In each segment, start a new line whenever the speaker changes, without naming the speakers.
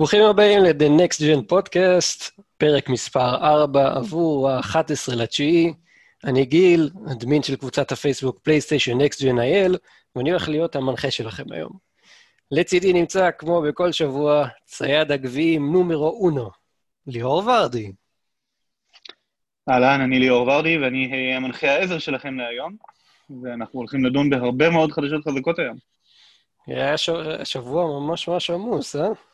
ברוכים הבאים ל-The Next Gen Podcast, פרק מספר 4 עבור ה-11 לתשיעי. אני גיל, אדמין של קבוצת הפייסבוק פלייסטיישן Next Gen IL, ואני הולך להיות המנחה שלכם היום. לצידי נמצא, כמו בכל שבוע, צייד הגביעים נומרו אונו, ליאור ורדי.
אהלן, אני ליאור ורדי, ואני המנחה העזר שלכם להיום, ואנחנו הולכים לדון בהרבה מאוד חדשות חזקות היום.
היה שבוע ממש ממש עמוס, אה?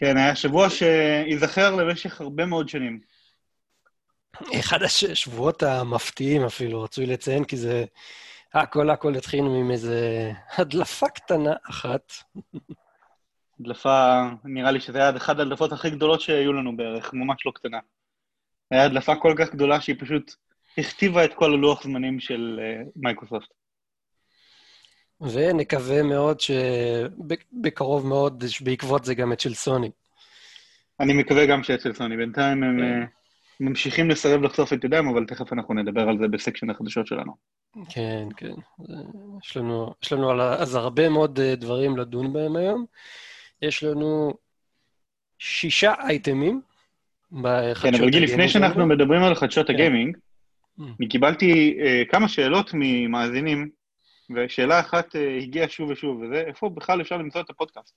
כן, היה שבוע שייזכר למשך הרבה מאוד שנים.
אחד השבועות המפתיעים אפילו, רצוי לציין, כי זה... הכל הכל התחיל עם איזה הדלפה קטנה אחת.
הדלפה, נראה לי שזה היה אחת ההדלפות הכי גדולות שהיו לנו בערך, ממש לא קטנה. הייתה הדלפה כל כך גדולה שהיא פשוט הכתיבה את כל הלוח זמנים של uh, מייקרוסופט.
ונקווה מאוד שבקרוב מאוד, בעקבות זה גם את של סוני.
אני מקווה גם שאת של סוני. בינתיים הם כן. ממשיכים לסרב לחשוף את ידם, אבל תכף אנחנו נדבר על זה בסקשן החדשות שלנו.
כן, כן. יש לנו, יש לנו על, אז הרבה מאוד אה, דברים לדון בהם היום. יש לנו שישה אייטמים
בחדשות הגיימינג. כן, אבל גיל, לפני שאנחנו מדברים על חדשות כן. הגיימינג, mm. אני קיבלתי uh, כמה שאלות ממאזינים ושאלה אחת אה, הגיעה שוב ושוב, וזה איפה בכלל אפשר למצוא את הפודקאסט?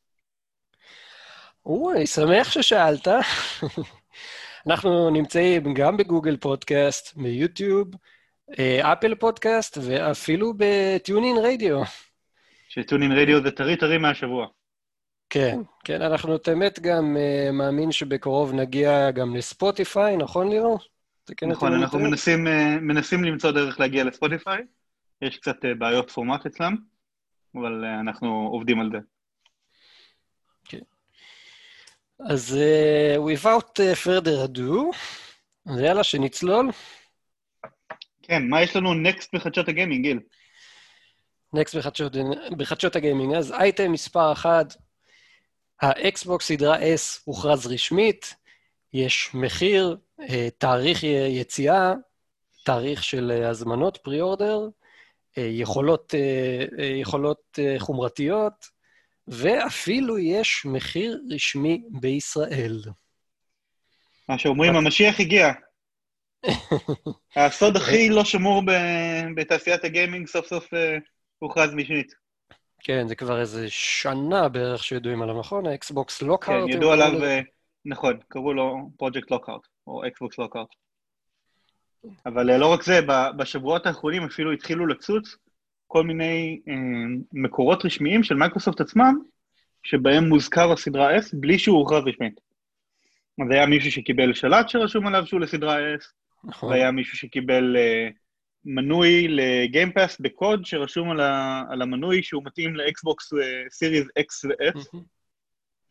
או, אני שמח ששאלת. אנחנו נמצאים גם בגוגל פודקאסט, ביוטיוב, אה, אפל פודקאסט, ואפילו ב TuneIn
Radio. ש TuneIn Radio זה טרי טרי מהשבוע.
כן, כן, אנחנו באמת גם אה, מאמין שבקרוב נגיע גם לספוטיפיי, נכון ליאור?
נכון, אנחנו מנסים, uh, מנסים למצוא דרך להגיע לספוטיפיי. יש קצת אה, בעיות פורמט אצלם, אבל אה, אנחנו עובדים על זה.
כן. אז uh, without further ado, אז יאללה, שנצלול.
כן, מה יש לנו next בחדשות הגיימינג, גיל?
next בחדשות, בחדשות הגיימינג. אז אייטם מספר 1, האקסבוקס סדרה S הוכרז רשמית, יש מחיר, תאריך יציאה, תאריך של הזמנות, pre-order, יכולות, אה, אה, יכולות חומרתיות, ואפילו יש מחיר רשמי בישראל.
מה שאומרים, המשיח הגיע. הסוד הכי לא שמור בתעשיית הגיימינג סוף סוף הוכרז רשמית.
כן, זה כבר איזה שנה בערך שידועים עליו, נכון? האקסבוקס לוקהארט.
כן, ידעו עליו, נכון, קראו לו פרויקט לוקהארט, או אקסבוקס לוקהארט. אבל אה, לא רק זה, בשבועות האחרונים אפילו התחילו לצוץ כל מיני אה, מקורות רשמיים של מייקרוסופט עצמם, שבהם מוזכר הסדרה S בלי שהוא הוכרז רשמית. אז היה מישהו שקיבל שלט שרשום עליו שהוא לסדרה S, נכון. והיה מישהו שקיבל אה, מנוי לגיימפאס בקוד שרשום על, ה, על המנוי שהוא מתאים לאקסבוקס Series X ו-S.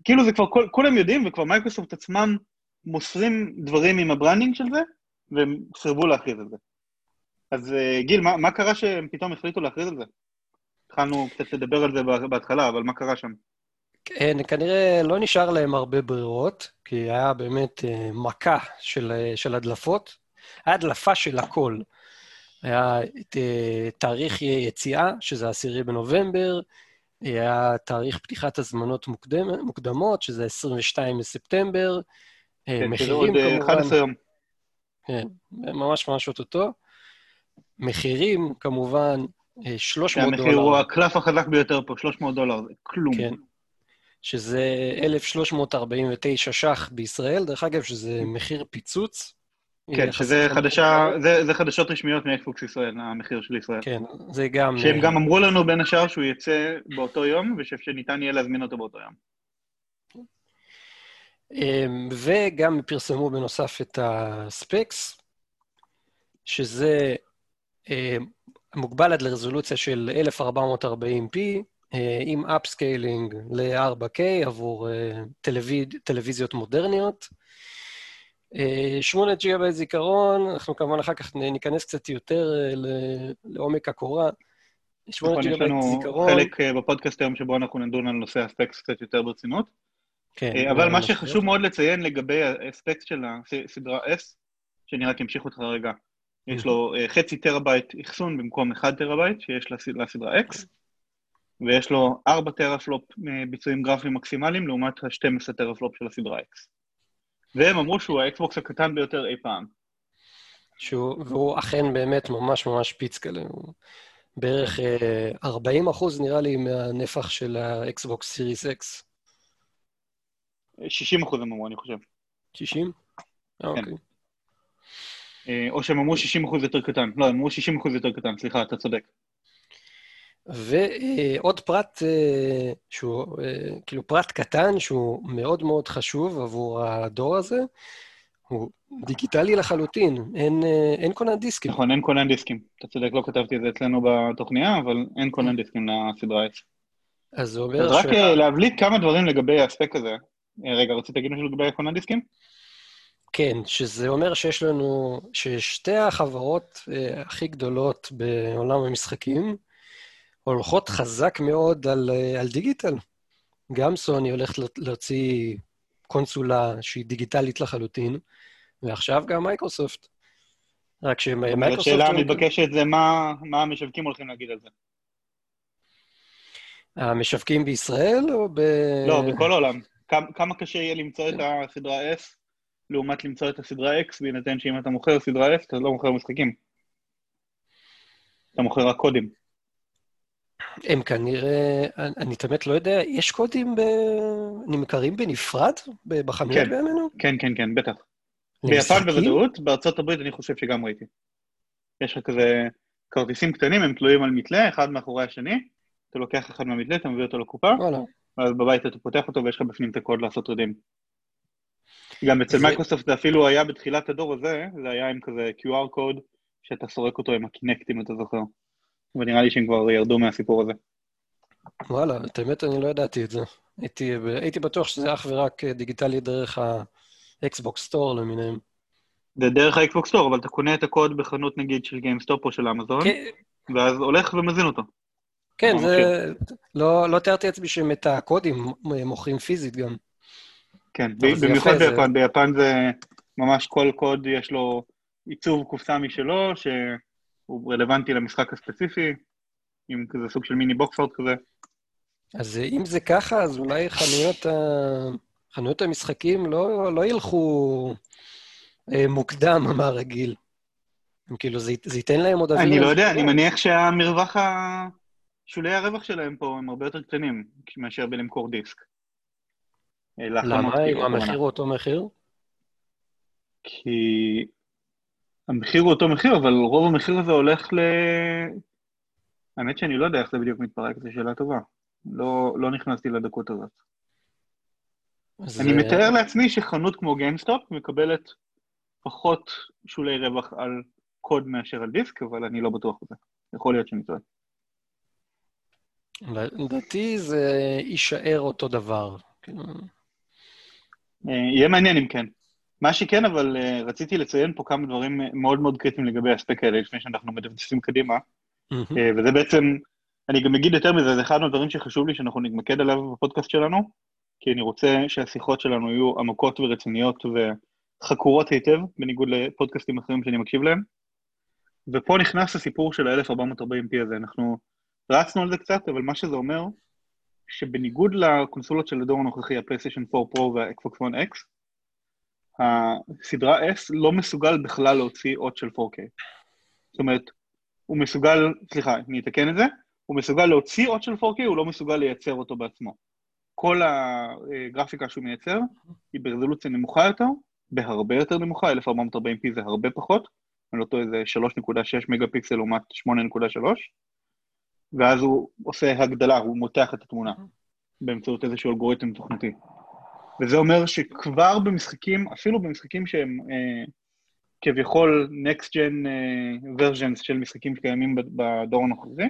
כאילו זה כבר, כל, כולם יודעים, וכבר מייקרוסופט עצמם מוסרים דברים עם ה branding של זה, והם סירבו להכריז על זה. אז אה, גיל, מה, מה קרה שהם פתאום החליטו להכריז על זה? התחלנו קצת לדבר על זה בהתחלה, אבל מה קרה שם?
כן, כנראה לא נשאר להם הרבה ברירות, כי היה באמת uh, מכה של, uh, של הדלפות. היה הדלפה של הכל. היה את תאריך יציאה, שזה העשירי בנובמבר, היה תאריך פתיחת הזמנות מוקדם, מוקדמות, שזה 22 בספטמבר.
כן, מחירים כמובן... עוד 11 יום.
כן, ממש ממש אוטוטו. מחירים, כמובן, 300 דולר.
המחיר הוא הקלף החזק ביותר פה, 300 דולר, זה כלום. כן,
שזה 1,349 ש"ח בישראל, דרך אגב, שזה מחיר פיצוץ.
כן, שזה חדשה, זה, זה חדשות רשמיות מאקסבוקס ישראל, המחיר של ישראל.
כן, זה גם...
שהם uh... גם אמרו לנו בין השאר שהוא יצא באותו יום, ושניתן יהיה להזמין אותו באותו יום.
אמ, וגם פרסמו בנוסף את ה specs, שזה אמ, מוגבל עד לרזולוציה של 1440p, אה, עם upscaling ל-4K עבור אה, טלוויז... טלוויזיות מודרניות. 8 ג'יגה בית זיכרון, אנחנו כמובן אחר כך ניכנס קצת יותר אה, לעומק הקורה.
8 נכון, ג'יגה בית זיכרון. חלק בפודקאסט היום שבו אנחנו נדון על נושא ה specs קצת יותר ברצינות. כן. אה, אבל מה שחשוב מאוד לציין לגבי האספקט של הסדרה S, שאני רק אמשיך אותך רגע, יש לו אה, חצי טראבייט אחסון במקום 1 טראבייט שיש לסדרה X, ויש לו 4 טראפלופ ביצועים גרפיים מקסימליים לעומת ה-12 טראפלופ של הסדרה X. והם אמרו שהוא האקסבוקס הקטן ביותר אי פעם.
שהוא, והוא אכן באמת ממש ממש פיצקלה. הוא בערך 40 אחוז, נראה לי, מהנפח של האקסבוקס Series X.
60 אחוז הם אמרו, אני חושב.
60? אה,
כן.
אוקיי.
אה, או שהם אמרו 60 אחוז יותר קטן. לא, הם אמרו 60 אחוז יותר קטן, סליחה, אתה צודק.
ועוד פרט אה, שהוא, אה, כאילו פרט קטן שהוא מאוד מאוד חשוב עבור הדור הזה, הוא דיגיטלי לחלוטין, אין, אין כונן דיסקים.
נכון, אין כונן דיסקים. אתה צודק, לא כתבתי את זה אצלנו בתוכניה, אבל אין כונן דיסקים לסדרה S.
אז זה אומר
רק אה, להבליט כמה דברים לגבי האספקט הזה. אה, רגע, רצית להגיד משהו לגבי הכונן דיסקים?
כן, שזה אומר שיש לנו, ששתי החברות אה, הכי גדולות בעולם המשחקים הולכות חזק מאוד על, אה, על דיגיטל. גם סוני הולכת לה- להוציא קונסולה שהיא דיגיטלית לחלוטין, ועכשיו גם מייקרוסופט. רק שמייקרוסופט...
השאלה המתבקשת זה מה מה המשווקים הולכים להגיד על זה.
המשווקים בישראל או ב...
לא, בכל העולם. כמה, כמה קשה יהיה למצוא את הסדרה S לעומת למצוא את הסדרה X, בהינתן שאם אתה מוכר סדרה S, אתה לא מוכר משחקים. אתה מוכר רק קודים.
הם כנראה, אני, אני באמת לא יודע, יש קודים ב... נמכרים בנפרד בחנויות
כן.
בימינו?
כן, כן, כן, בטח. ביפן? בוודאות, בארצות הברית אני חושב שגם ראיתי. יש לך כזה כרטיסים קטנים, הם תלויים על מתלה, אחד מאחורי השני, אתה לוקח אחד מהמתלה, אתה מביא אותו לקופה,
וואלה.
ואז בבית אתה פותח אותו ויש לך בפנים את הקוד לעשות רדים. גם אצל
זה-
מייקרוסופט זה אפילו היה בתחילת הדור הזה, זה היה עם כזה QR קוד, שאתה סורק אותו עם הקינקט, אם אתה זוכר. ונראה לי שהם כבר ירדו מהסיפור הזה.
וואלה, את האמת אני לא ידעתי את זה. הייתי, הייתי בטוח שזה אך ורק דיגיטלי דרך האקסבוקס store למיניהם.
זה דרך האקסבוקס store, אבל אתה קונה את הקוד בחנות נגיד של גיימסטופ או של אמזון,
כן,
ואז הולך ומזין אותו.
כן, זה... לא, לא תיארתי לעצמי שהם את הקודים מוכרים פיזית גם.
כן, במיוחד
יפה, זה-
ביפן, ביפן זה ממש כל קוד יש לו עיצוב קופסה משלו, שהוא רלוונטי למשחק הספציפי, עם כזה סוג של מיני box art כזה.
אז אם זה ככה, אז אולי חנויות, ה... חנויות המשחקים לא, לא ילכו אה, מוקדם מהרגיל. הם כאילו, זה, זה ייתן להם עוד אוויר.
אני לא יודע. אני מניח שהמרווח ה... שולי הרווח שלהם פה הם הרבה יותר קטנים מאשר בלמכור דיסק. אה,
למה? אם. המחיר הוא אותו מחיר?
כי המחיר הוא אותו מחיר, אבל רוב המחיר הזה הולך ל... האמת שאני לא יודע איך זה בדיוק מתפרק, זו שאלה טובה. לא, לא נכנסתי לדקות הזאת.
אז,
אני מתאר לעצמי שחנות כמו גיימסטופ מקבלת פחות שולי רווח על קוד מאשר על דיסק, אבל אני לא בטוח בזה. יכול להיות שאני טועה.
לדעתי זה יישאר אותו דבר. כאילו,
אה, יהיה מעניין אם כן. מה שכן, אבל אה, רציתי לציין פה כמה דברים מאוד מאוד קריטיים לגבי האספקט האלה, לפני שאנחנו מדפדפים קדימה. אה, וזה בעצם, אני גם אגיד יותר מזה, זה אחד מהדברים שחשוב לי שאנחנו נתמקד עליו בפודקאסט שלנו, כי אני רוצה שהשיחות שלנו יהיו עמוקות ורציניות וחקורות היטב, בניגוד לפודקאסטים אחרים שאני מקשיב להם. ופה נכנס הסיפור של ה-1440p הזה, אנחנו רצנו על זה קצת, אבל מה שזה אומר, שבניגוד לקונסולות של הדור הנוכחי, הפלייסטיישן 4 פרו והאקסבוקס 1X, הסדרה S לא מסוגל בכלל להוציא אות של 4K. זאת אומרת, הוא מסוגל, סליחה, אני אתקן את זה, הוא מסוגל להוציא אות של 4K, הוא לא מסוגל לייצר אותו בעצמו. כל הגרפיקה שהוא מייצר היא ברזולוציה נמוכה יותר, בהרבה יותר נמוכה, 1440p זה הרבה פחות, אני לא טועה, זה 3.6 מגה פיקסל לעומת 8.3, ואז הוא עושה הגדלה, הוא מותח את התמונה באמצעות איזשהו אלגוריתם תוכנתי. וזה אומר שכבר במשחקים, אפילו במשחקים שהם אה, כביכול Next Gen אה, versions של משחקים שקיימים בד- בדור הנוכחי,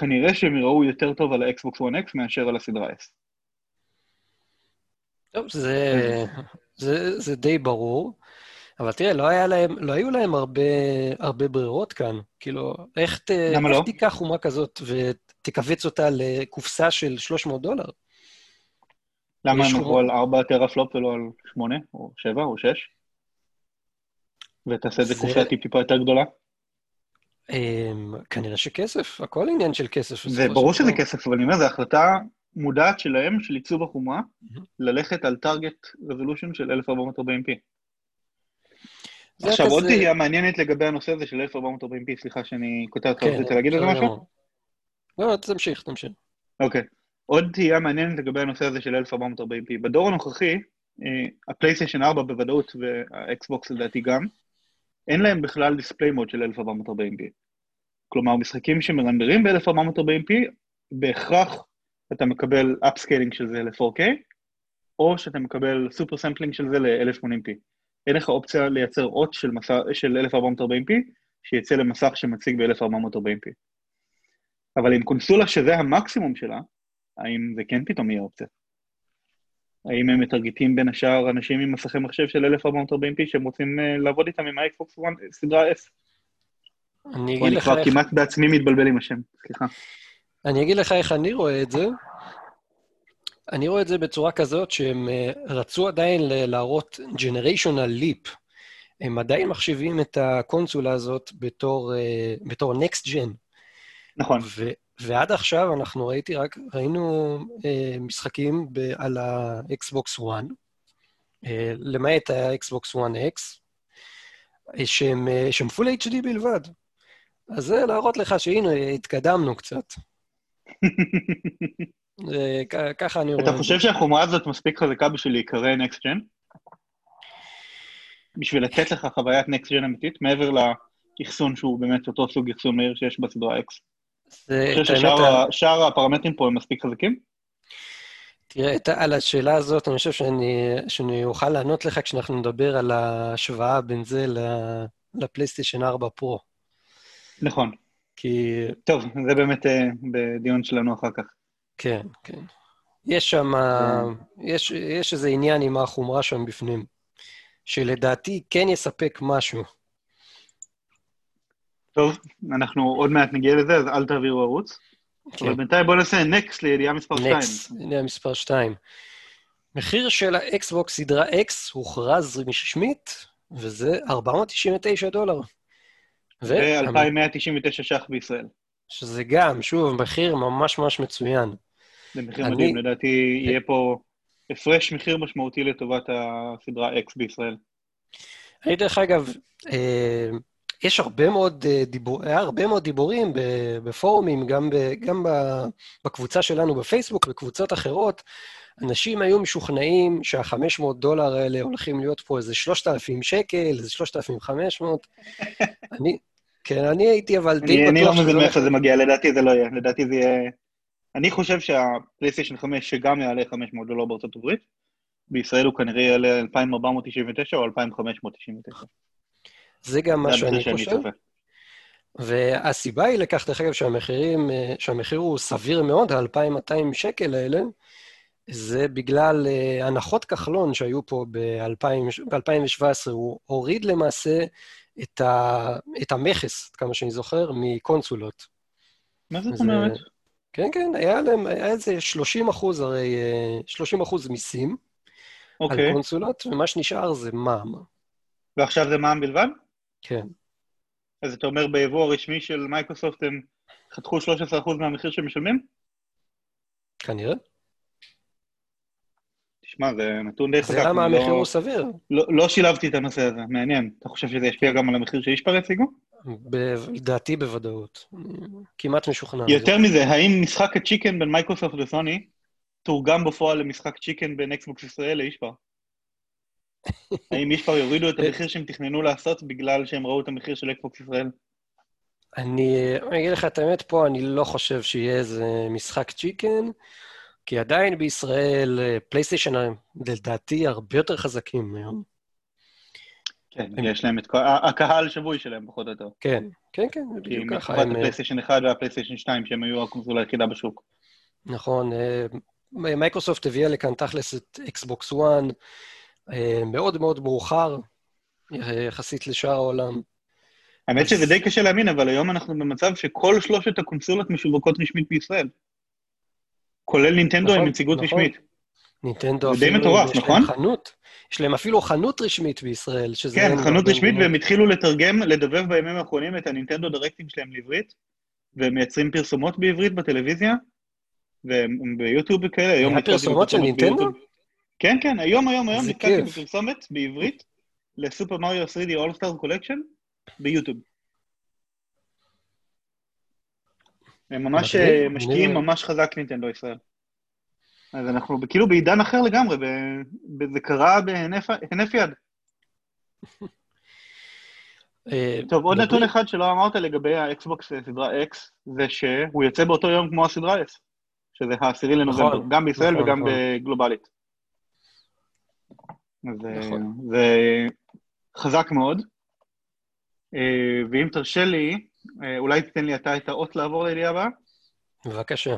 כנראה שהם יראו יותר טוב על ה-Xbox One X מאשר על הסדרה S.
טוב, זה, זה, זה די ברור. אבל תראה, לא, להם, לא היו להם הרבה, הרבה ברירות כאן. כאילו, איך, ת, איך
לא?
תיקח חיה כזאת ותכווץ אותה לקופסה של 300 דולר?
למה הם עבדו על 4 טראפלופ ולא על 8 או 7 או 6? ותעשה את זה קופסה טיפ-טיפה יותר גדולה?
אמ, כנראה שכסף, הכל עניין של כסף.
זה ברור שזה כסף, אבל אני אומר, זו החלטה מודעת שלהם, של עיצוב החומרה, ללכת על טארגט רזולושן של 1440p. עכשיו, עוד תהייה מעניינת לגבי הנושא הזה של 1440p, סליחה שאני כותב אותך, כן, רצית להגיד על זה משהו?
לא, תמשיך, תמשיך.
אוקיי. עוד תהייה מעניינת לגבי הנושא הזה של 1440p. בדור הנוכחי, אה, הפלייסטיישן 4 בוודאות והאקסבוקס לדעתי גם, אין להם בכלל דיספליי מוד של 1440p. כלומר, משחקים שמרנדרים ב-1440p, בהכרח אתה מקבל upscaling של זה ל-4K, או שאתה מקבל super sampling של זה ל-1080p. אין לך אופציה לייצר אות של, מסע, של 1440p, שיצא למסך שמציג ב-1440p. אבל עם קונסולה שזה המקסימום שלה, האם זה כן פתאום יהיה אופציה? האם הם מטרגטים בין השאר אנשים עם מסכי מחשב של 1440p שהם רוצים uh, לעבוד איתם עם האקסבוקס סדרה S? אני אגיד לך איך... אני כבר כמעט בעצמי מתבלבל עם השם, סליחה.
אני אגיד לך איך אני רואה את זה. אני רואה את זה בצורה כזאת שהם uh, רצו עדיין להראות generational leap. הם עדיין מחשיבים את הקונסולה הזאת בתור, uh, בתור next gen.
נכון.
ו- ועד עכשיו אנחנו ראיתי רק, ראינו אה, משחקים ב, על ה-Xbox One, אה, למעט ה-Xbox One X, אה, שהם, אה, שהם Full HD בלבד. אז זה להראות לך שהנה, התקדמנו קצת. אה, ככה אני רואה.
אתה חושב שהחומרה הזאת מספיק חזקה בשביל להיקרא Next Gen? בשביל לתת לך חוויית Next Gen אמיתית, מעבר לאחסון שהוא באמת אותו סוג אחסון מהיר שיש בסדרה X? אני חושב ששאר הפרמטרים פה הם מספיק חזקים?
תראה, על השאלה הזאת, אני חושב שאני, שאני אוכל לענות לך כשאנחנו נדבר על ההשוואה בין זה לפלייסטיישן 4 פרו.
נכון.
כי...
טוב, זה באמת uh, בדיון שלנו אחר כך.
כן, כן. יש שם, כן. יש, יש איזה עניין עם החומרה שם בפנים, שלדעתי כן יספק משהו.
טוב, אנחנו עוד מעט נגיע לזה, אז אל תעבירו ערוץ. כן. אבל בינתיים בואו נעשה next לידיעה מספר 2. next,
ידיעה מספר 2. מחיר של האקסבוקס סדרה X הוכרז רשמית, וזה 499 דולר.
ו-2,199 ש"ח בישראל.
שזה גם, שוב, מחיר ממש ממש מצוין.
זה מחיר אני... מדהים, לדעתי יהיה פה הפרש מחיר משמעותי לטובת הסדרה X בישראל.
אני דרך אגב, אה, יש הרבה מאוד, אה, דיבור, היה הרבה מאוד דיבורים בפורומים, גם, ב, גם בקבוצה שלנו בפייסבוק, בקבוצות אחרות. אנשים היו משוכנעים שה-500 דולר האלה הולכים להיות פה איזה 3,000 שקל, איזה 3,500. אני, כן, אני הייתי אבל די
בטוח... אני לא מבין מאיפה זה מגיע, לדעתי זה לא יהיה. לדעתי זה יהיה... אני חושב שהפלייסטיישן 5, שגם יעלה 500 דולר בארצות הברית, בישראל הוא כנראה יעלה 2,499 או 2,599.
זה גם מה שאני חושב. והסיבה היא לכך, דרך אגב, שהמחירים, אה, שהמחיר הוא סביר מאוד, ה-2,200 שקל האלה, זה בגלל uh, הנחות כחלון שהיו פה ב-2017. הוא הוריד למעשה את, ה, את המכס, כמה שאני זוכר, מקונסולות.
מה זאת אומרת?
כן, כן, היה להם, היה איזה 30 אחוז, הרי 30 אה, אחוז מיסים okay. על אוקיי. קונסולות, ומה שנשאר זה מע"מ.
ועכשיו זה מע"מ בלבד?
כן.
אז אתה אומר ביבוא הרשמי של מייקרוסופט הם חתכו 13% מהמחיר שהם משלמים?
כנראה.
תשמע, זה נתון די
חזק. זה למה המחיר לא, הוא סביר.
לא, לא שילבתי את הנושא הזה, מעניין. אתה חושב שזה ישפיע גם על המחיר שישפאר הציגו?
לדעתי בוודאות. כמעט משוכנע.
יותר מזה, האם משחק ה chicken בין מייקרוסופט וסוני תורגם בפועל למשחק chicken בין אקסבוקס ישראל לישפאר? האם ישפאר יורידו את המחיר שהם תכננו לעשות בגלל שהם ראו את המחיר של אקסבוקס ישראל?
אני אגיד לך את האמת, פה אני לא חושב שיהיה איזה משחק chicken, כי עדיין בישראל פלייסטיישן, לדעתי, הרבה יותר חזקים היום.
כן, יש להם את כל... הקהל שבוי שלהם, פחות או יותר.
כן, כן, כן,
בדיוק ככה. כי הפלייסטיישן 1 והפלייסטיישן 2, שהם היו הקונסולה היחידה בשוק.
נכון. אה, מייקרוסופט הביאה לכאן תכלס את אקסבוקס 1, אה, מאוד מאוד מאוחר, יחסית לשאר העולם.
האמת שזה די קשה להאמין, אבל היום אנחנו במצב שכל שלושת הקונסולות משווקות רשמית בישראל. כולל נינטנדו נכון, עם נציגות נכון. רשמית.
נינטנדו אפילו, יש להם
נכון?
חנות. יש להם אפילו חנות רשמית בישראל, שזה...
כן,
אין
חנות
הרבה
רשמית. והם התחילו לתרגם, לדבב בימים האחרונים את הנינטנדו דירקטים שלהם לעברית, והם מייצרים פרסומות בעברית בטלוויזיה, והם הם ביוטיוב וכאלה, היום
היה
נתקלתי
פרסומות של נינטנדו?
כן, כן, היום, היום, היום נתקלתי. בפרסומת בעברית לסופר מריו 3D All Star Collection ביוטיוב. הם ממש אה, משקיעים. ממש חזק נינטנדו ישראל. אז אנחנו כאילו בעידן אחר לגמרי, ב- ב- זה קרה בהינף יד.
אה,
טוב, עוד נתון אחד שלא אמרת לגבי האקסבוקס אה, סדרה X, זה שהוא יוצא באותו יום כמו הסדרה S, שזה העשירי לנובמבר,
נכון,
גם בישראל
נכון,
וגם
נכון.
בגלובלית. אז אה. זה חזק מאוד. ואם תרשה לי, אולי תיתן לי אתה את האות לעבור לידיעה הבאה?
בבקשה.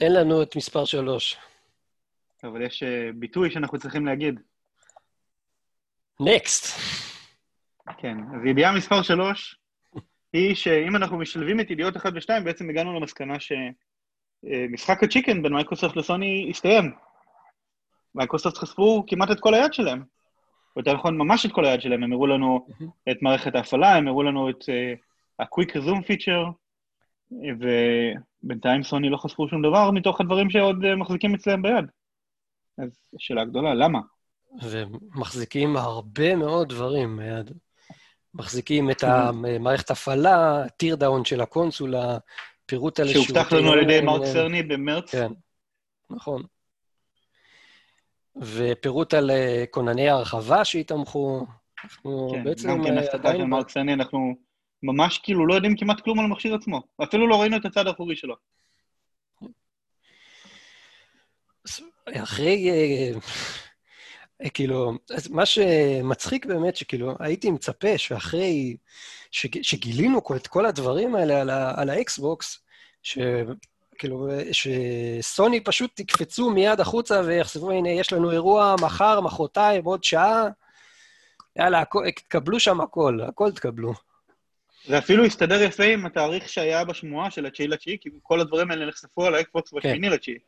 תן לנו את מספר שלוש.
אבל יש אה, ביטוי שאנחנו צריכים להגיד.
next.
כן, אז ידיעה מספר שלוש היא שאם אנחנו משלבים את ידיעות 1 ו-2, בעצם הגענו למסקנה שמשחק ה chicken בין מייקרוסופט לסוני הסתיים. מייקרוסופט חשפו כמעט את כל היד שלהם. או יותר נכון, ממש את כל היד שלהם. הם הראו לנו את מערכת ההפעלה, הם הראו לנו את אה, ה-Quick Resume Feature, ובינתיים סוני לא חשפו שום דבר מתוך הדברים שעוד אה, מחזיקים אצלם ביד. אז שאלה גדולה, למה?
ומחזיקים הרבה מאוד דברים ביד. מחזיקים את המערכת הפעלה, teardown של הקונסולה, פירוט על
שהובטח לנו על ידי מרק סרני במרץ.
כן, נכון. ופירוט על אה, כונני הרחבה שיתמכו. אנחנו
כן,
בעצם
גם כן
אה,
הפתקה של. מרק סרני, אנחנו ממש כאילו לא יודעים כמעט כלום על המכשיר עצמו. אפילו לא ראינו את הצד האחורי שלו.
אחרי, אה, אה, כאילו, מה שמצחיק באמת, שכאילו, הייתי מצפה שאחרי שג- שגילינו את כל הדברים האלה על, על האקסבוקס, שכאילו, שסוני פשוט יקפצו מיד החוצה ויחשבו, הנה, יש לנו אירוע מחר, מחרתיים, עוד שעה, יאללה, תקבלו שם הכל, הכל תקבלו.
זה אפילו הסתדר יפה עם התאריך שהיה בשמועה של התשיעי לתשיעי, כי כל הדברים האלה נחשפו על האקסבוקס בשמיני לתשיעי.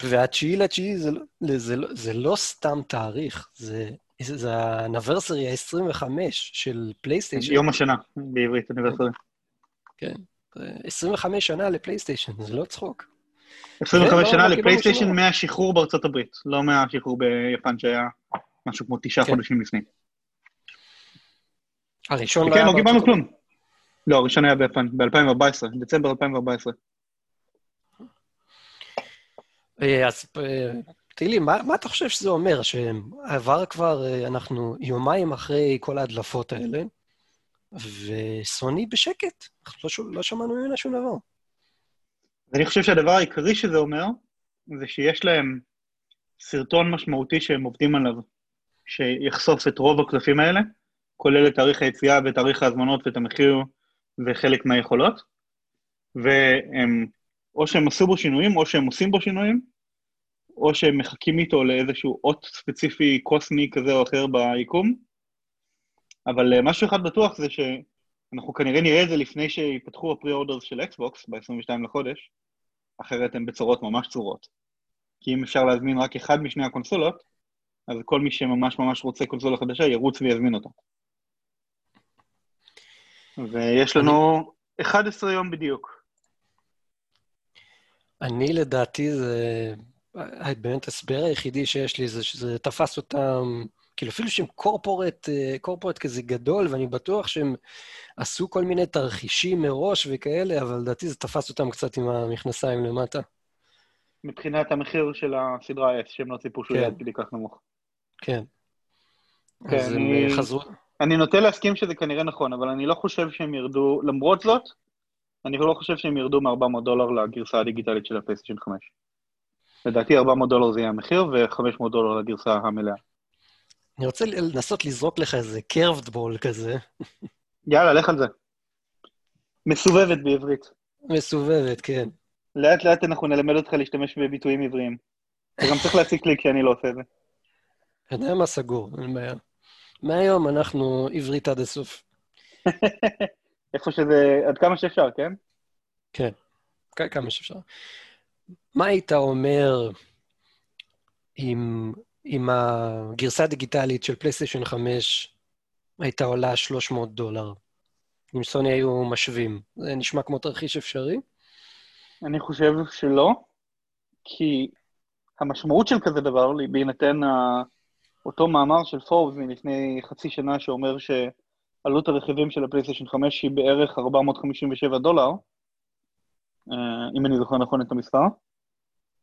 והתשיעי לתשיעי זה, לא- זה, לא- זה לא סתם תאריך, זה, זה, זה האנברסרי ה-25 של פלייסטיישן.
יום השנה בעברית, אוניברסיטה.
כן. זה 25 שנה לפלייסטיישן, זה לא צחוק.
25
לא-
שנה
לא
לפלייסטיישן מהשחרור בארצות הברית, לא מהשחרור ביפן שהיה משהו כמו תשעה
כן.
חודשים לפני.
הראשון לא
כן,
היה
לא קיבלנו כלום. לא, הראשון היה ביפן, ב-2014, דצמבר 2014.
אה, אז אה, תגיד לי, מה, מה אתה חושב שזה אומר? שעבר כבר, אה, אנחנו יומיים אחרי כל ההדלפות האלה, וסוני בשקט. אנחנו לא, לא שמענו ממנה שום דבר.
אני חושב שהדבר העיקרי שזה אומר, זה שיש להם סרטון משמעותי שהם עובדים עליו, שיחשוף את רוב הקלפים האלה, כולל את תאריך היציאה ותאריך ההזמנות ואת המחיר וחלק מהיכולות, והם, או שהם עשו בו שינויים, או שהם עושים בו שינויים, או שהם מחכים איתו לאיזשהו אות ספציפי קוסמי כזה או אחר ביקום, אבל אה, משהו אחד בטוח זה שאנחנו כנראה נראה את זה לפני שיפתחו ה pre-orders של אקסבוקס ב-22 לחודש, אחרת הם בצרות ממש צרות. כי אם אפשר להזמין רק אחד משני הקונסולות, אז כל מי שממש ממש רוצה קונסולה חדשה ירוץ ויזמין אותה. ויש לנו 11 יום בדיוק.
אני, לדעתי, זה... אה, באמת ההסבר היחידי שיש לי זה שזה תפס אותם, כאילו אפילו שהם קורפורט, אה, קורפורט כזה גדול, ואני בטוח שהם עשו כל מיני תרחישים מראש וכאלה, אבל לדעתי זה תפס אותם קצת עם המכנסיים למטה.
מבחינת המחיר של הסדרה S, שהם לא ציפו שהוא
כן.
יהיה עד כדי כך נמוך.
כן.
כן,
אז הם
אני-
אה, חזרו...
אני נוטה להסכים שזה כנראה נכון, אבל אני לא חושב שהם ירדו, למרות זאת, אני לא חושב שהם ירדו מ-400 דולר לגרסה הדיגיטלית של הפלייסטיישן 5. לדעתי 400 דולר זה יהיה המחיר, ו-500 דולר לגרסה המלאה.
אני רוצה לנסות לזרוק לך איזה קרבד בול כזה,
יאללה, לך על זה. מסובבת בעברית.
מסובבת, כן.
לאט לאט אנחנו נלמד אותך להשתמש בביטויים עבריים. אתה גם צריך להציק לי כשאני לא עושה את זה.
אתה יודע מה סגור, אין בעיה. מהיום אנחנו עברית עד הסוף.
איפה שזה, עד כמה שאפשר, כן?
כן, כמה שאפשר. מה היית אומר אם, אם הגרסה הדיגיטלית של פלייסטיישן 5 הייתה עולה 300 דולר? אם סוני היו משווים. זה נשמע כמו תרחיש אפשרי?
אני חושב שלא, כי המשמעות של כזה דבר, בהינתן אותו מאמר של פורבס מלפני חצי שנה שאומר שעלות הרכיבים של הפלייסטיישן 5 היא בערך 457 דולר, אה, אם אני זוכר נכון את המספר,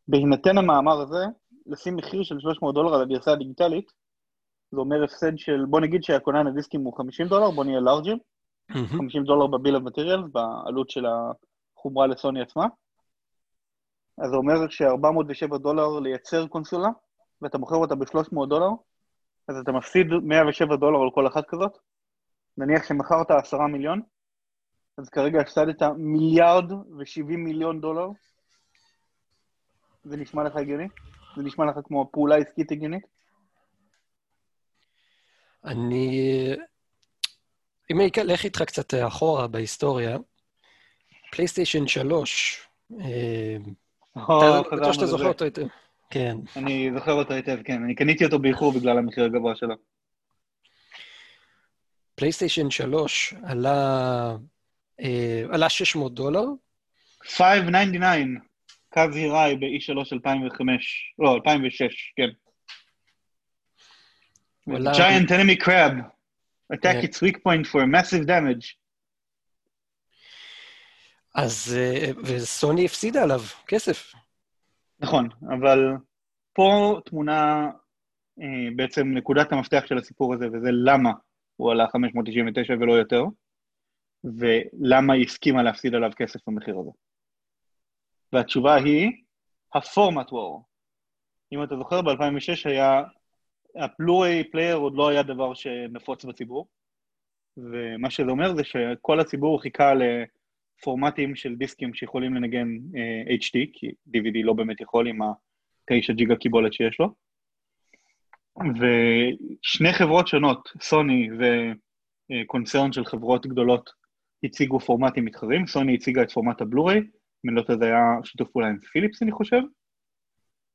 בהינתן המאמר הזה, לשים מחיר של 300 דולר על הגרסה הדיגיטלית, זה אומר הפסד של, בוא נגיד שהכונן הדיסקים הוא 50 דולר, בוא נהיה לארג'ים, 50 דולר בביל אב מטריאל, בעלות של החומרה לסוני עצמה. אז זה אומר ש-407 דולר לייצר קונסולה, ואתה מוכר אותה ב-300 דולר, אז אתה מפסיד 107 דולר על כל אחת כזאת. נניח שמכרת 10 מיליון, אז כרגע הפסדת מיליארד ו-70 מיליון דולר. זה נשמע לך הגיוני? זה נשמע לך כמו פעולה עסקית הגיונית?
אני... אם אני אלך איתך קצת אחורה בהיסטוריה, פלייסטיישן 3, בטוח שאתה זוכר אותו היטב. כן.
אני זוכר אותו היטב, כן. אני קניתי אותו באיחור בגלל המחיר הגבוה שלו.
פלייסטיישן 3 עלה, אה, עלה 600 דולר.
599, קו היראי ב-E3 2005, לא, 2006, כן. Giant enemy crab. Attack its weak point for massive damage.
אז, אה, וסוני הפסידה עליו כסף.
נכון, אבל פה תמונה אה, בעצם נקודת המפתח של הסיפור הזה, וזה למה הוא עלה 599 ולא יותר, ולמה היא הסכימה להפסיד עליו כסף במחיר הזה. והתשובה היא, ה format war. אם אתה זוכר, ב-2006 היה, ה Blu-ray player עוד לא היה דבר שנפוץ בציבור, ומה שזה אומר זה שכל הציבור חיכה ל... פורמטים של דיסקים שיכולים לנגן אה, אה, HD, כי DVD לא באמת יכול עם ה-9 ג'יגה קיבולת שיש לו. ושני חברות שונות, סוני וקונצרן של חברות גדולות, הציגו פורמטים מתחרים. סוני הציגה את פורמט הבלו-ריי, אם לא יודע, זה היה שיתוף פעולה עם פיליפס, אני חושב,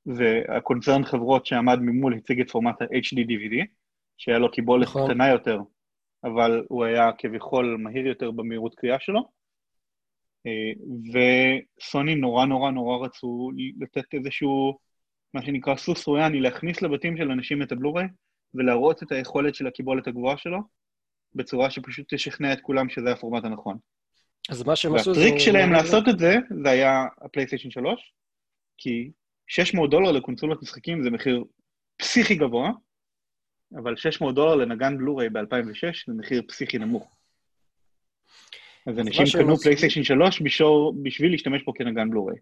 והקונצרן חברות שעמד ממול הציג את פורמט ה-HD DVD, שהיה לו קיבולת נכון. קטנה יותר, אבל הוא היה כביכול מהיר יותר במהירות קריאה שלו. אה, וסוני נורא נורא נורא רצו לתת איזשהו, מה שנקרא סוס רויאני, להכניס לבתים של אנשים את הבלוריי ולהראות את היכולת של הקיבולת הגבוהה שלו, בצורה שפשוט תשכנע את כולם שזה הפורמט הנכון.
אז מה שהם עשו
זה... והטריק שלהם לעשות את זה, זה היה הפלייסטיישן 3, כי 600 דולר לקונסולות משחקים זה מחיר פסיכי גבוה, אבל 600 דולר לנגן בלוריי ב-2006 זה מחיר פסיכי נמוך. אז אנשים קנו פלייסטיישן 3 בשור, בשביל להשתמש פה כנגן בלוריי.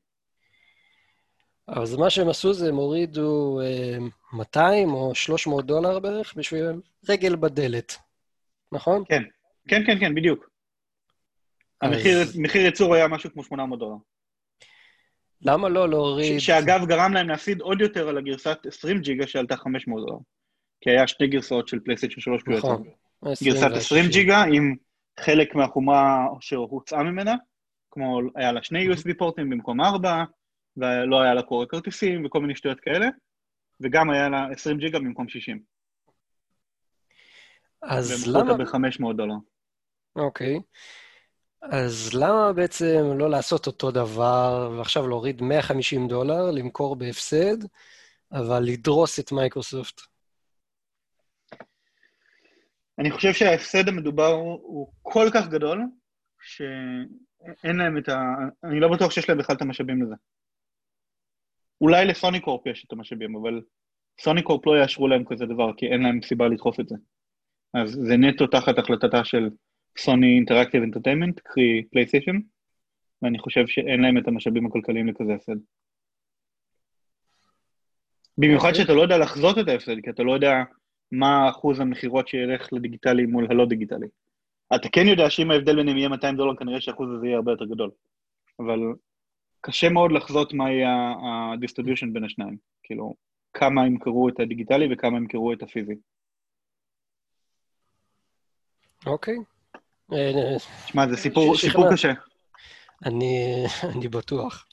אז מה שהם עשו זה הם הורידו אה, 200 או 300 דולר בערך בשביל רגל בדלת, נכון?
כן, כן, כן, כן, בדיוק. המחיר ייצור היה משהו כמו 800 דולר.
למה לא להוריד...
ש- שאגב גרם להם להפסיד עוד יותר על הגרסת 20 ג'יגה שעלתה 500 דולר. כי היה שתי גרסאות של פלייסטיישן 3 נכון. גרסת 20 ג'יגה עם חלק מהחומה שהוצאה ממנה, כמו היה לה שני USB פורטים במקום ארבע, ולא היה לה קורא כרטיסים וכל מיני שטויות כאלה, וגם היה לה 20 ג'יגה במקום 60.
אז למה...
ב-500 דולר.
אוקיי. אז למה בעצם לא לעשות אותו דבר, ועכשיו להוריד 150 דולר, למכור בהפסד, אבל לדרוס את מייקרוסופט?
אני חושב שההפסד המדובר הוא כל כך גדול, שאין להם את ה... אני לא בטוח שיש להם בכלל את המשאבים לזה. אולי ל Sony Corp יש את המשאבים, אבל Sony Corp לא יאשרו להם כזה דבר, כי אין להם סיבה לדחוף את זה. אז זה נטו תחת החלטתה של Sony Interactive Entertainment, קרי פלייסטיישן, ואני חושב שאין להם את המשאבים הכלכליים לכזה הפסד. במיוחד אוקיי. שאתה לא יודע לחזות את ההפסד, כי אתה לא יודע מה אחוז המכירות שילך לדיגיטלי מול הלא דיגיטלי. אתה כן יודע שאם ההבדל ביניהם יהיה 200 דולר, כנראה שהאחוז הזה יהיה הרבה יותר גדול. אבל קשה מאוד לחזות מה יהיה ה distribution בין השניים. כאילו, כמה ימכרו את הדיגיטלי וכמה ימכרו את הפיזי.
אוקיי.
שמע, זה סיפור, סיפור קשה.
אני, אני בטוח.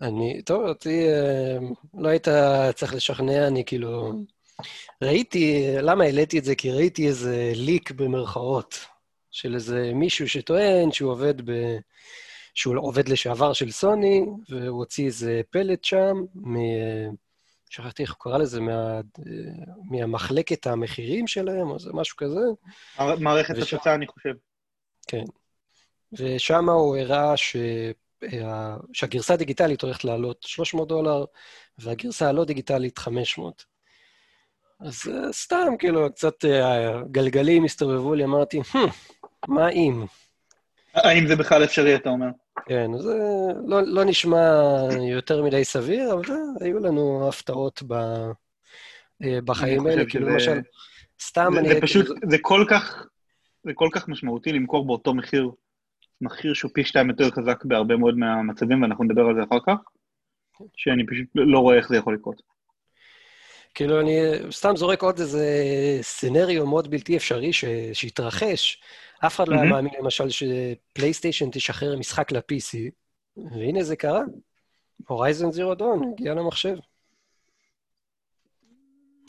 אני, טוב, אותי אה, לא היית צריך לשכנע, אני כאילו... ראיתי, למה העליתי את זה? כי ראיתי איזה leak במרכאות של איזה מישהו שטוען שהוא עובד ב... שהוא עובד לשעבר של סוני, והוא הוציא איזה פלט שם, מ... שכחתי איך הוא קרא לזה, מה... מהמחלקת המחירים שלהם, או זה משהו כזה.
מערכת וש... הפצה, אני חושב.
כן. ושם הוא הראה ש... שהגרסה הדיגיטלית הולכת לעלות 300 דולר, והגרסה הלא דיגיטלית 500. אז uh, סתם, כאילו, קצת uh, גלגלים הסתובבו לי, אמרתי, מה אם?
האם זה בכלל אפשרי, אתה אומר?
כן, זה לא, לא נשמע יותר מדי סביר, אבל היו לנו הפתעות ב, בחיים האלה, כאילו. למשל, סתם
זה,
אני...
זה פשוט, כאילו... זה כל כך, זה כל כך משמעותי למכור באותו מחיר מחיר שהוא פי שתיים יותר חזק בהרבה מאוד מהמצבים, ואנחנו נדבר על זה אחר כך, שאני פשוט לא רואה איך זה יכול לקרות.
כאילו, אני סתם זורק עוד איזה סצנריו מאוד בלתי אפשרי ש... שהתרחש. אף אחד לא היה מאמין, למשל, שפלייסטיישן תשחרר משחק ל-PC, והנה זה קרה. הורייזן זירו דון הגיע למחשב.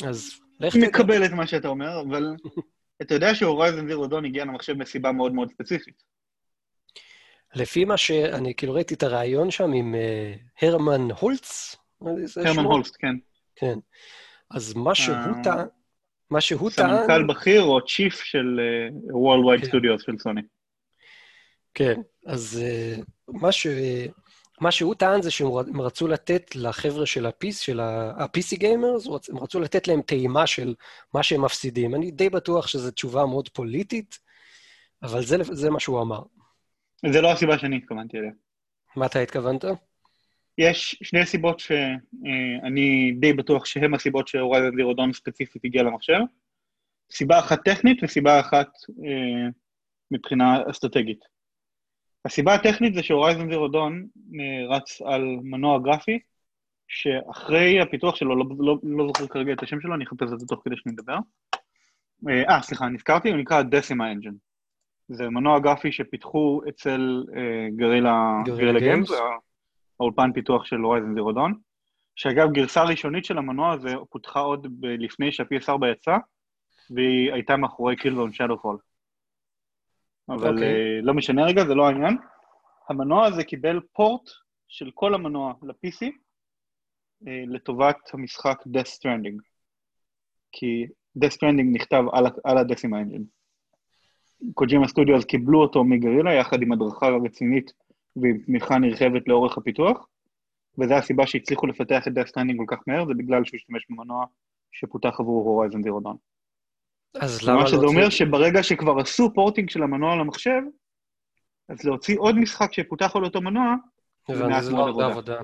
אז
לך תדע. מקבל את מה שאתה אומר, אבל אתה יודע שהורייזן זירו דון הגיע למחשב מסיבה מאוד מאוד ספציפית.
לפי מה שאני כאילו ראיתי את הריאיון שם עם uh, הרמן הולץ,
הרמן הולץ, כן.
כן. אז מה שהוא uh, טען, מה שהוא טען...
סמנכ"ל בכיר או צ'יף של uh, Worldwide כן. Studios של סוני.
כן, אז uh, מה, ש... מה שהוא טען זה שהם רצו לתת לחבר'ה של ה-PC, של ה-PC גיימרס, הם רצו לתת להם טעימה של מה שהם מפסידים. אני די בטוח שזו תשובה מאוד פוליטית, אבל זה, זה מה שהוא אמר.
זה לא הסיבה שאני התכוונתי אליה.
מה אתה התכוונת?
יש שני סיבות שאני די בטוח שהן הסיבות שהורייזן זירו דון ספציפית הגיע למחשב. סיבה אחת טכנית וסיבה אחת אה, מבחינה אסטרטגית. הסיבה הטכנית זה שהורייזן זירו דון אה, רץ על מנוע גרפי, שאחרי הפיתוח שלו, לא, לא, לא זוכר כרגע את השם שלו, אני אחפש את זה תוך כדי שאני מדבר. אה, אה סליחה, נזכרתי, הוא נקרא Decima Engine. זה מנוע גרפי שפיתחו אצל אה, Guerrilla, Guerrilla Games, האולפן פיתוח של Horizon Zero Dawn, שאגב, גרסה ראשונית של המנוע הזה פותחה עוד ב- לפני שה-PS4 יצא, והיא הייתה מאחורי Killzone Shadow Fall. אבל okay. אוקיי. אה, לא משנה רגע, זה לא העניין. המנוע הזה קיבל פורט של כל המנוע ל-PC אה, לטובת המשחק Death Stranding. כי Death Stranding נכתב על, על ה-Decima Engine. קוג'ימה סטודיוז קיבלו אותו מגרילה יחד עם הדרכה רצינית ועם תמיכה נרחבת לאורך הפיתוח, וזו הסיבה שהצליחו לפתח את Death Stranding כל כך מהר, זה בגלל שהוא השתמש במנוע שפותח עבור הורייזן זירו. אז למה לא... מה שזה אומר שברגע שכבר עשו porting של המנוע למחשב, אז להוציא עוד משחק שפותח על אותו מנוע,
זה מעט מאוד לא עבודה.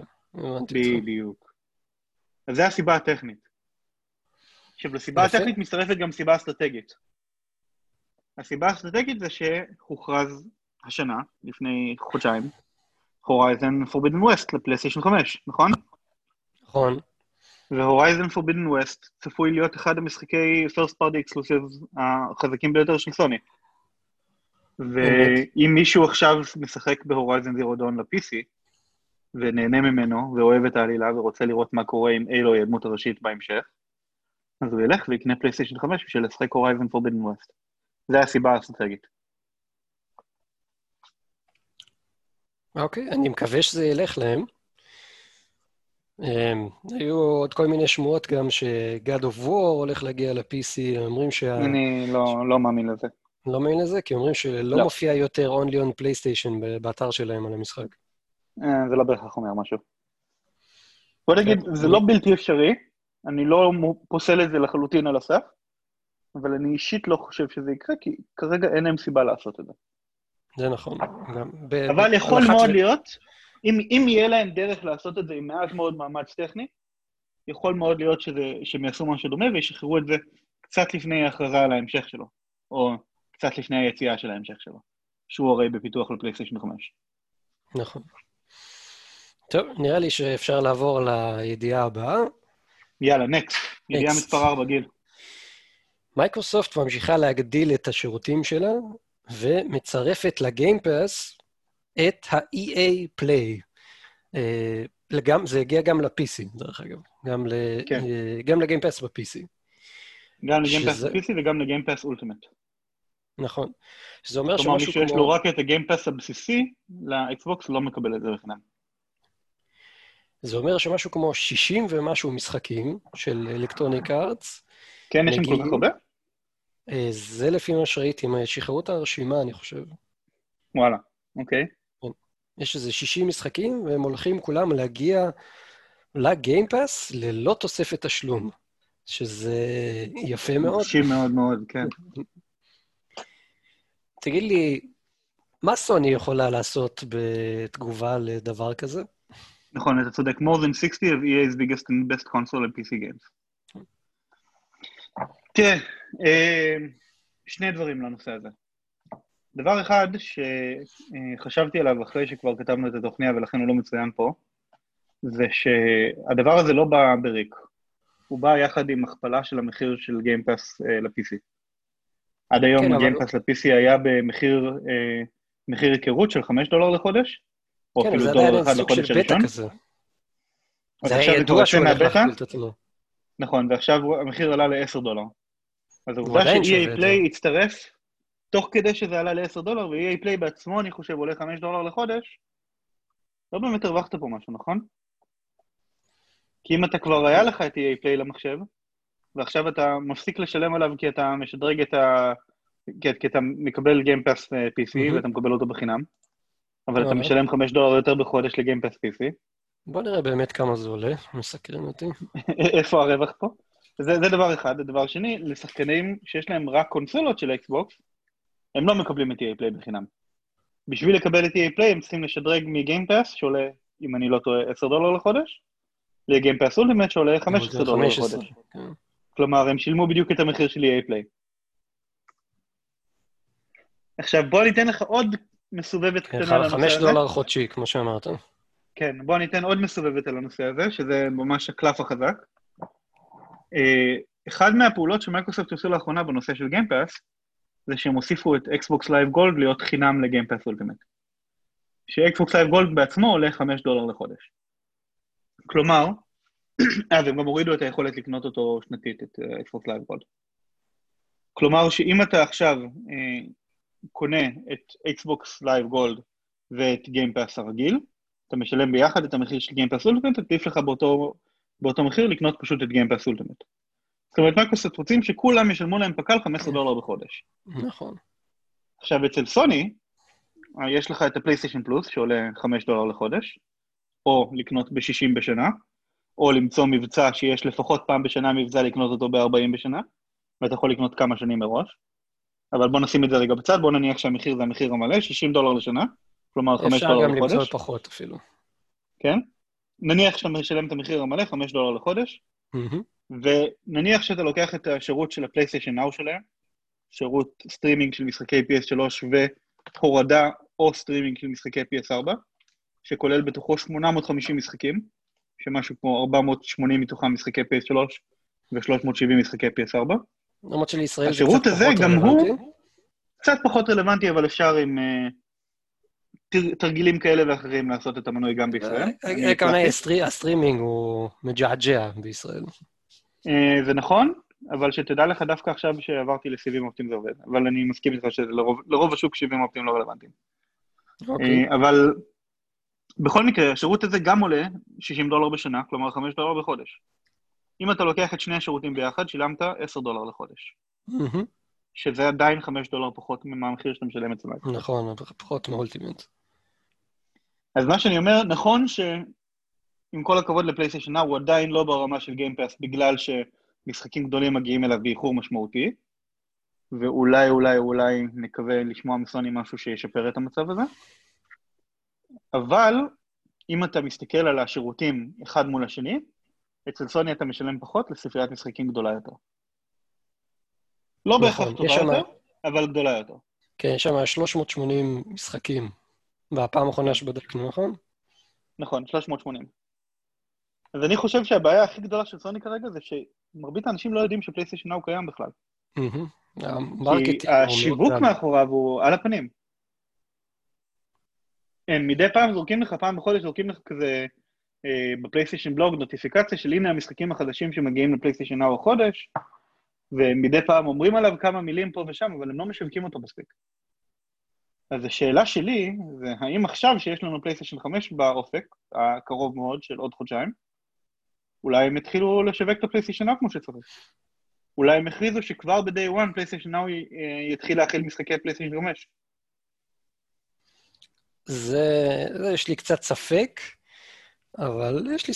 בדיוק. אז זו הסיבה הטכנית. עכשיו, לסיבה הטכנית מצטרפת גם סיבה אסטרטגית. הסיבה האסטרטגית זה שהוכרז השנה, לפני חודשיים, הורייזן פורבידן ווסט לפלייסטיישן 5, נכון?
נכון.
והורייזן פורבידן ווסט צפוי להיות אחד המשחקי first party exclusives החזקים ביותר של סוני. ואם מישהו עכשיו משחק בהורייזן זירו דאון ל-PC, ונהנה ממנו, ואוהב את העלילה, ורוצה לראות מה קורה עם אילו היא הדמות הראשית בהמשך, אז הוא ילך ויקנה פלייסטיישן 5 בשביל לשחק הורייזן פורבידן ווסט. זה הסיבה האסטרטגית.
אוקיי, אני מקווה שזה ילך להם. Um, היו עוד כל מיני שמועות גם ש-God of War הולך להגיע ל-PC, אומרים שה...
אני לא, לא מאמין לזה.
לא מאמין לזה? כי אומרים שלא לא. מופיע יותר Only on PlayStation באתר שלהם על המשחק.
Uh, זה לא בהכרח אומר משהו. בוא נגיד, כן. זה לא בלתי אפשרי, אני לא פוסל את זה לחלוטין על הסף, אבל אני אישית לא חושב שזה יקרה, כי כרגע אין להם סיבה לעשות את זה.
זה נכון.
אבל יכול מאוד. להיות, אם, אם יהיה להם דרך לעשות את זה עם מעט מאוד מאמץ טכני, יכול מאוד להיות שזה, שהם יעשו משהו דומה וישחררו את זה קצת לפני ההכרזה על ההמשך שלו, או קצת לפני היציאה של ההמשך שלו, שהוא הרי בפיתוח לפלייסטיישן 5.
נכון. טוב, נראה לי שאפשר לעבור לידיעה הבאה.
יאללה, next. ידיעה מספר 4, גיל.
מייקרוסופט ממשיכה להגדיל את השירותים שלה, ומצרפת לגיימפאס את ה-EA Play. לא, גם זה הגיע גם ל-PC, דרך אגב. גם, ל,
כן.
אה, גם לגיימפס ב-PC.
גם לגיימפס
שזה-
PC וגם לגיימפס אולטימט.
נכון. שזה אומר
כלומר, מי
שמשהו
שיש
כמו...
לו רק את הגיימפס הבסיסי, לאקסבוקס לא מקבל את זה בחינם.
זה אומר שמשהו כמו 60 ומשהו משחקים של אלקטרוניק ארטס,
כן, יש שם כל כך הרבה?
אה, זה לפי מה שראיתי, הם שחררו את הרשימה, אני חושב.
וואלה, אוקיי.
יש איזה 60 משחקים, והם הולכים כולם להגיע לגיימפאס ללא תוספת תשלום, שזה יפה מאוד.
מרשים מאוד מאוד, כן.
תגיד לי, מה סוני יכולה לעשות בתגובה לדבר כזה?
נכון, אתה צודק. More than 60 of EA's biggest and best console and PC games. תראה, אה, שני דברים לנושא הזה. דבר אחד שחשבתי עליו אחרי שכבר כתבנו את התוכניה ולכן הוא לא מצוין פה, זה שהדבר הזה לא בא בריק. הוא בא יחד עם הכפלה של המחיר של גיימפאס ל-PC. עד היום
כן, אבל-
הגיימפאס ל-PC היה במחיר אה, מחיר היכרות של 5 דולר לחודש, או
כן, אבל
אפילו דולר אחד לחודש הראשון.
כזה. זה היה ידוע שהוא הולך להכפיל את עצמו.
נכון, ועכשיו המחיר עלה ל-10 דולר. אז העובדה ש-EA Play הצטרף, תוך כדי שזה עלה ל-10 דולר, ו-EA Play בעצמו, אני חושב, עולה 5 דולר לחודש, לא באמת הרווחת פה משהו, נכון? כי אם אתה כבר היה לך את EA Play למחשב, ועכשיו אתה מפסיק לשלם עליו כי אתה משדרג את ה... כי, כי אתה מקבל גיימפאס PC
מהמם.
ואתה מקבל אותו בחינם, אבל אתה. משלם 5 דולר יותר בחודש לגיימפאס PC,
בוא נראה באמת כמה זה עולה, מסקרן אותי.
איפה הרווח פה? זה, זה דבר אחד. דבר שני, לשחקנים שיש להם רק קונסולות של אקסבוקס, הם לא מקבלים את EA Play בחינם. בשביל לקבל את EA Play הם צריכים לשדרג מגיימפאס, שעולה, אם אני לא טועה, 10 דולר לחודש, לגיימפאס אולטימט שעולה 15 דולר
15,
לחודש.
כן.
כלומר, הם שילמו בדיוק את המחיר של EA Play. עכשיו, בוא ניתן לך עוד מסובבת
כן,
קטנה לנושא הזה.
5 דולר חודשי, כמו שאמרת.
כן, בואו ניתן עוד מסובבת על הנושא הזה, שזה ממש הקלף החזק. אה, אחד מהפעולות שמייקרוסופט עשו לאחרונה בנושא של גיימפאס, זה שהם הוסיפו את Xbox Live Gold להיות חינם לגיימפאס אולטימט. ש-Xbox Live Gold בעצמו עולה 5 דולר לחודש. כלומר, אה, והם גם הורידו את היכולת לקנות אותו שנתית, את אה, Xbox Live Gold. כלומר, שאם אתה עכשיו אה, קונה את Xbox Live Gold ואת גיימפאס הרגיל, אתה משלם ביחד את המחיר של גיימפאס אולטימט, עדיף לך באותו, באותו מחיר לקנות פשוט את גיימפאס אולטימט. זאת אומרת, מייקרוסופט רוצים שכולם ישלמו להם פק"ל 15 דולר בחודש.
נכון.
עכשיו, אצל סוני, אה, יש לך את הפלייסטיישן פלוס, שעולה 5 דולר לחודש, או לקנות ב-60 בשנה, או למצוא מבצע שיש לפחות פעם בשנה מבצע לקנות אותו ב-40 בשנה, ואתה יכול לקנות כמה שנים מראש. אבל בוא נשים את זה רגע בצד, בוא נניח שהמחיר זה המחיר המלא, 60 דולר לשנה, כלומר 5
אפשר
דולר
גם
לחודש.
למצוא פחות אפילו.
כן? נניח שאתה משלם את המחיר המלא, 5 דולר לחודש. ונניח שאתה לוקח את השירות של הפלייסטיישן נאו שלהם, שירות סטרימינג של משחקי PS3 והורדה או סטרימינג של משחקי PS4, שכולל בתוכו 850 משחקים, שמשהו כמו 480 מתוכם משחקי PS3 ו-370 משחקי PS4.
למרות שלישראל זה
השירות
קצת
הזה,
פחות
גם הוא-
רלוונטי.
קצת פחות רלוונטי, אבל אפשר עם תר- תרגילים כאלה ואחרים לעשות את המנוי גם בישראל.
אה, הכוונה היא
הצלחתי.
הסטרי- הסטרימינג הוא מג'עג'ע בישראל.
אה, זה נכון, אבל שתדע לך דווקא עכשיו שעברתי לסיבים אופטיים זה עובד. אבל אני מסכים איתך שלרוב השוק סיבים אופטיים לא רלוונטיים.
אוקיי.
אה, אבל בכל מקרה, השירות הזה גם עולה 60 דולר בשנה, כלומר 5 דולר בחודש. אם אתה לוקח את שני השירותים ביחד, שילמת 10 דולר לחודש. שזה עדיין 5 דולר פחות מהמחיר שאתה משלם אצל מייקרוסופט.
נכון, פחות מאולטימט.
אז מה שאני אומר, נכון שעם כל הכבוד לפלייסטיישן הוא עדיין לא ברמה של גיימפאס, בגלל שמשחקים גדולים מגיעים אליו באיחור משמעותי, ואולי, אולי, אולי נקווה לשמוע מסוני משהו שישפר את המצב הזה. אבל אם אתה מסתכל על השירותים אחד מול השני, אצל סוני אתה משלם פחות לספריית משחקים גדולה יותר. לא
נכון,
בהכרח טובה
יש שם-
יותר, אבל גדולה יותר.
כן, יש שם 380 משחקים. והפעם האחרונה שבדקנו, נכון?
נכון, 380. אז אני חושב שהבעיה הכי גדולה של סוני כרגע זה שמרבית האנשים לא יודעים שפלייסטיישן נאו קיים בכלל. כי השיווק. מאחוריו הוא על הפנים. הם מדי פעם זורקים לך, פעם בחודש זורקים לך כזה אה, בפלייסטיישן בלוג נוטיפיקציה של הנה המשחקים החדשים שמגיעים לפלייסטיישן נאו החודש, ומדי פעם אומרים עליו כמה מילים פה ושם, אבל הם לא משווקים אותו מספיק. אז השאלה שלי, זה האם עכשיו שיש לנו פלייסטיישן 5 באופק, הקרוב מאוד של עוד חודשיים, אולי הם התחילו לשווק את הפלייסטיישן נאו כמו שצריך. אולי הם הכריזו שכבר ב-day one פלייסטיישן נאו יתחיל להכיל משחקי פלייסטיישן 5.
זה, זה, יש לי קצת ספק, אבל יש לי...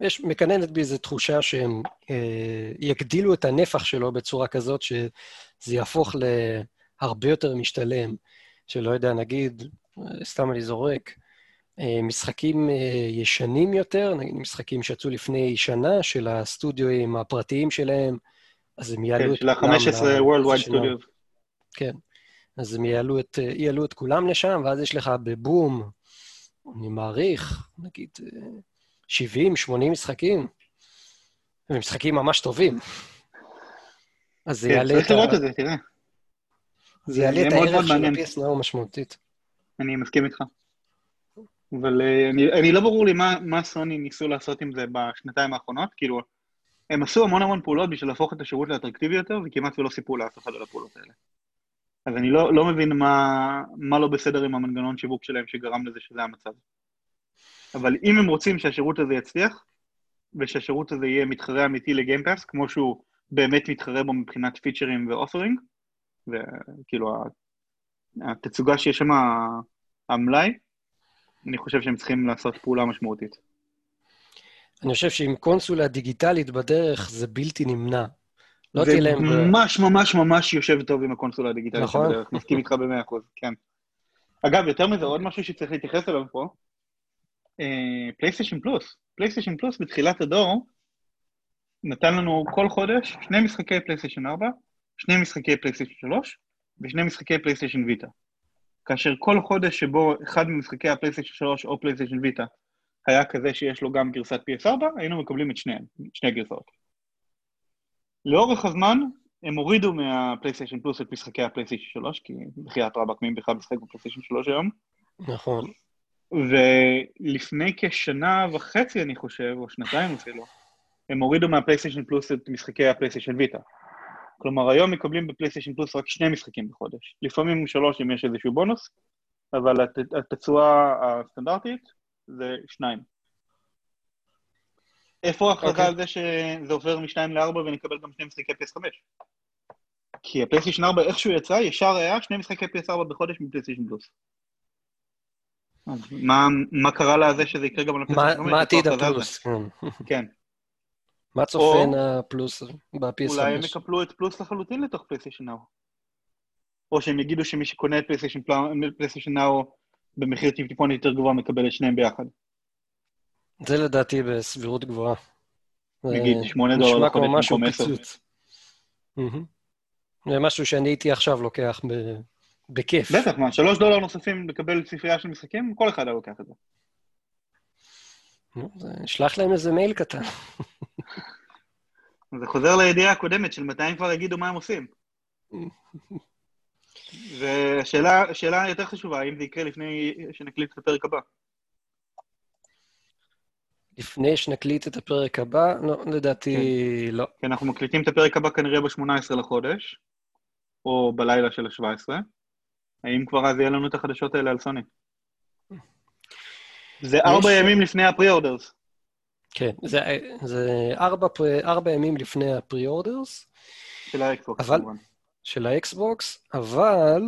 יש, מקננת בי איזו תחושה שהם אה, יגדילו את הנפח שלו בצורה כזאת שזה יהפוך להרבה יותר משתלם. שלא יודע, נגיד, סתם אני זורק, אה, משחקים אה, ישנים יותר, נגיד משחקים שיצאו לפני שנה, של הסטודיואים הפרטיים שלהם, אז הם יעלו
כן, את כולם... כן, של ה-15 Worldwide Studios.
כן, אז הם יעלו את, יעלו את כולם לשם, ואז יש לך בבום, אני מעריך, נגיד, 70, 80 משחקים, ומשחקים ממש טובים. אז זה
כן,
יעלה
את ה... צריך לראות את זה, תראה.
זה יעלה את הערך של ה-PS Now משמעותית.
אני מסכים איתך. אבל uh, אני, אני לא ברור לי מה, מה סוני ניסו לעשות עם זה בשנתיים האחרונות, כאילו, הם עשו המון המון פעולות בשביל להפוך את השירות לאטרקטיבי יותר, וכמעט ולא סיפרו לאף אחד על הפעולות האלה. אז אני לא, לא מבין מה, מה לא בסדר עם המנגנון שיווק שלהם שגרם לזה שזה המצב. אבל אם הם רוצים שהשירות הזה יצליח, ושהשירות הזה יהיה מתחרה אמיתי לגיימפאס, כמו שהוא באמת מתחרה בו מבחינת פיצ'רים ו-offering, וכאילו התצוגה שיש שם, המלאי, אני חושב שהם צריכים לעשות פעולה משמעותית.
אני חושב שעם קונסולה דיגיטלית בדרך זה בלתי נמנע.
לא תהיה להם... זה ממש ממש ממש יושב טוב עם הקונסולה הדיגיטלית
נכון.
בדרך, מסכים איתך במאה אחוז, כן. אגב, יותר מזה, עוד משהו שצריך להתייחס אליו פה, פלייסטיישן פלוס. פלייסטיישן פלוס בתחילת הדור נתן לנו כל חודש שני משחקי פלייסטיישן 4, שני משחקי פלייסטיישן 3 ושני משחקי פלייסטיישן ויטה. כאשר כל חודש שבו אחד ממשחקי הפלייסטיישן 3 או פלייסטיישן ויטה היה כזה שיש לו גם גרסת PS4, היינו מקבלים את שניהם, שני הגרסאות. לאורך הזמן, הם הורידו מהפלייסטיישן פלוס את משחקי הפלייסטיישן 3, כי בחייאת רבאק מי בכלל משחק בפלייסטיישן 3 היום.
נכון.
ולפני כשנה וחצי, אני חושב, או שנתיים אפילו, הם הורידו מהפלייסטיישן פלוס את משחקי הפלייסטיישן ויטה. כלומר, היום מקבלים בפלייסטיישן פלוס רק שני משחקים בחודש. לפעמים שלוש אם יש איזשהו בונוס, אבל ההצעה הסטנדרטית זה שניים. איפה ההכרזה okay. אוקיי. על זה שזה עובר משניים לארבע ונקבל גם שני משחקי PS5? כי הפלייסטיישן 4 איכשהו יצא, ישר היה שני משחקי PS4 בחודש מפלייסטיישן פלוס. מה, מה קרה לזה שזה יקרה גם על
הפלייסטיישן 5? מה עתיד הפלוס?
כן.
מה צופן הפלוס ב-PS5?
אולי הם יקפלו את פלוס לחלוטין לתוך פלייסטיישן נאו. או שהם יגידו שמי שקונה את פלייסטיישן נאו במחיר טיפונת יותר גבוה מקבל את שניהם ביחד.
זה לדעתי בסבירות גבוהה.
נגיד, שמונה דולר
לחודש במקום עשר. זה משהו שאני הייתי עכשיו לוקח ב... בכיף.
בטח, מה, שלוש דולר נוספים לקבל ספרייה של משחקים, כל אחד היה לוקח את זה.
נשלח להם איזה מייל קטן.
זה חוזר לידיעה הקודמת של מתי הם כבר יגידו מה הם עושים. ושאלה יותר חשובה, האם זה יקרה לפני שנקליט את הפרק הבא?
לפני שנקליט את הפרק הבא? לא, לדעתי כן. לא.
כי אנחנו מקליטים את הפרק הבא כנראה ב-18 לחודש, או בלילה של ה-17. האם כבר אז יהיה לנו את החדשות האלה על סוני? זה ארבע ימים לפני הפרי-אורדרס.
כן, זה, זה ארבע, ארבע ימים לפני הפרי-אורדרס.
של האקסבוקס, כמובן.
של האקסבוקס, אבל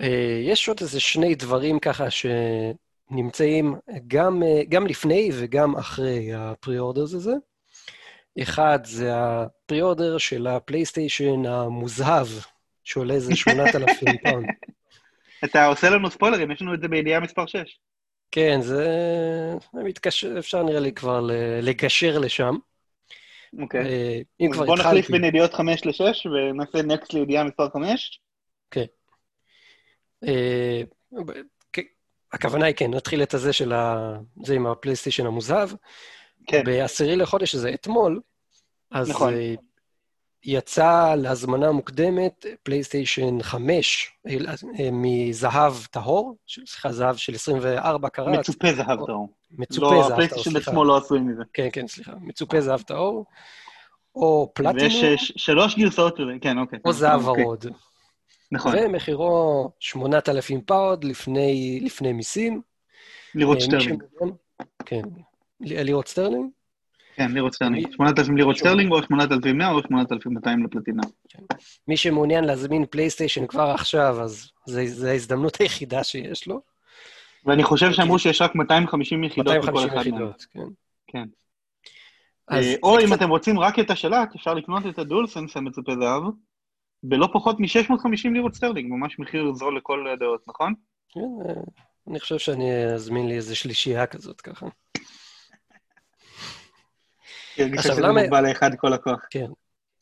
אה, יש עוד איזה שני דברים ככה שנמצאים גם, אה, גם לפני וגם אחרי ה pre-orders הזה. אחד זה ה pre-order של הפלייסטיישן המוזהב, שעולה איזה 8,000 פאונד.
אתה עושה לנו ספוילרים, יש לנו את זה בידיעה מספר 6.
כן, זה... מתקשר, אפשר נראה לי כבר לגשר לשם.
אוקיי. אה, אם כבר התחלתי... בוא נחליף בין ידיעות 5 ל-6 ונעשה נקסט לידיעה מספר 5.
כן. אה, הכוונה היא כן, נתחיל את הזה של ה... זה עם הפלייסטיישן המוזהב. כן. בעשירי לחודש, שזה אתמול, אז נכון. אה, יצא להזמנה מוקדמת פלייסטיישן 5 מזהב טהור, סליחה, זהב של 24 קראט.
מצופה זהב טהור.
מצופה
לא,
זהב
הפלייסטיישן
טהור, סליחה.
עצמו לא עשוי מזה.
כן, כן, סליחה. מצופה זהב טהור, או פלטינום,
ויש אה, שלוש גרסאות של זה, כן, אוקיי.
או זהב
אוקיי,
ורוד.
נכון,
ומחירו 8,000 פאונד לפני, לפני מיסים.
לירות
אה, מי
שטרלינג.
שמעוניין- כן, ל- לירות סטרלינג.
כן, לירות סטרלינג.
מי-
8,000 לירות סטרלינג או 8,100 או 8,200 לפלטינה.
מי שמעוניין להזמין פלייסטיישן כבר עכשיו, אז זו ההזדמנות היחידה שיש לו.
ואני חושב שאמרו שיש רק 250 יחידות בכל
250
אחד מהם.
יחידות, כן.
כן. אה, או אם אתם רוצים רק את השלט, אפשר לקנות את ה DualSense המצופה זהב בלא פחות מ-650 לירות סטרלינג, ממש מחיר זול לכל הדעות, נכון?
כן, אה, אני חושב שאני אזמין לי איזה שלישייה כזאת ככה.
כי הרגישה
עכשיו,
שזה
למה-
מוגבל לאחד כל הכוח.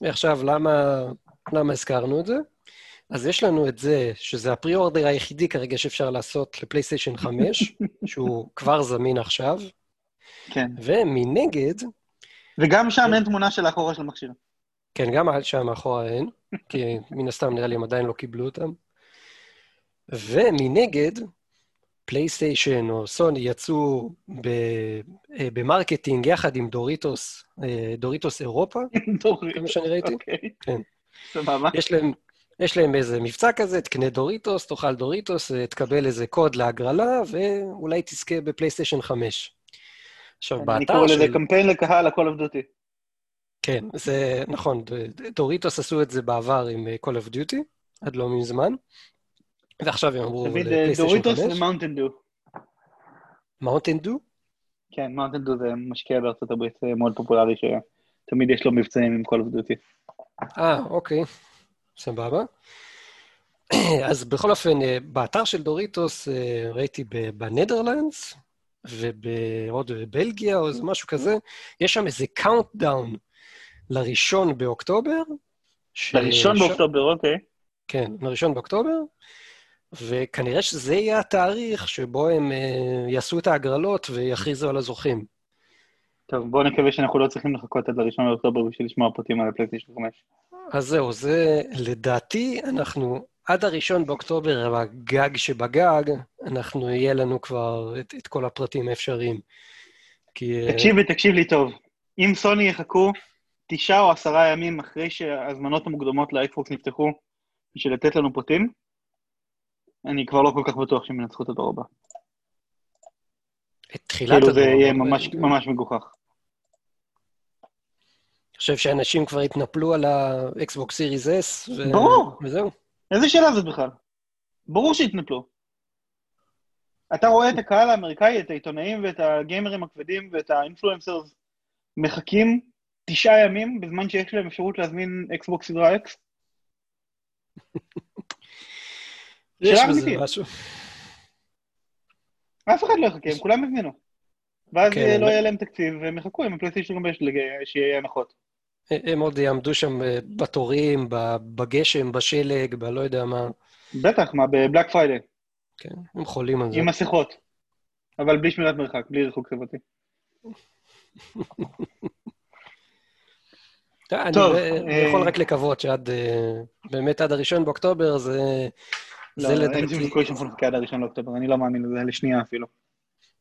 ועכשיו, למה, למה הזכרנו את זה? אז יש לנו את זה, שזה הפרי-אורדר היחידי כרגע שאפשר לעשות לפלייסטיישן 5, שהוא כבר זמין עכשיו,
כן.
ומנגד,
וגם שם
כן.
אין תמונה של האחורה של המכשיר.
כן, גם שם מאחורה אין, כי מן הסתם נראה לי הם עדיין לא קיבלו אותם. ומנגד, פלייסטיישן או סוני יצאו ב, אה, ב marketing יחד עם דוריטוס, אה, דוריטוס אירופה. כמה שאני ראיתי.
אוקיי.
כן.
סבבה.
יש להם, יש להם איזה מבצע כזה, תקנה דוריטוס, תאכל דוריטוס, אה, תקבל איזה קוד להגרלה, ואולי תזכה בפלייסטיישן 5. עכשיו,
אני
באתר
קורא
של...
לזה קמפיין ל Call of Duty.
כן, זה נכון, דוריטוס עשו את זה בעבר עם Call of Duty, עד לא מזמן, ועכשיו הם אמרו לפלייסטיישן
דוריטוס
5.
ו Mountain
Dew. Mountain Dew?
כן, Mountain Dew זה משקה בארצות הברית אה, מאוד פופולרי שתמיד יש לו מבצעים עם of duty.
אה, אוקיי, סבבה. אז בכל אופן, אה, באתר של דוריטוס אה, ראיתי ב Netherlands, ועוד בבלגיה או איזה משהו כזה, יש שם איזה countdown לראשון באוקטובר. ש-
לראשון
ש-
באוקטובר, אוקיי.
כן, לראשון באוקטובר, וכנראה שזה יהיה התאריך שבו הם אה, יעשו את ההגרלות ויכריזו על הזוכים.
טוב, בואו נקווה שאנחנו לא צריכים לחכות עד לראשון באוקטובר בשביל לשמוע פרטים על הפלייסטיישן 5.
אז זהו, זה לדעתי, אנחנו עד הראשון באוקטובר, הגג שבגג, אנחנו, יהיה לנו כבר את, את כל הפרטים האפשריים. כי... אה,
תקשיב ותקשיב לי טוב. אם סוני יחכו תשעה או עשרה ימים אחרי שההזמנות המוקדמות לאקסבוקס נפתחו בשביל לתת לנו פרטים, אני כבר לא כל כך בטוח שהם ינצחו את הדור הבא.
את תחילת
כאילו זה
הדור
יהיה
הבא,
ממש,
אני
ממש מגוחך.
חושב שאנשים כבר התנפלו על ה-Xbox Series S, ו...
ברור.
וזהו.
איזה שאלה זאת בכלל? ברור שהתנפלו. אתה רואה את הקהל האמריקאי, את העיתונאים ואת הגיימרים הכבדים ואת האינפלואנסרס מחכים תשעה ימים בזמן שיש להם אפשרות להזמין אקסבוקס סדרה אקס? שאלה אמיתית. אף אחד לא יחכה, הם כולם הזמינו. ואז
כן,
לא יהיה להם תקציב, והם יחכו עם הפלייסטיישן 5 לג- שיהיה הנחות.
הם עוד יעמדו שם אה, בתורים, בגשם, בשלג, בלא יודע מה.
בטח, מה, בבלק פריידי,
כן, הם חולים על זה.
עם מסכות. אבל בלי שמירת מרחק, בלי ריחוק חברתי.
אני
טוב,
ב-
אה,
יכול רק לקוות שעד, אה, באמת עד הראשון באוקטובר, זה
לא, אין שום. סיכוי נחכה עד הראשון לאוקטובר, אני לא מאמין לזה לשנייה אפילו.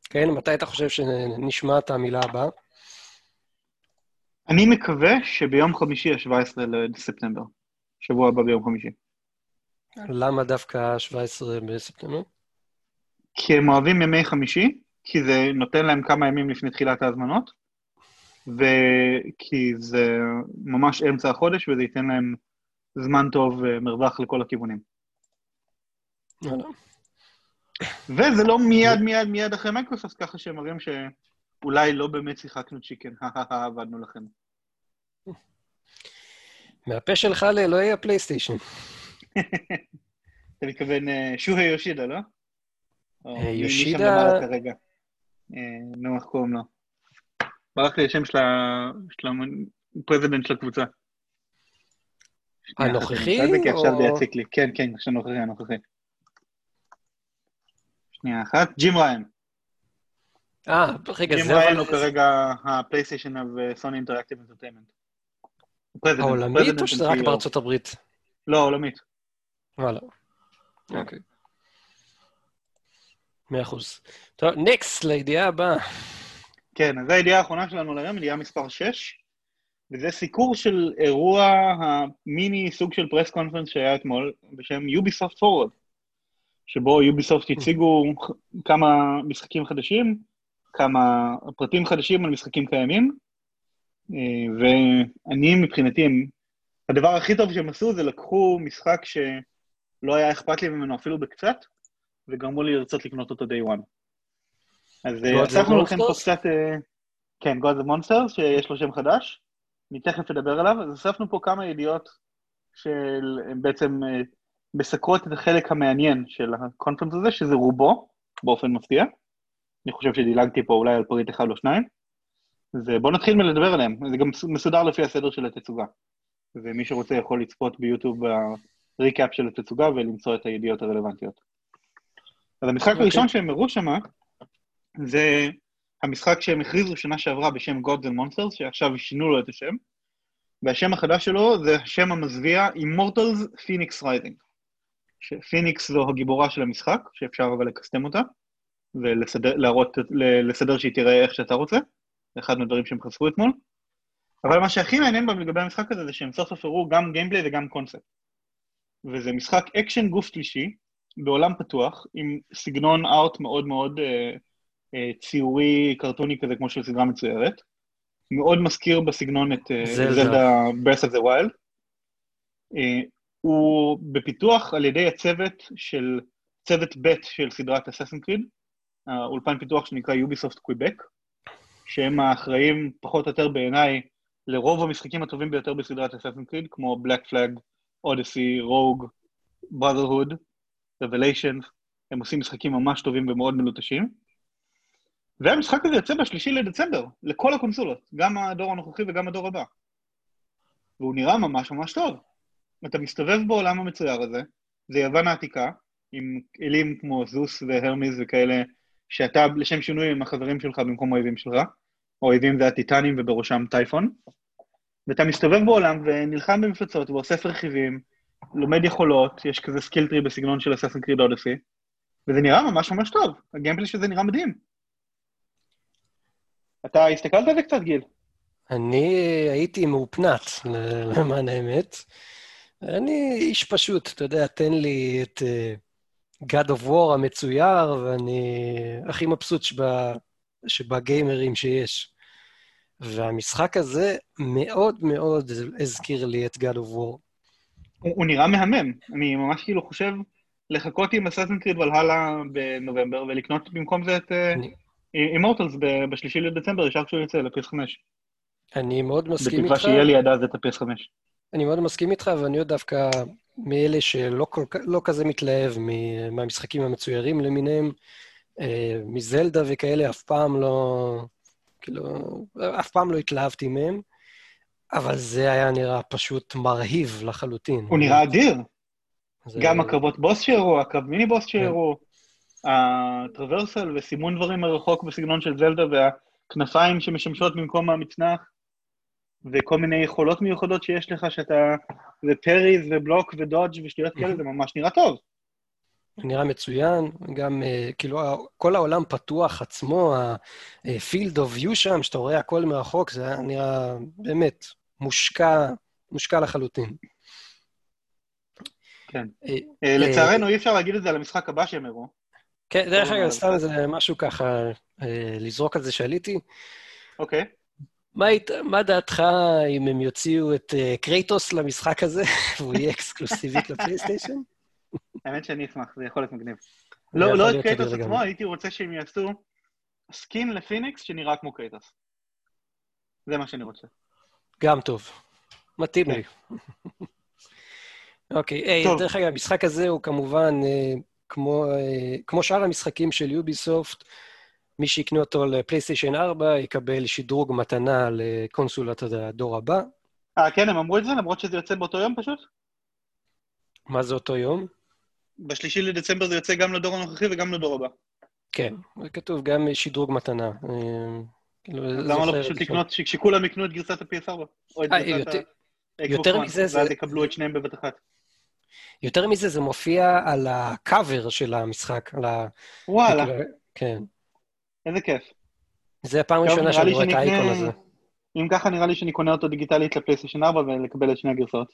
כן, מתי אתה חושב שנשמע את המילה הבאה?
אני מקווה שביום חמישי, ה-17 לספטמבר. שבוע הבא ביום חמישי.
למה דווקא 17 בספטמבר?
כי הם אוהבים ימי חמישי, כי זה נותן להם כמה ימים לפני תחילת ההזמנות, וכי זה ממש אמצע החודש, וזה ייתן להם זמן טוב ומרווח לכל הכיוונים.
לא.
וזה לא מיד מיד מיד אחרי מייקרוסופט, ככה שהם מראים שאולי לא באמת שיחקנו צ'יקן, עבדנו לכם.
מהפה שלך לאלוהי הפלייסטיישן.
אתה מתכוון אה, שוהי יושידה, לא?
אה, יושידה-.
אה, נו, איך קוראים לו? ברח לי השם של ה president של הקבוצה.
הנוכחי,
זה, כי עכשיו זה יציק לי. כן, כן, הנוכחי, הנוכחי. שנייה אחת, ג'ים ראיין.
אה, רגע,
ג'ים
זה
ראיין
אבל...
הוא כרגע הפלייסטיישן ו Sony Interactive Entertainment.
העולמית או שזה רק בארצות הברית?
לא, עולמית.
וואלה.
כן.
אוקיי. מאה אחוז. טוב, next, לידיעה הבאה.
כן, אז זו הידיעה האחרונה שלנו להיום, ידיעה מספר 6, וזה סיקור של אירוע המיני סוג של press conference שהיה אתמול, בשם Ubisoft Forward, שבו יוביסופט הציגו כמה משחקים חדשים, כמה פרטים חדשים על משחקים קיימים, אה, ואני מבחינתי, הדבר הכי טוב שהם עשו זה לקחו משחק שלא היה אכפת לי ממנו אפילו בקצת, וגרמו לי לרצות לקנות אותו day one. אז אה, אספנו לכם פה קצת... אה, כן, God of Monsters, שיש לו שם חדש, אני תכף אדבר עליו, אז אספנו פה כמה ידיעות של בעצם מסקרות את החלק המעניין של ה conference הזה, שזה רובו, באופן מפתיע. אני חושב שדילגתי פה אולי על פריט אחד או שניים. ובואו נתחיל מלדבר עליהם, זה גם מסודר לפי הסדר של התצוגה. ומי שרוצה יכול לצפות ביוטיוב ב recap של התצוגה ולמצוא את הידיעות הרלוונטיות. אז המשחק okay. אוקיי. הראשון שהם הראו שם, זה המשחק שהם הכריזו שנה שעברה בשם Gods and Monsters, שעכשיו שינו לו את השם, והשם החדש שלו זה השם המזוויע Immortals Fenyx Rising. שפיניקס זו הגיבורה של המשחק, שאפשר אבל לקסטם אותה, ולסדר שהיא תראה איך שאתה רוצה, זה אחד מהדברים שהם חשפו אתמול. אבל מה שהכי מעניין בהם לגבי המשחק הזה זה שהם סוף סוף הראו גם gameplay וגם קונספט. וזה משחק אקשן גוף שלישי, בעולם פתוח, עם סגנון art מאוד מאוד אה, אה, ציורי, קרטוני כזה, כמו של סדרה מצוירת. מאוד מזכיר בסגנון את אה, Zelda Breath of the Wild. הוא בפיתוח על ידי הצוות של, צוות ב' של סדרת Assassin's Creed, האולפן פיתוח שנקרא Ubisoft Quebec, שהם האחראים, פחות או יותר בעיניי, לרוב המשחקים הטובים ביותר בסדרת Assassin's Creed, כמו Black Flag, Odyssey, Rogue, Brotherhood, Revelation, הם עושים משחקים ממש טובים ומאוד מלוטשים. והמשחק הזה יוצא בשלישי לדצמבר, לכל הקונסולות, גם הדור הנוכחי וגם הדור הבא. והוא נראה ממש ממש טוב. אתה מסתובב בעולם המצויר הזה, זה יוון העתיקה, עם אלים כמו Zeus ו Hermes וכאלה, שאתה לשם שינוי עם החברים שלך במקום האויבים שלך, האויבים זה הטיטנים ובראשם Typhon, ואתה מסתובב בעולם ונלחם במפלצות ואוסף רכיבים, לומד יכולות, יש כזה skill tree בסגנון של Assassin's Creed Odyssey, וזה נראה ממש ממש טוב, הגיימפלי שזה נראה מדהים. אתה הסתכלת על זה קצת, גיל?
אני הייתי מאופנת, למען האמת. אני איש פשוט, אתה יודע, תן לי את uh, God of War המצויר, ואני הכי מבסוט שבה, שבגיימרים שיש. והמשחק הזה מאוד מאוד הזכיר לי את God of War.
הוא, הוא נראה מהמם. אני ממש כאילו חושב לחכות עם אססן קריד ולהלה בנובמבר, ולקנות במקום זה את אימורטלס uh, בשלישי לדצמבר, ישר כשהוא יוצא לפייס 5.
אני מאוד מסכים איתך.
בתקווה שיהיה לי עד אז את הפייס 5.
אני מאוד מסכים איתך, ואני עוד דווקא מאלה שלא כל, לא כזה מתלהב מהמשחקים המצוירים למיניהם, אה, מזלדה וכאלה, אף פעם לא, כאילו, אף פעם לא התלהבתי מהם, אבל זה היה נראה פשוט מרהיב לחלוטין.
הוא נראה אדיר. זה... גם הקרבות בוס שהראו, הקרב מיני בוס שהראו, כן. הטרוורסל וסימון דברים מרחוק בסגנון של זלדה והכנפיים שמשמשות במקום המצנח. וכל מיני יכולות מיוחדות שיש לך, שאתה... זה פריז ובלוק ודודג' ושטויות כאלה, זה ממש נראה טוב.
נראה מצוין, גם uh, כאילו כל העולם פתוח עצמו, ה-field of view שם, שאתה רואה הכל מרחוק, זה נראה באמת מושקע, מושקע לחלוטין.
כן. אה, לצערנו, אי אפשר להגיד את זה על המשחק הבא שהם הראו.
כן, דרך אגב, סתם זה משהו ככה, לזרוק על זה שעליתי.
אוקיי.
מה, מה דעתך אם הם יוציאו את אה, Kratos למשחק הזה, והוא יהיה אקסקלוסיבית לפלייסטיישן?
האמת שאני אשמח, זה יכול להיות מגניב. לא, לא את Kratos עצמו, הייתי רוצה שהם יעשו skin ל Fenyx שנראה כמו Kratos. זה מה שאני רוצה.
גם טוב. מתאים לי. אוקיי, דרך אגב, המשחק הזה הוא כמובן, כמו, אה, כמו שאר המשחקים של Ubisoft, מי שיקנה אותו לפלייסטיישן 4 יקבל שדרוג מתנה לקונסולת הדור הבא.
אה, כן, הם אמרו את זה, למרות שזה יוצא באותו יום פשוט?
מה זה אותו יום?
בשלישי לדצמבר זה יוצא גם לדור הנוכחי וגם לדור הבא.
כן, זה כתוב גם שדרוג מתנה. אה,
כאילו, למה לא פשוט לקנות, שכולם יקנו את גרסת ה-PS4? או את
אה, גרסת ה... יותר מזה זה...
ואז יקבלו את שניהם בבת אחת.
יותר מזה, זה מופיע על הקאבר של המשחק, על ה...
וואלה,
כן.
איזה כיף.
זה הפעם הראשונה שאני רואה את האייקון הזה.
אם ככה, נראה לי שאני קונה אותו דיגיטלית לפלייסטיישן 4 ולקבל את שני הגרסאות.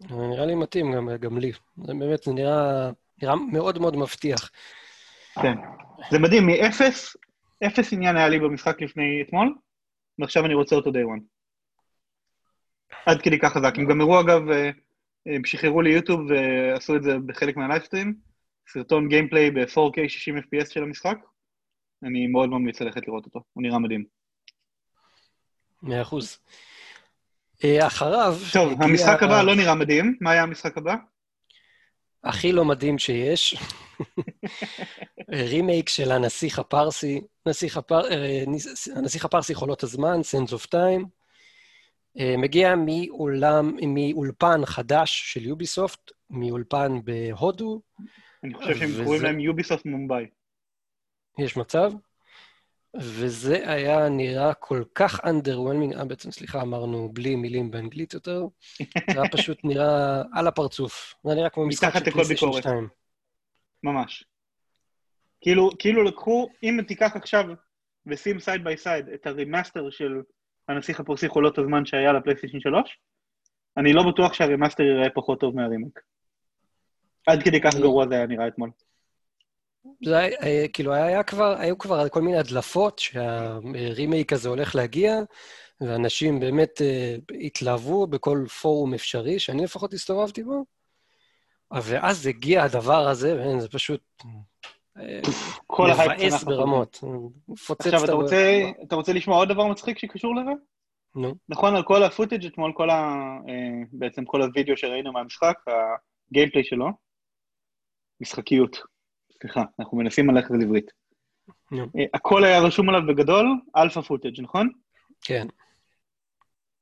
נראה לי מתאים גם, גם לי. זה באמת, זה נראה, נראה מאוד מאוד מבטיח.
כן. זה מדהים, מאפס, אפס עניין היה לי במשחק לפני אתמול, ועכשיו אני רוצה אותו day one. עד כדי כך חזק. הם גם הראו, אגב, אה, הם שחררו ליוטיוב ועשו את זה בחלק מה livestream, סרטון gameplay ב-4K 60 FPS של המשחק. אני מאוד ממליץ ללכת לראות אותו, הוא נראה מדהים.
מאה אחוז. אה, אחריו...
טוב,
הגיע
המשחק הבא לא נראה מדהים, מה היה המשחק הבא?
הכי לא מדהים שיש. רימייק של הנסיך הפרסי, נסיך הפר... אה, הנסיך הפרסי חולות הזמן, Sands of Time. אה, מגיע מאולם, מאולפן חדש של יוביסופט, מאולפן בהודו,
אני חושב שהם
וזה-
קוראים להם יוביסופט מומבאי.
יש מצב, וזה היה נראה כל כך underwhelming, אה, בעצם, סליחה, אמרנו בלי מילים באנגלית יותר, זה היה פשוט נראה על הפרצוף. זה נראה כמו משחק של פלייסטיישן
ביקורת.
2.
ממש. כאילו, כאילו לקחו, אם תיקח עכשיו ושים side by side את ה remaster של הנסיך הפרסי חולות הזמן שהיה לפלייסטיישן 3, אני לא בטוח שה remaster ייראה פחות טוב מהרימק. עד כדי כך
אני-
גרוע זה היה נראה אתמול.
זה היה, היה- כאילו, היה כבר, היו כבר כל מיני הדלפות שהרימייק הזה הולך להגיע, ואנשים באמת אה, התלהבו בכל פורום אפשרי, שאני לפחות הסתובבתי בו, ואז הגיע הדבר הזה, וזה פשוט אה,
כל
מבאס. ברמות. מפוצץ
עכשיו,
את
אתה
ה-
רוצה, אתה רוצה לשמוע עוד דבר מצחיק שקשור לזה?
נו,
נכון, על כל הפוטאג' אתמול, כל ה... אה, בעצם כל הוידאו שראינו מהמשחק, ה gameplay שלו, משחקיות. סליחה, אנחנו מנסים ללכת על עברית. אה, הכל היה רשום עליו בגדול, alpha footage, נכון?
כן.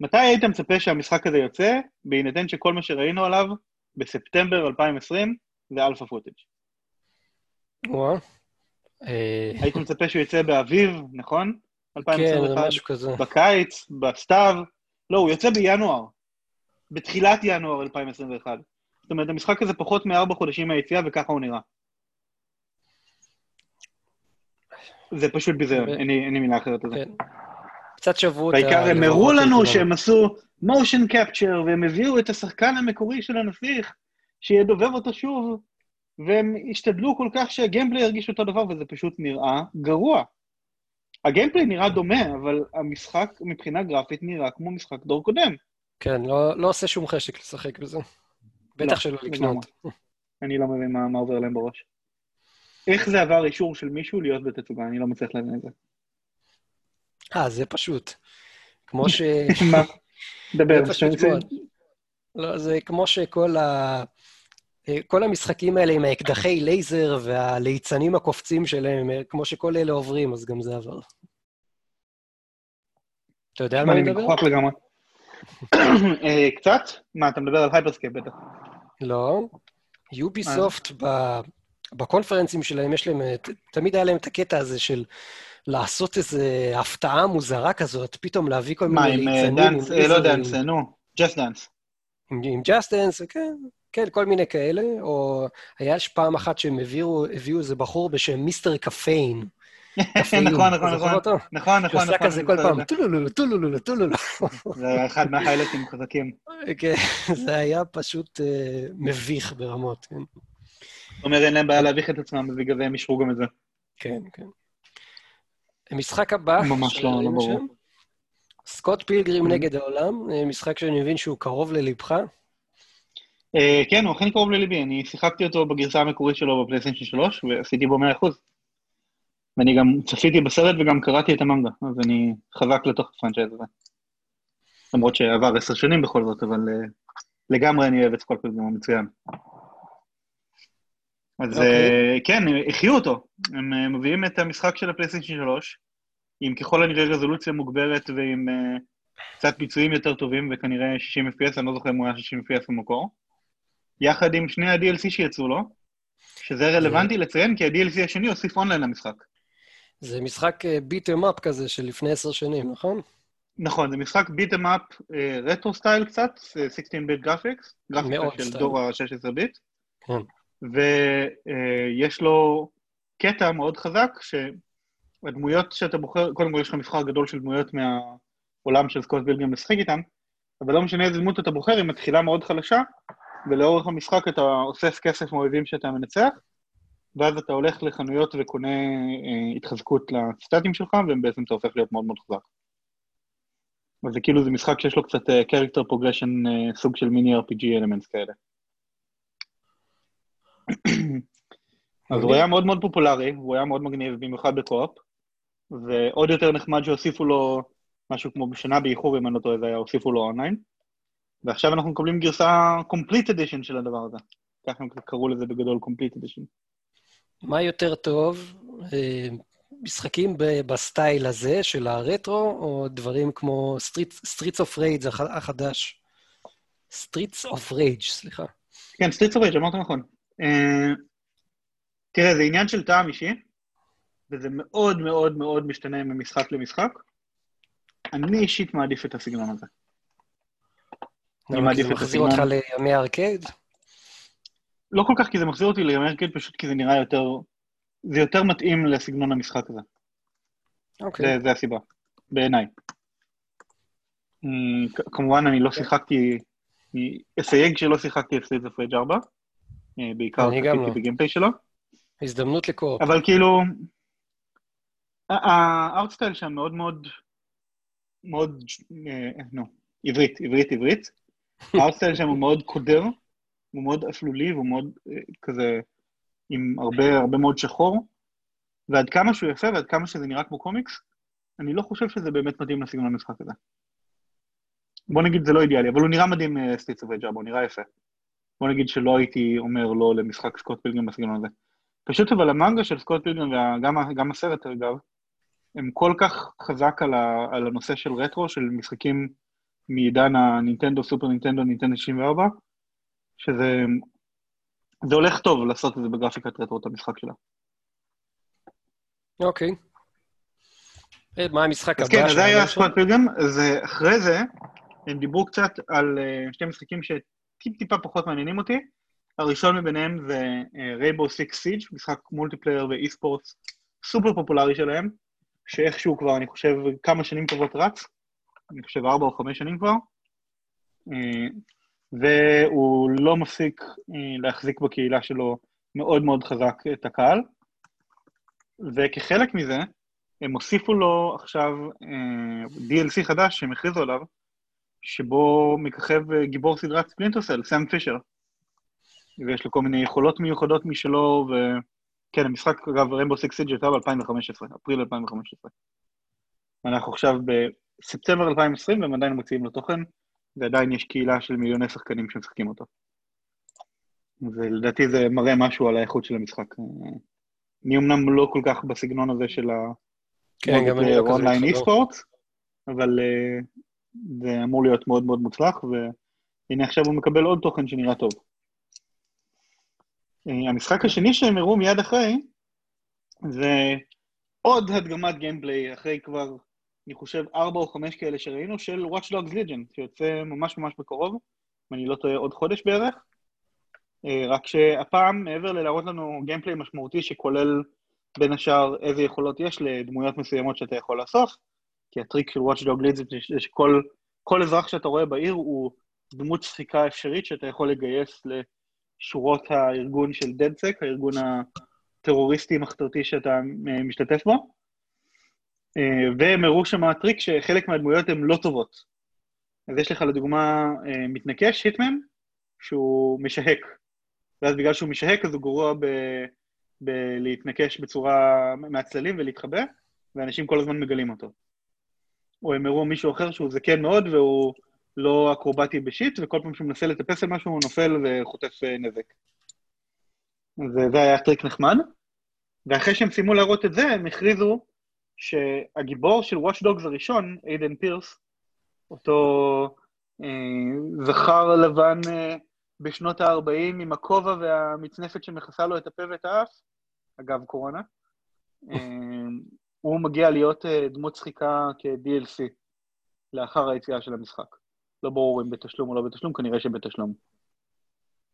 מתי היית מצפה שהמשחק הזה יוצא, בהינתן שכל מה שראינו עליו בספטמבר 2020 זה alpha footage?
וואה. אה,
היית מצפה שהוא יצא באביב, נכון?
כן, זה
2021,
משהו כזה.
בקיץ, בסתיו? לא, הוא יוצא בינואר. בתחילת ינואר 2021. זאת אומרת, המשחק הזה פחות מארבע חודשים מהיציאה, וככה הוא נראה. זה פשוט ביזיון, אין לי מילה אחרת לזה.
כן. קצת שברו את
בעיקר הם הראו לנו שהם עשו מושן קפצ'ר, והם הביאו את השחקן המקורי של הנסיך, שידובב אותו שוב, והם השתדלו כל כך שהגיימפליי ירגיש אותו דבר, וזה פשוט נראה גרוע. הגיימפליי נראה דומה, אבל המשחק מבחינה גרפית נראה כמו משחק דור קודם.
כן, לא, לא עושה שום חשק לשחק בזה. בטח שלא
לגמרי.
לקנות.
אני לא מבין מה, מה עובר להם בראש. איך זה עבר אישור של מישהו להיות בתצוגה? אני לא מצליח להבין את זה.
אה, זה פשוט. כמו ש...
מה? דבר.
מאוד. לא, זה כמו שכל ה... אה, כל המשחקים האלה עם האקדחי לייזר והליצנים הקופצים שלהם, אה, כמו שכל אלה עוברים, אז גם זה עבר. אתה יודע על מה
אני
אני מדבר?
מגוחך לגמרי. אה, קצת? מה, אתה מדבר על Hyper Scape בטח.
לא. Ubisoft, ב- בקונפרנסים שלהם, יש להם, תמיד היה להם את הקטע הזה של לעשות איזו הפתעה מוזרה כזאת, פתאום להביא כל
מה,
מיני
אה,
ליצנים.
Dance,
עם
אה, לא. Dance, נו, Just Dance.
עם, Just Dance, כן, כן, כל מיני כאלה, או היה פעם אחת שהם הביאו, הביאו איזה בחור בשם Mr. Caffeine.
נכון, נכון, נכון. נכון, נכון,
שעושה
נכון.
כזה
אני
כל פעם, טולולולו, טולולולו, טולולולו.
זה. היה אחד מההיילטים החזקים.
כן, זה היה פשוט אה, מביך ברמות, כן.
זאת אומרת, אין להם בעיה להביך את עצמם, ובגלל זה הם אישרו גם את זה.
כן, כן. המשחק הבא,
ממש לא- לא ברור.
סקוט פילגרים
Mhm.
נגד העולם, אה, משחק שאני מבין שהוא קרוב ללבך.
אה, כן, הוא אכן קרוב לליבי, אני שיחקתי אותו בגרסה המקורית שלו בפלייסטיישן 3, ועשיתי בו 100%. ואני גם צפיתי בסרט וגם קראתי את המנגה, אז אני חזק לתוך הפרנצ'ייז הזה. למרות שעבר עשר שנים בכל זאת, אבל אה, לגמרי אני אוהב את סקוט פילגרים, הוא מצוין. אז
אוקיי.
אה, כן, החיו אותו. הם אה, מביאים את המשחק של הפלייסטיישן 3, עם ככל הנראה רזולוציה מוגברת ועם אה, קצת ביצועים יותר טובים, וכנראה 60 FPS, אני לא זוכר אם הוא היה 60 FPS במקור. יחד עם שני ה-DLC שיצאו לו, שזה רלוונטי לציין, כי ה-DLC השני הוסיף אונליין למשחק.
זה משחק beat 'em up כזה של לפני עשר שנים, נכון?
נכון, זה משחק beat 'em up retro style קצת, 16 bit graphics, גרפיקה של style. דור ה-16 ביט. כן. ויש לו קטע מאוד חזק, שהדמויות שאתה בוחר, קודם כל יש לך מבחר גדול של דמויות מהעולם של Scott Pilgrim לשחק איתן, אבל לא משנה איזה דמות אתה בוחר, היא מתחילה מאוד חלשה, ולאורך המשחק אתה אוסף כסף מאויבים שאתה מנצח, ואז אתה הולך לחנויות וקונה אה, התחזקות לסטטים שלך, ובעצם אתה הופך להיות מאוד מאוד חזק. אז זה כאילו, זה משחק שיש לו קצת uh, character progression, uh, סוג של מיני RPG אלמנטס כאלה. אז הוא היה מאוד מאוד פופולרי, הוא היה מאוד מגניב, במיוחד בקו-אופ, ועוד יותר נחמד שהוסיפו לו משהו כמו בשנה באיחור, אם אני לא טועה, זה היה, הוסיפו לו אונליין. ועכשיו אנחנו מקבלים גרסה complete edition של הדבר הזה. ככה הם קראו לזה בגדול complete edition.
מה יותר טוב, אה, משחקים בסטייל הזה של הרטרו, או דברים כמו Streets of Rage החדש? Streets of Rage, סליחה.
כן, Streets of Rage, אמרת נכון. Uh, תראה, זה עניין של טעם אישי, וזה מאוד מאוד מאוד משתנה ממשחק למשחק. אני אישית מעדיף את הסגנון הזה.
אני מעדיף את הסגנון. זה מחזיר אותך לימי ארקייד?
לא כל כך כי זה מחזיר אותי לימי ארקייד, פשוט כי זה נראה יותר... זה יותר מתאים לסגנון המשחק הזה. אוקיי. זה, זה הסיבה, בעיניי. Mm, כמובן, אני לא שיחקתי, אסייג שלא שיחקתי את Streets of Rage 4, בעיקר
צפיתי לא. ב gameplay
שלו.
הזדמנות לקרוא.
אבל כאילו, ה art style שם מאוד מאוד, מאוד, אה, נו, עברית, עברית, עברית. ה art style שם הוא מאוד קודר, הוא מאוד אפלולי והוא מאוד אה, כזה, עם הרבה, הרבה מאוד שחור, ועד כמה שהוא יפה ועד כמה שזה נראה כמו קומיקס, אני לא חושב שזה באמת מדהים לסגנון המשחק הזה. בוא נגיד זה לא אידיאלי, אבל הוא נראה מדהים Streets of Rage, הוא נראה יפה. בוא נגיד שלא הייתי אומר לא למשחק Scott Pilgrim בסגנון הזה. פשוט אבל המנגה של סקוט פילגרם וגם הסרט אגב, הם כל כך חזק על, ה, על הנושא של רטרו, של משחקים מעידן הנינטנדו, סופר נינטנדו, נינטנדו 64, שזה זה הולך טוב לעשות את זה בגרפיקת רטרו, את המשחק שלה.
אוקיי. אה, מה המשחק הבא?
אז כן, אז זה היה סקוט פילגרם, אז אחרי זה הם דיברו קצת על אה, שתי משחקים שטיפ-טיפה פחות מעניינים אותי. הראשון מביניהם זה Rainbow Six Siege, משחק multiplayer ו esports סופר פופולרי שלהם, שאיכשהו כבר, אני חושב, כמה שנים טובות רץ, אני חושב ארבע או חמש שנים כבר, אה, והוא לא מפסיק אה, להחזיק בקהילה שלו מאוד מאוד חזק את הקהל, וכחלק מזה, הם הוסיפו לו עכשיו אה, DLC חדש שהם הכריזו עליו, שבו מככב גיבור סדרת ספלינטוסל, סאם פישר. ויש לו כל מיני יכולות מיוחדות משלו, וכן, המשחק, אגב, רמבו סיקס סיג' הייתה ב-2015, אפריל 2015. אנחנו עכשיו בספטמבר 2020, והם עדיין מוציאים לו תוכן, ועדיין יש קהילה של מיליוני שחקנים שמשחקים אותו. ולדעתי זה מראה משהו על האיכות של המשחק. אני אמנם לא כל כך בסגנון הזה של ה...
כן, גם אני לא כזה
online e-sport, אבל uh, זה אמור להיות מאוד מאוד מוצלח, והנה עכשיו הוא מקבל עוד תוכן שנראה טוב. אה, המשחק השני שהם הראו מיד אחרי, זה עוד הדגמת gameplay, אחרי כבר, אני חושב, ארבע או חמש כאלה שראינו, של Watch Dogs Legion, שיוצא ממש ממש בקרוב, אם אני לא טועה, עוד חודש בערך. אה, רק שהפעם, מעבר ללהראות לנו gameplay משמעותי שכולל בין השאר איזה יכולות יש לדמויות מסוימות שאתה יכול לאסוף, כי הטריק של Watch Dogs Legion זה שכל אזרח שאתה רואה בעיר הוא דמות שחקה אפשרית שאתה יכול לגייס ל... שורות הארגון של DedSec, הארגון הטרוריסטי-מחתרתי שאתה אה, משתתף בו, אה, והם הראו שם טריק שחלק מהדמויות הן לא טובות. אז יש לך לדוגמה אה, מתנקש, hitman, שהוא משהק, ואז בגלל שהוא משהק אז הוא גרוע ב... בלהתנקש בצורה מהצללים ולהתחבא, ואנשים כל הזמן מגלים אותו. או הם הראו מישהו אחר שהוא זקן מאוד והוא לא אקרובטי בשיט, וכל פעם שהוא מנסה לטפס על משהו הוא נופל וחוטף אה, נזק. וזה היה טריק נחמד. ואחרי שהם סיימו להראות את זה, הם הכריזו שהגיבור של Watch Dogs הראשון, Aiden Pearce, אותו אה, זכר לבן אה, בשנות ה-40 עם הכובע והמצנפת שמכסה לו את הפה ואת האף, אגב קורונה, אה, הוא מגיע להיות אה, דמות שחיקה כ-DLC. לאחר היציאה של המשחק. לא ברור אם בתשלום או לא בתשלום, כנראה שבתשלום.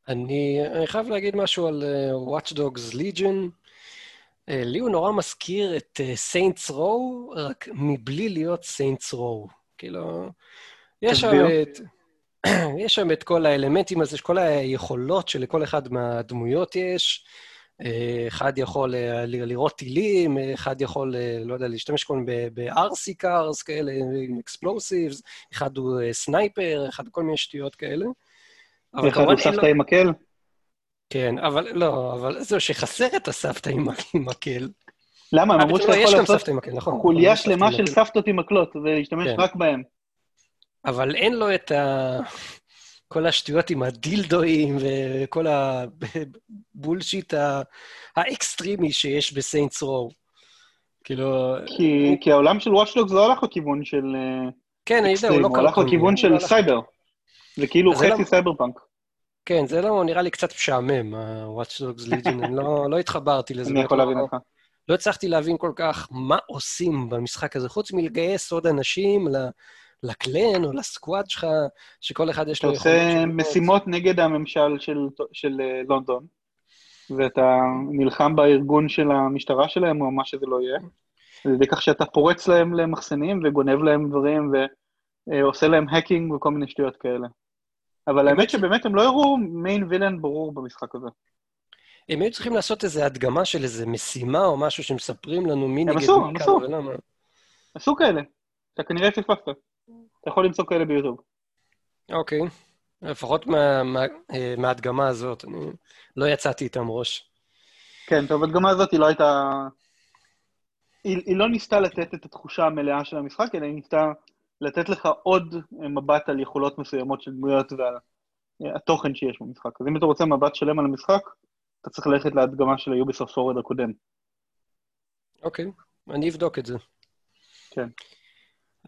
אני, אני חייב להגיד משהו על uh, Watch Dogs Legion. Uh, לי הוא נורא מזכיר את uh, Saints Row, רק מבלי להיות Saints Row. כאילו, יש שם את... יש שם את כל האלמנטים הזה, כל היכולות שלכל אחד מהדמויות יש. אחד יכול לראות טילים, אחד יכול, לא יודע, להשתמש כל מיני ב-RC cars כאלה, עם explosives, אחד הוא סנייפר, אחד כל מיני שטויות כאלה.
אבל כמובן אין לו... סבתא עם מקל?
כן, אבל לא, אבל זהו, שחסר את הסבתא עם מקל.
למה? הם אמרו שאתה יכול לעשות נכון, חוליה שלמה של סבתות עם מקלות, ולהשתמש כן. רק בהם.
אבל אין לו את ה... כל השטויות עם הדילדואים וכל ה bullshit האקסטרימי שיש ב Saints Row. כאילו...
כי, כי העולם של וואשלוג זה לא הלך לכיוון של...
אה, כן, אני יודע, הוא לא.
הוא הלך לכיוון של סייבר. זה כאילו חצי לא... סייבר פאנק.
כן, זה לא, נראה לי קצת משעמם, ה-Watch Dogs Legion, אני לא, לא התחברתי לזה.
אני יכול להבין אותך.
לא הצלחתי להבין כל כך מה עושים במשחק הזה, חוץ מלגייס עוד אנשים לקלן או לסקוואד שלך, שכל אחד יש לו
יכולות. אתה עושה משימות נגד הממשל של, של אה, לונדון, ואתה נלחם בארגון של המשטרה שלהם, או מה שזה לא יהיה, על ידי כך שאתה פורץ להם למחסנים וגונב להם דברים, ועושה להם האקינג וכל מיני שטויות כאלה. אבל האמת שבאמת הם לא הראו מיין וילן ברור במשחק הזה.
הם היו צריכים לעשות איזו הדגמה של איזו משימה או משהו שמספרים לנו מי נגד מי כמה ולמה.
עשו כאלה. אתה כנראה פספסת. אתה יכול למצוא כאלה ביוטיוב.
אוקיי. לפחות מה, מה, אה, מההדגמה הזאת, אני לא יצאתי איתם ראש.
כן, טוב, ההדגמה הזאת היא לא הייתה... היא, היא לא ניסתה לתת את התחושה המלאה של המשחק, אלא היא ניסתה לתת לך עוד מבט על יכולות מסוימות של דמויות ועל אה, התוכן שיש במשחק. אז אם אתה רוצה מבט שלם על המשחק, אתה צריך ללכת להדגמה של היוביסופט פורד הקודם.
אוקיי, אני אבדוק את זה.
כן.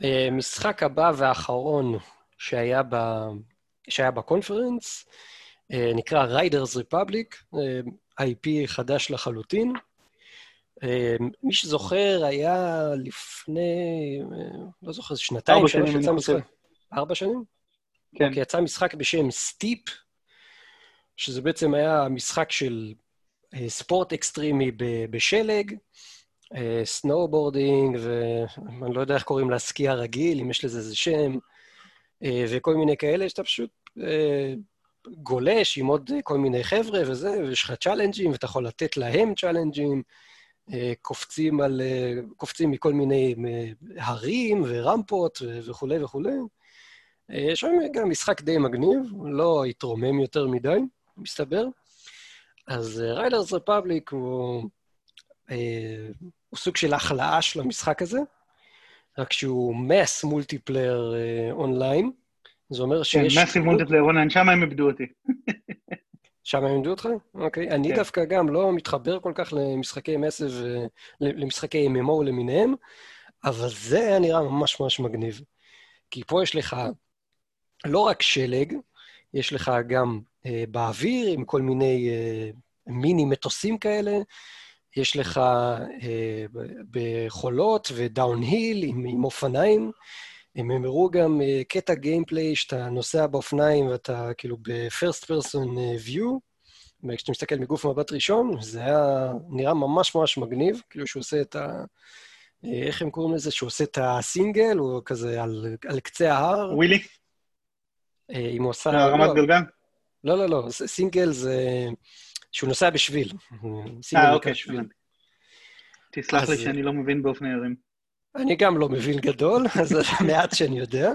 אה, משחק הבא והאחרון שהיה, ב... שהיה בקונפרנס, אה, נקרא Riders Republic, IP חדש לחלוטין. מי שזוכר, היה לפני, לא זוכר, שנתיים, שלוש יצא משחק. ארבע שנים?
כן. אוקיי,
יצא משחק בשם Steep, שזה בעצם היה משחק של אה, ספורט אקסטרימי בשלג, snowboarding, אה, ואני לא יודע איך קוראים לסקי הרגיל, אם יש לזה איזה שם, אה, וכל מיני כאלה, שאתה פשוט גולש עם עוד כל מיני חבר'ה וזה, ויש לך challenge-ים, ואתה יכול לתת להם challenge-ים. קופצים, על, קופצים מכל מיני הרים ורמפות וכולי וכולי. יש שם גם משחק די מגניב, לא התרומם יותר מדי, מסתבר. אז Riders Republic הוא, הוא סוג של העלאה של המשחק הזה, רק שהוא mass multiplayer online. זה אומר שיש...
כן, massive multiplayer online, שם הם איבדו אותי.
שם הם לימדו אותך? אוקיי. אני כן. דווקא גם לא מתחבר כל כך למשחקי מסב, למשחקי MMO למיניהם, אבל זה היה נראה ממש ממש מגניב. כי פה יש לך לא רק שלג, יש לך גם אה, באוויר עם כל מיני אה, מיני מטוסים כאלה, יש לך אה, בחולות ודאון-היל עם, עם אופניים. הם הראו גם uh, קטע גיימפליי שאתה נוסע באופניים ואתה כאילו ב-first person uh, view, וכשאתה מסתכל מגוף מבט ראשון, זה היה נראה ממש ממש מגניב, כאילו שהוא עושה את ה... Uh, איך הם קוראים לזה? שהוא עושה את הסינגל, הוא כזה על, על קצה ההר.
ווילי?
אם הוא עושה...
רמת לא, גלגל?
לא, לא, לא, סינגל זה... שהוא נוסע בשביל.
אה, אוקיי. תסלח לי שאני לא מבין באופני ערים.
אני גם לא מבין גדול, אז זה מעט שאני יודע.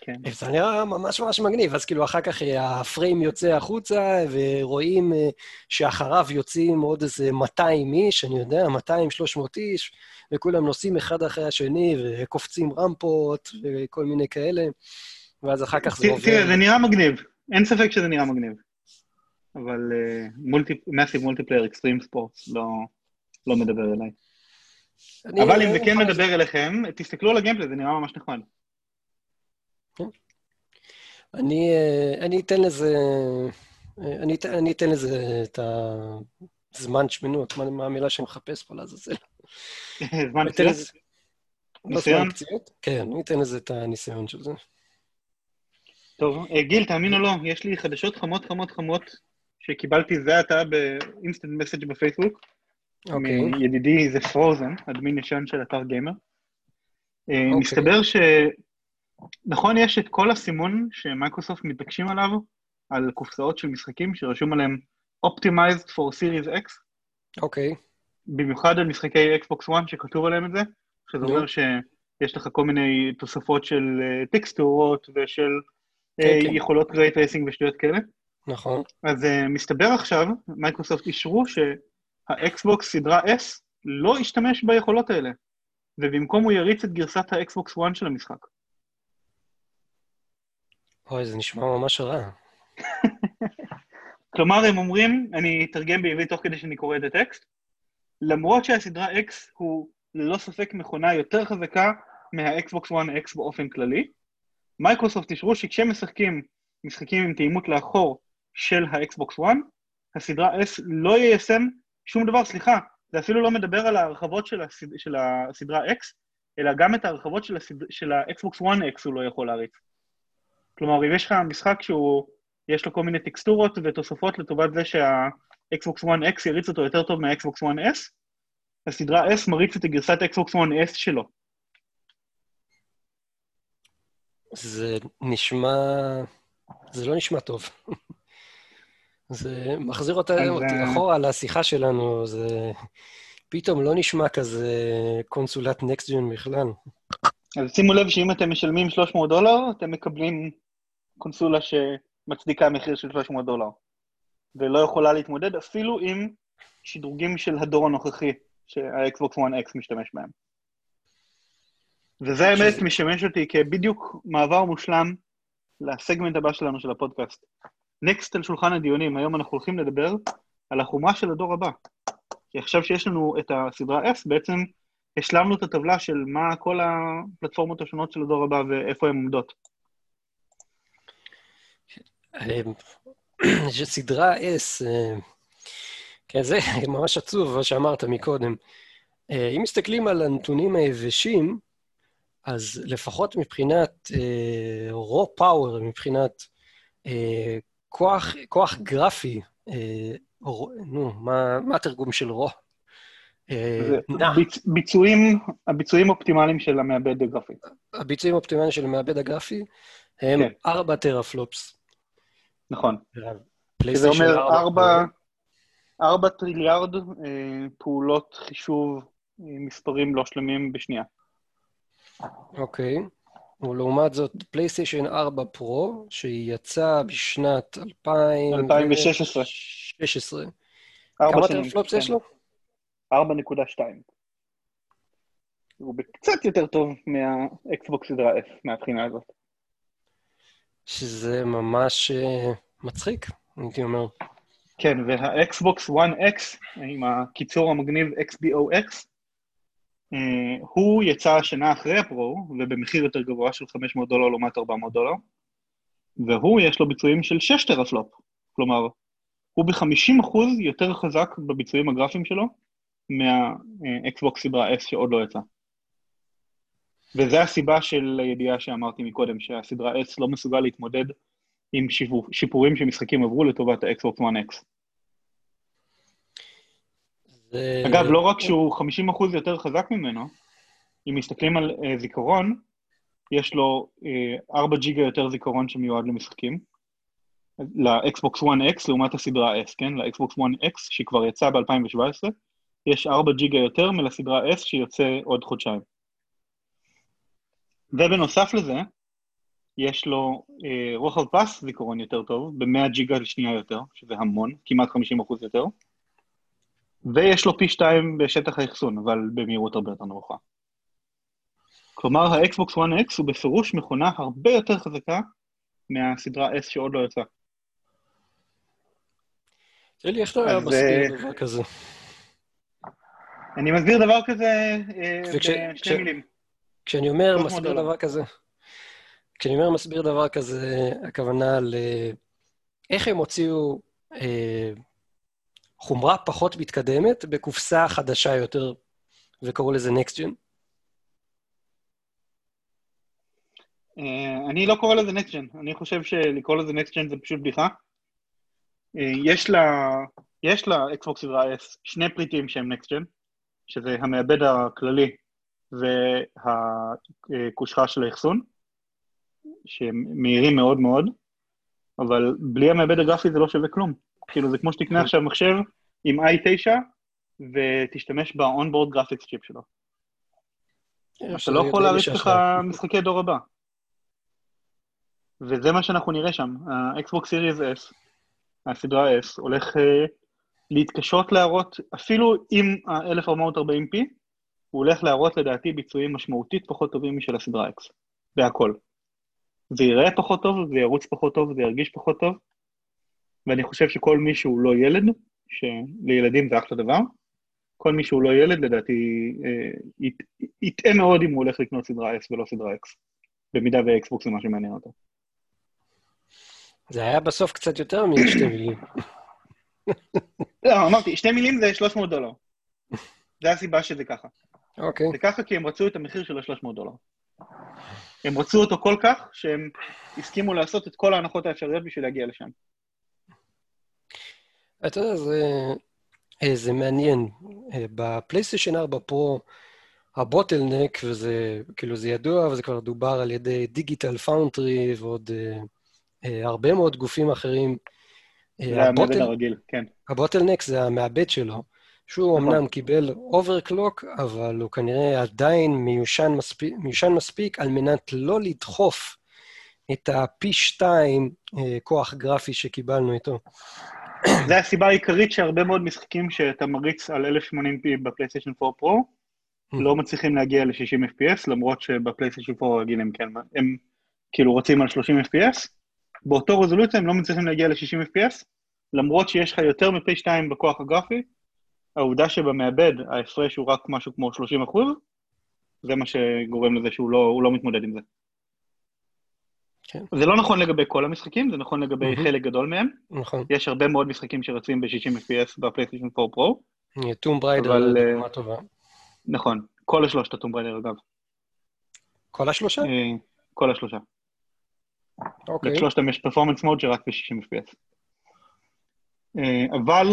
כן. זה נראה ממש ממש מגניב, אז כאילו אחר כך הפריים יוצא החוצה, ורואים אה, שאחריו יוצאים עוד איזה 200 איש, אני יודע, 200-300 איש, וכולם נוסעים אחד אחרי השני, וקופצים רמפות, וכל מיני כאלה, ואז אחר כך זה עובר...
תראה, זה נראה מגניב, אין ספק שזה נראה מגניב. אבל massive multiplayer extreme sport לא מדבר אליי. אבל אם זה כן מדבר אליכם, תסתכלו על ה gameplay, זה נראה ממש נחמד.
כן. אני, אה, אני אתן לזה, אה, אני, אני אתן לזה את הזמן שמנות, מה, מה המילה שאני מחפש פה לעזאזל.
זמן צפייה? ניסיון?
כן, ניתן לזה את הניסיון של זה.
טוב, אה, גיל, תאמין או לא, יש לי חדשות חמות חמות חמות שקיבלתי זה עתה באינסטנט מסאג' בפייסבוק.
אוקיי.
מידידי זה פרוזן, אדמין ישן של אתר גיימר. אה,
אוקיי.
מסתבר ש... נכון, יש את כל הסימון שמייקרוסופט מתעקשים עליו, על קופסאות של משחקים שרשום עליהם Optimized for Series X,
אוקיי.
במיוחד על משחקי Xbox One שכתוב עליהם את זה, שזה. אומר שיש לך כל מיני תוספות של אה, טקסטורות ושל
כן,
אה,
כן.
יכולות ray tracing ושטויות כאלה.
נכון.
אז uh, מסתבר עכשיו, מייקרוסופט אישרו שה Xbox סדרה S לא ישתמש ביכולות האלה, ובמקום הוא יריץ את גרסת ה Xbox One של המשחק.
אוי, זה נשמע ממש רע.
כלומר, הם אומרים, אני אתרגם בעברית תוך כדי שאני קורא את הטקסט, למרות שהסדרה X הוא ללא ספק מכונה יותר חזקה מה Xbox One X באופן כללי, מייקרוסופט אישרו שכשהם משחקים משחקים עם תאימות לאחור של ה Xbox One, הסדרה S לא יישם שום דבר, סליחה, זה אפילו לא מדבר על ההרחבות של, הסד... של הסדרה X, אלא גם את ההרחבות של, הסד... של ה Xbox One X הוא לא יכול להריץ. כלומר, אם יש לך משחק שהוא, יש לו כל מיני טקסטורות ותוספות לטובת זה שה Xbox One X יריץ אותו יותר טוב מה Xbox One S, הסדרה S מריץ את גרסת ה Xbox One S שלו.
זה נשמע... זה לא נשמע טוב. זה מחזיר אותה, אותי
אה,
אחורה לשיחה שלנו, זה פתאום לא נשמע כזה קונסולת next-gen בכלל.
אז שימו לב שאם אתם משלמים 300 דולר, אתם מקבלים קונסולה שמצדיקה מחיר של 300 דולר, ולא יכולה להתמודד אפילו עם שדרוגים של הדור הנוכחי שה Xbox One X משתמש בהם. וזה האמת משמש אותי כבדיוק מעבר מושלם לסגמנט הבא שלנו של הפודקאסט. נקסט על שולחן הדיונים, היום אנחנו הולכים לדבר על החומרה של הדור הבא. כי עכשיו שיש לנו את הסדרה S, בעצם השלמנו את הטבלה של מה כל הפלטפורמות השונות של הדור הבא ואיפה הן עומדות.
שסדרה S, אה, כן, זה ממש עצוב, מה שאמרת מקודם. אה, אם מסתכלים על הנתונים היבשים, אז לפחות מבחינת אה, raw power, מבחינת אה, כוח, כוח גרפי, אה, raw- נו, מה, מה התרגום של raw? אה,
זה
נע.
ביצ, ביצועים, הביצועים אופטימליים של המעבד הגרפי.
הביצועים האופטימליים של המעבד הגרפי הם
כן.
4 teraflops.
נכון. שזה
PlayStation
אומר
4
ארבע, ארבע טריליארד אה, פעולות חישוב עם מספרים לא שלמים בשנייה.
אוקיי. ולעומת זאת, פלייסטיישן 4 פרו, שהיא יצאה בשנת
2016.
2016.
ארבע
כמה teraflops
כן.
יש לו?
4.2. הוא קצת יותר טוב מהאקסבוקס סדרה S מהבחינה הזאת.
שזה ממש אה, מצחיק, הייתי אומר.
כן, והאקסבוקס 1X, עם הקיצור המגניב XBOX, הוא יצא שנה אחרי הפרו, ובמחיר יותר גבוה של 500 דולר לעומת 400 דולר, והוא יש לו ביצועים של 6 teraflop, כלומר, הוא ב-50% יותר חזק בביצועים הגרפיים שלו מהאקסבוקס סדרה S שעוד לא יצא. וזו הסיבה של הידיעה שאמרתי מקודם, שהסדרה S לא מסוגל להתמודד עם שיפור, שיפורים שמשחקים עברו לטובת האקסבוקס 1X.
זה...
אגב, לא רק שהוא 50% יותר חזק ממנו, אם מסתכלים על uh, זיכרון, יש לו uh, 4 ג'יגה יותר זיכרון שמיועד למשחקים, לאקסבוקס 1X לעומת הסדרה S, כן? לאקסבוקס 1X שכבר יצא ב-2017, יש 4 ג'יגה יותר מלסדרה S שיוצא עוד חודשיים. ובנוסף לזה, יש לו אה, רוחב פס זיכרון יותר טוב, ב-100 ג'יגה לשנייה יותר, שזה המון, כמעט 50% יותר, ויש לו פי שתיים בשטח האחסון, אבל במהירות הרבה יותר נמוכה. כלומר, האקסבוקס 1X הוא בפירוש מכונה הרבה יותר חזקה מהסדרה S שעוד לא יצאה.
אלי, איך אתה מסביר דבר כזה?
אני מסביר דבר כזה אה, בשתי מילים.
כשאני אומר
300
מסביר. דבר כזה, כשאני אומר מסביר דבר כזה, הכוונה ל... איך הם הוציאו אה, חומרה פחות מתקדמת בקופסה חדשה יותר, וקראו לזה Next Gen?
אה, אני לא קורא לזה Next Gen, אני חושב שלקרוא לזה Next Gen זה פשוט בדיחה. אה, יש לה, יש לה Xbox סדרה S שני פריטים שהם Next Gen, שזה המעבד הכללי והקושחה של האחסון, שהם מהירים מאוד מאוד, אבל בלי המעבד הגרפי זה לא שווה כלום. כאילו, זה כמו שתקנה עכשיו מחשב עם i9 ותשתמש ב-onboard graphics chip שלו. אתה לא יכול להריץ לך משחקי דור הבא. וזה מה שאנחנו נראה שם. ה-Xbox Series S, הסדרה S, הולך uh, להתקשות להראות, אפילו עם ה-1440p, הוא הולך להראות לדעתי ביצועים משמעותית פחות טובים משל הסדרה X, בהכל. זה ייראה פחות טוב, זה ירוץ פחות טוב, זה ירגיש פחות טוב, ואני חושב שכל מי שהוא לא ילד, שלילדים זה אחלה דבר, כל מי שהוא לא ילד, לדעתי, אה, יטעה מאוד אם הוא הולך לקנות סדרה S ולא סדרה X, במידה ואקסבוקס זה מה שמעניין אותו.
זה היה בסוף קצת יותר משתי מילים.
לא, אמרתי, שתי מילים זה 300 דולר. זה הסיבה שזה ככה.
אוקיי.
זה ככה כי הם רצו את המחיר של ה-300 דולר. הם רצו אותו כל כך, שהם הסכימו לעשות את כל ההנחות האפשריות בשביל להגיע לשם.
אתה יודע, זה, אה, זה מעניין. אה, בפלייסטיישן 4 פרו, ה bottleneck, וזה כאילו זה ידוע, וזה כבר דובר על ידי Digital Foundry ועוד uh, uh, הרבה מאוד גופים אחרים.
זה. המעבד הרגיל, כן.
ה bottleneck זה המעבד שלו, שהוא נכון. אמנם קיבל overclock, אבל הוא כנראה עדיין מיושן מספיק, מיושן מספיק על מנת לא לדחוף את הפי שתיים uh, כוח גרפי שקיבלנו איתו.
זה הסיבה העיקרית שהרבה מאוד משחקים שאתה מריץ על 1080p בפלייסטיישן 4 פרו, mm. לא מצליחים להגיע ל-60 FPS, למרות שבפלייסטיישן 4 הרגיל הם כן, הם כאילו רוצים על 30 FPS, באותו רזולוציה הם לא מצליחים להגיע ל-60 FPS, למרות שיש לך יותר מפי 2 בכוח הגרפי, העובדה שבמעבד ההפרש הוא רק משהו כמו 30 אחוז, זה מה שגורם לזה שהוא לא, לא מתמודד עם זה. כן. זה לא נכון לגבי כל המשחקים, זה נכון לגבי mm-hmm. חלק גדול מהם.
נכון.
יש הרבה מאוד משחקים שרצים ב-60 FPS בפלייסטיישן 4 פרו.
Tomb Raider אבל... דוגמה טובה.
נכון, כל השלושת ה Tomb Raider אגב.
כל השלושה? Uh,
כל השלושה. אוקיי. לשלושתם יש performance mode שרק ב-60 FPS. Uh, אבל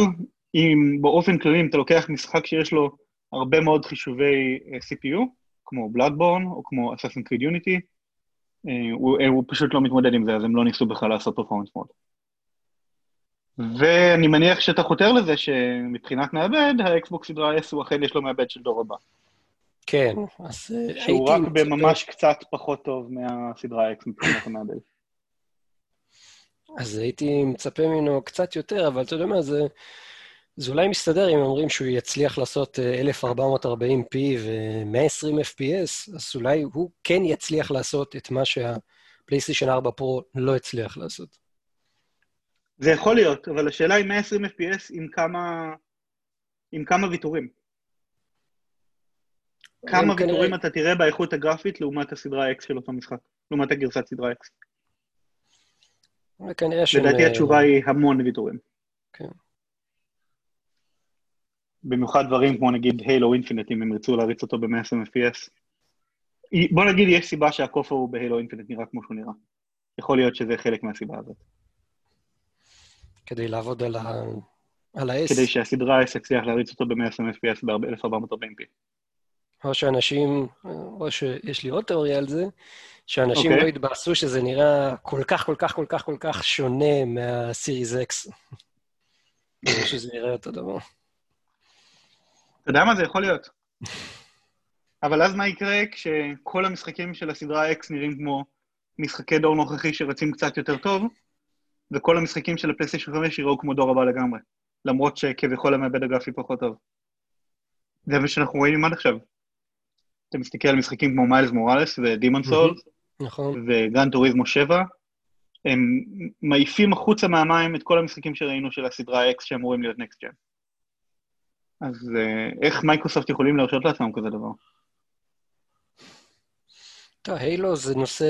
אם באופן כללי, אם אתה לוקח משחק שיש לו הרבה מאוד חישובי CPU, כמו Bloodborne או כמו Unity, אה, הוא, אה, הוא פשוט לא מתמודד עם זה, אז הם לא ניסו בכלל לעשות פרפורמנס מוד. ואני מניח שאתה חותר לזה שמבחינת מעבד, האקסבוק סדרה S הוא אכן יש לו מעבד של דור הבא.
כן, אז
אה, הייתי... שהוא רק בממש קצת פחות טוב מהסדרה X מבחינת המעבד.
אז הייתי מצפה ממנו קצת יותר, אבל אתה יודע מה, זה... זה אולי מסתדר אם אומרים שהוא יצליח לעשות 1440p ו-120 fps, אז אולי הוא כן יצליח לעשות את מה שהפלייסטיישן 4 פרו לא הצליח לעשות.
זה יכול להיות, אבל השאלה היא 120 fps עם כמה, עם כמה ויתורים. כמה ויתורים כנראה... אתה תראה באיכות הגרפית לעומת הסדרה X של אותו משחק, לעומת הגרסת סדרה X.
וכנראה ש...
לדעתי התשובה היא המון ויתורים.
כן.
במיוחד דברים כמו נגיד הילו אינפינט, אם הם ירצו להריץ אותו ב-120 FPS. בוא נגיד, יש סיבה שהכופר הוא בהילו אינפינט נראה כמו שהוא נראה. יכול להיות שזה חלק מהסיבה הזאת.
כדי לעבוד על, ה... על ה-S.
כדי שהסדרה S יצליח להריץ אותו ב-120 FPS ב-1440p.
או שאנשים, או שיש לי עוד תיאוריה על זה, שאנשים okay. אוקיי. לא יתבאסו שזה נראה כל כך, כל כך, כל כך, כל כך שונה מהסיריס X. שזה נראה אותו דבר.
אתה יודע מה זה יכול להיות. אבל אז מה יקרה כשכל המשחקים של הסדרה X נראים כמו משחקי דור נוכחי שרצים קצת יותר טוב, וכל המשחקים של הפלייסטיישן 5 יראו כמו דור הבא לגמרי, למרות שכביכול המעבד הגרפי פחות טוב. זה מה שאנחנו רואים עד עכשיו. אתה מסתכל על משחקים כמו מיילס מוראלס ודימון סולס,
נכון.
טוריזמו 7, הם מעיפים החוצה מהמים את כל המשחקים שראינו של הסדרה X שאמורים להיות next gen. אז אה, איך מייקרוסופט יכולים להרשות לעצמם כזה דבר?
טוב, Halo זה נושא,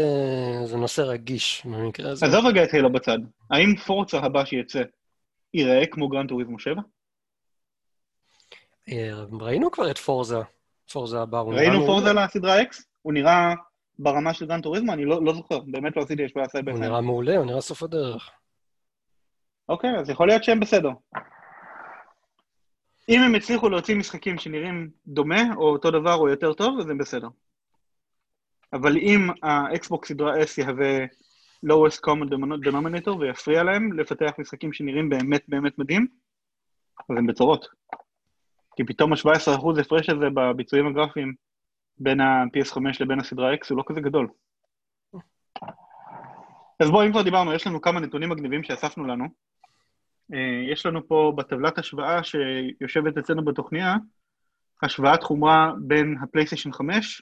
זה נושא רגיש במקרה הזה.
עזוב רגע את Halo בצד. האם פורזה הבא שיצא ייראה כמו Gran Turismo 7?
ראינו כבר את Forza, Forza הבא.
ראינו Forza לסדרה X? הוא נראה ברמה של Gran Turismo? אני לא, לא זוכר, באמת לא עשיתי השוואה
side
by side.
נראה מעולה, הוא נראה סוף הדרך.
אוקיי, אז יכול להיות שהם בסדר. אם הם הצליחו להוציא משחקים שנראים דומה, או אותו דבר, או יותר טוב, אז הם בסדר. אבל אם האקסבוקס סדרה S יהווה lowest common denominator ויפריע להם לפתח משחקים שנראים באמת באמת מדהים, אז הם בצרות. כי פתאום ה-17% הפרש הזה בביצועים הגרפיים בין ה-PS5 לבין הסדרה X הוא לא כזה גדול. אז בואו, אם כבר דיברנו, יש לנו כמה נתונים מגניבים שאספנו לנו. אה, יש לנו פה בטבלת השוואה שיושבת אצלנו בתוכניה, השוואת חומרה בין הפלייסטיישן 5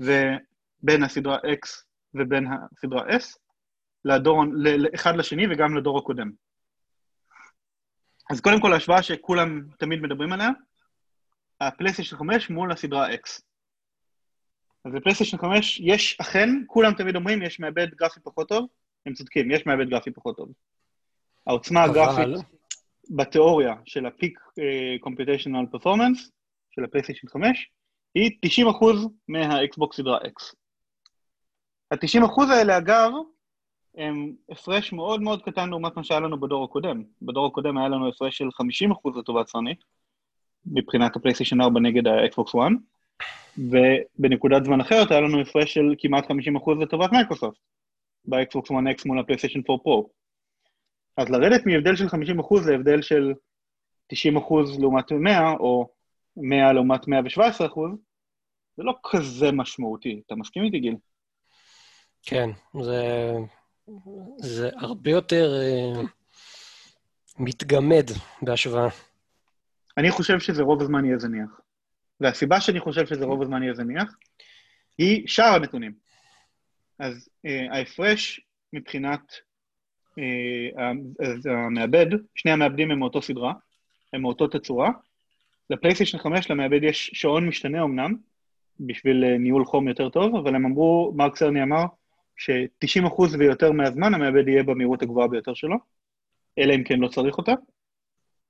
ובין הסדרה X ובין הסדרה S, לדור, אחד לשני וגם לדור הקודם. אז קודם כל ההשוואה שכולם תמיד מדברים עליה, הפלייסטיישן 5 מול הסדרה X. אז בפלייסטיישן 5 יש אכן, כולם תמיד אומרים, יש מעבד גרפי פחות טוב, הם צודקים, יש מעבד גרפי פחות טוב. העוצמה
אבל-
הגרפית בתיאוריה של ה peak computational performance, של הפלייסטיישן 5, היא 90% מהאקסבוקס סדרה X. ה-90% האלה, אגב, הם הפרש מאוד מאוד קטן לעומת מה שהיה לנו בדור הקודם. בדור הקודם היה לנו הפרש של 50% לטובת סוני, מבחינת הפלייסטיישן 4 נגד האקסבוקס 1, ובנקודת זמן אחרת היה לנו הפרש של כמעט 50% לטובת מייקרוסופט, באקסבוקס 1X מול הפלייסטיישן 4 פרו. אז לרדת מהבדל של 50% להבדל של 90% לעומת 100, או 100 לעומת 117%, זה לא כזה משמעותי. אתה מסכים איתי, גיל?
כן, זה, זה הרבה יותר אה, מתגמד בהשוואה.
אני חושב שזה רוב הזמן יהיה זניח. והסיבה שאני חושב שזה רוב הזמן יהיה זניח, היא שאר הנתונים. אז אה, ההפרש מבחינת אה, המעבד, שני המעבדים הם מאותו סדרה, הם מאותו תצורה. לפלייסטיישן 5 למעבד יש שעון משתנה אמנם, בשביל אה, ניהול חום יותר טוב, אבל הם אמרו, מרק סרני אמר, ש-90% ויותר מהזמן המעבד יהיה במהירות הגבוהה ביותר שלו, אלא אם כן לא צריך אותה.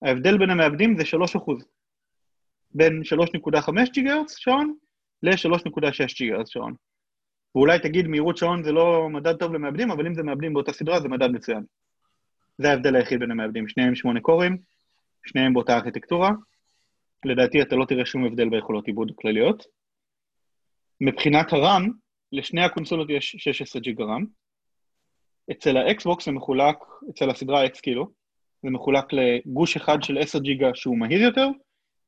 ההבדל בין המעבדים זה 3%. בין 3.5 ג'יגהרץ שעון ל-3.6 ג'יגהרץ שעון. ואולי תגיד מהירות שעון זה לא מדד טוב למעבדים, אבל אם זה מעבדים באותה סדרה זה מדד מצוין. זה ההבדל היחיד בין המעבדים, שניהם שמונה קורים, שניהם באותה ארכיטקטורה. לדעתי אתה לא תראה שום הבדל ביכולות עיבוד כלליות. מבחינת הרם, לשני הקונסולות יש 16 ג'יגה רם. אצל האקסבוקס זה מחולק, אצל הסדרה X כאילו, זה מחולק לגוש אחד של 10 ג'יגה שהוא מהיר יותר,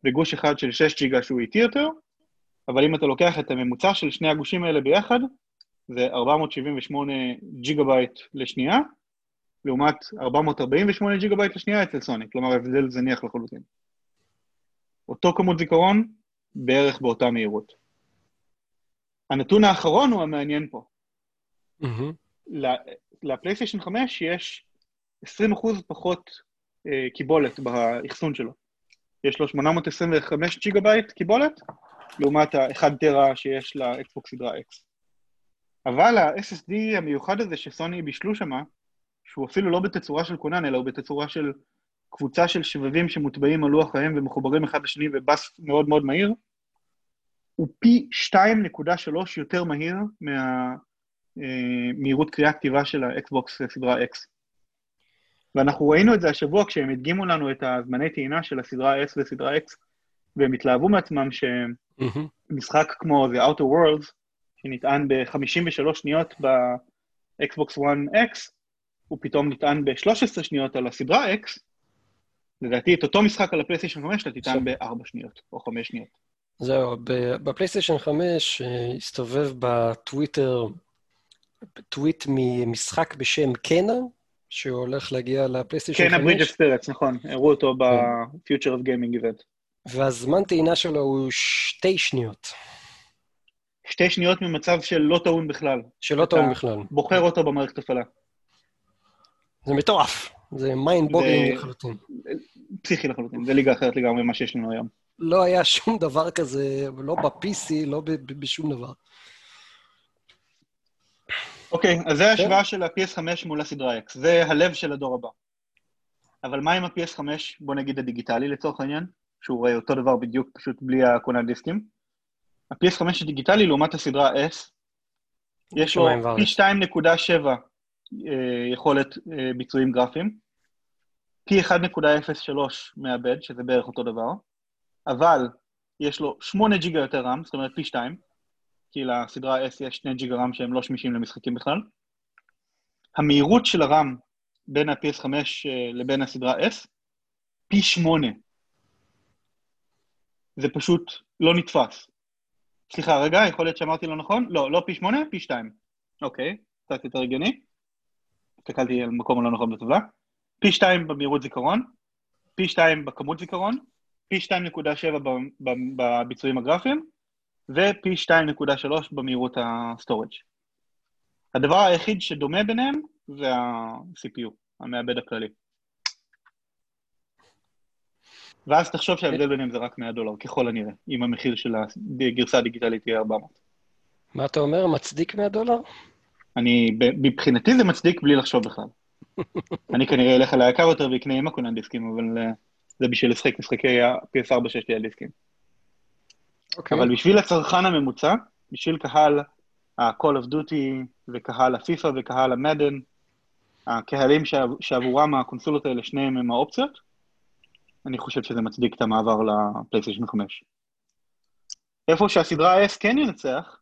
וגוש אחד של 6 ג'יגה שהוא איטי יותר, אבל אם אתה לוקח את הממוצע של שני הגושים האלה ביחד, זה 478 ג'יגה בייט לשנייה, לעומת 448 ג'יגה בייט לשנייה אצל סוני, כלומר הבדל זניח לחלוטין. אותו כמות זיכרון, בערך באותה מהירות. הנתון האחרון הוא המעניין פה.
מהמם.
לפלייסטיישן 5 יש 20% פחות אה, קיבולת באחסון שלו. יש לו 825 ג'יגה בייט קיבולת, לעומת ה-1 טרה שיש לאקסבוקס סדרה X. אבל ה-SSD המיוחד הזה שסוני בישלו שמה, שהוא אפילו לא בתצורה של כונן, אלא הוא בתצורה של קבוצה של שבבים שמוטבעים על לוח האם ומחוברים אחד לשני ב bus מאוד מאוד מהיר, הוא פי 2.3 יותר מהיר מהמהירות קריאה כתיבה של האקסבוקס סדרה X. ואנחנו ראינו את זה השבוע כשהם הדגימו לנו את הזמני טעינה של הסדרה S וסדרה X, והם התלהבו מעצמם
מהמם.
שמשחק כמו The Outer Worlds, שנטען ב-53 שניות ב-Xbox One X, הוא פתאום נטען ב-13 שניות על הסדרה X, לדעתי את אותו משחק על הפלייסטיישן 5 אתה תטען ב-4 שניות או 5 שניות.
זהו, בפלייסטיישן 5 אה, הסתובב בטוויטר טוויט ממשחק בשם קנה, שהולך להגיע לפלייסטיישן
כן, הברידג'
5,
ספירטס, נכון, הראו אותו ב-Future of Gaming Event.
והזמן טעינה שלו הוא שתי שניות,
שתי שניות ממצב של לא טעון בכלל.
שלא
אתה-
טעון בכלל.
בוחר אותו במערכת הפעלה.
זה מטורף, זה מיינד בוגינג לחלוטין.
פסיכי לחלוטין, זה ליגה אחרת לגמרי ממה שיש לנו היום.
לא היה שום דבר כזה, לא ב-PC, לא בשום דבר.
אוקיי, אז זה ההשוואה של ה-PS5 מול הסדרה X, זה הלב של הדור הבא. אבל מה עם ה-PS5, בוא נגיד הדיגיטלי לצורך העניין, שהוא אותו דבר בדיוק, פשוט בלי הכונן דיסקים? ה-PS5 הדיגיטלי לעומת הסדרה S, יש לו. פי 2.7 אה, יכולת אה, ביצועים גרפיים, פי 1.03 מעבד, שזה בערך אותו דבר, אבל יש לו 8 ג'יגה יותר רם, זאת אומרת פי 2, כי לסדרה S יש 2 ג'יגה רם שהם לא שמישים למשחקים בכלל. המהירות של הרם בין ה-PS5 אה, לבין הסדרה S, פי 8. זה פשוט לא נתפס. סליחה, רגע, יכול להיות שאמרתי לא נכון? לא, לא פי 8, פי 2. אוקיי, קצת יותר הגיוני. הסתכלתי על מקום הלא נכון בטבלה. פי 2 במהירות זיכרון, פי 2 בכמות זיכרון, פי 2.7 ב- ב- בביצועים הגרפיים, ופי 2.3 במהירות ה storage. הדבר היחיד שדומה ביניהם זה ה-CPU, המעבד הכללי. ואז תחשוב שההבדל ביניהם זה רק 100 דולר, ככל הנראה, אם המחיר של הגרסה הדיגיטלית יהיה 400.
מה אתה אומר? מצדיק 100 דולר?
אני, מבחינתי זה מצדיק בלי לחשוב בכלל. אני כנראה אלך על היקר יותר ואקנה עם הכונן דיסקים, אבל אה, זה בשביל לשחק משחקי ה-PS4 שיש לי על דיסקים.
אוקיי.
אבל בשביל הצרכן הממוצע, בשביל קהל ה-call of duty וקהל הפיפא וקהל המדן, הקהלים שעב- שעבורם הקונסולות האלה שניהם הם האופציות, אני חושב שזה מצדיק את המעבר לפלייסטיישן 5. איפה שהסדרה S כן ינצח,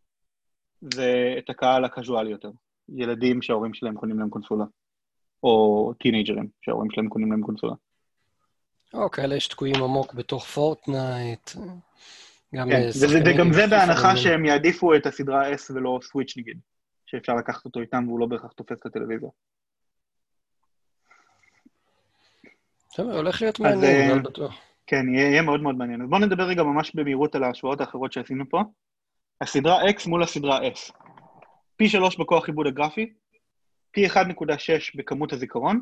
זה את הקהל הקזואלי יותר. ילדים שההורים שלהם קונים להם קונסולה. או טינג'רים שההורים שלהם קונים להם קונסולה.
או כאלה שתקועים עמוק בתוך פורטנייט. גם
כן, וזה- וגם זה בהנחה שהם יעדיפו את הסדרה S ולא סוויץ' נגיד, שאפשר לקחת אותו איתם והוא לא בהכרח תופס את הטלוויזיה.
בסדר, הולך להיות מעניין,
אה,
אבל בטוח.
כן, יהיה, מאוד מאוד מעניין. אז בואו נדבר רגע ממש במהירות על ההשוואות האחרות שעשינו פה. הסדרה X מול הסדרה S. פי 3 בכוח עיבוד הגרפי, פי 1.6 בכמות הזיכרון,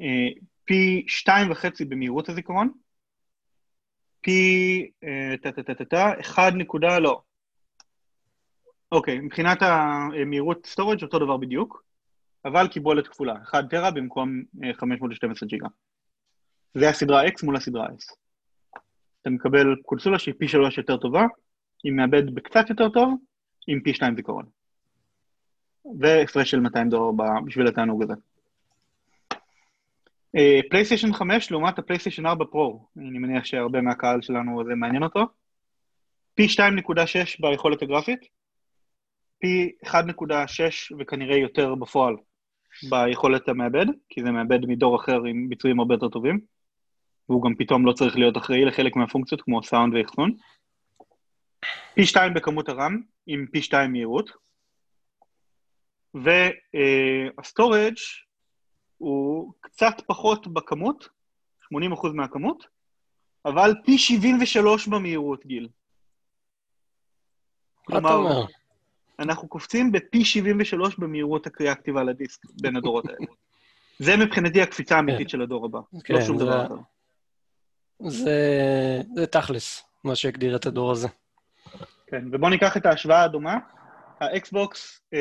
אה, פי 2.5 במהירות הזיכרון, פי... אה, טה-טה-טה-טה, 1 נקודה, לא. אוקיי, מבחינת המהירות storage אותו דבר בדיוק, אבל קיבולת כפולה, 1 טרה במקום אה, 512 ג'יגה. זה הסדרה X מול הסדרה S. אתה מקבל קונסולה שהיא פי 3 יותר טובה, עם מעבד בקצת יותר טוב, עם פי 2 זיכרון. והפרש של 200 דולר בשביל התענוג הזה. אה, פלייסטיישן 5 לעומת הפלייסטיישן 4 פרו, אני מניח שהרבה מהקהל שלנו זה מעניין אותו. פי 2.6 ביכולת הגרפית, פי 1.6 וכנראה יותר בפועל ביכולת המעבד, כי זה מעבד מדור אחר עם ביצועים הרבה יותר טובים, והוא גם פתאום לא צריך להיות אחראי לחלק מהפונקציות כמו סאונד ואחסון. פי 2 בכמות ה RAM, עם פי 2 מהירות, וה storage הוא קצת פחות בכמות, 80% מהכמות, אבל פי 73 במהירות, גיל.
מה אתה אומר?
אנחנו קופצים בפי 73 במהירות הקריאה כתיבה לדיסק בין הדורות האלה. זה מבחינתי הקפיצה האמיתית של הדור הבא,
כן,
לא שום
זה-
דבר אחר.
זה, זה תכלס, מה שהגדיר את הדור הזה.
כן, ובואו ניקח את ההשוואה הדומה. האקסבוקס, אה,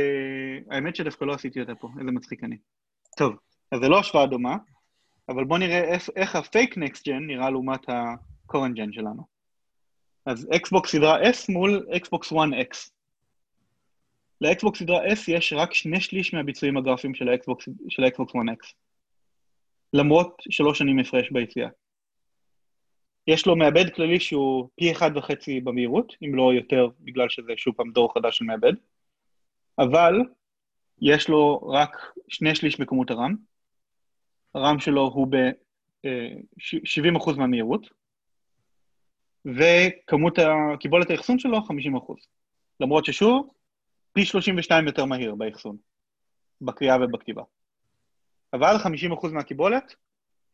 האמת שדווקא לא עשיתי אותה פה, איזה מצחיק אני. טוב, אז זה לא השוואה דומה, אבל בואו נראה איך, איך ה fake next gen נראה לעומת ה current gen שלנו. אז אקסבוקס סדרה S מול אקסבוקס 1X. לאקסבוקס סדרה S יש רק שני שליש מהביצועים הגרפיים של האקסבוקס, של האקסבוקס 1X. למרות שלוש שנים הפרש ביציאה. יש לו מעבד כללי שהוא פי אחד וחצי במהירות, אם לא יותר, בגלל שזה שוב פעם דור חדש של מעבד, אבל יש לו רק שני שליש בכמות הרם, הרם שלו הוא ב-70% מהמהירות, וכמות קיבולת האחסון שלו 50%. למרות ששוב, פי 32 יותר מהיר באחסון, בקריאה ובכתיבה. אבל 50% מהקיבולת,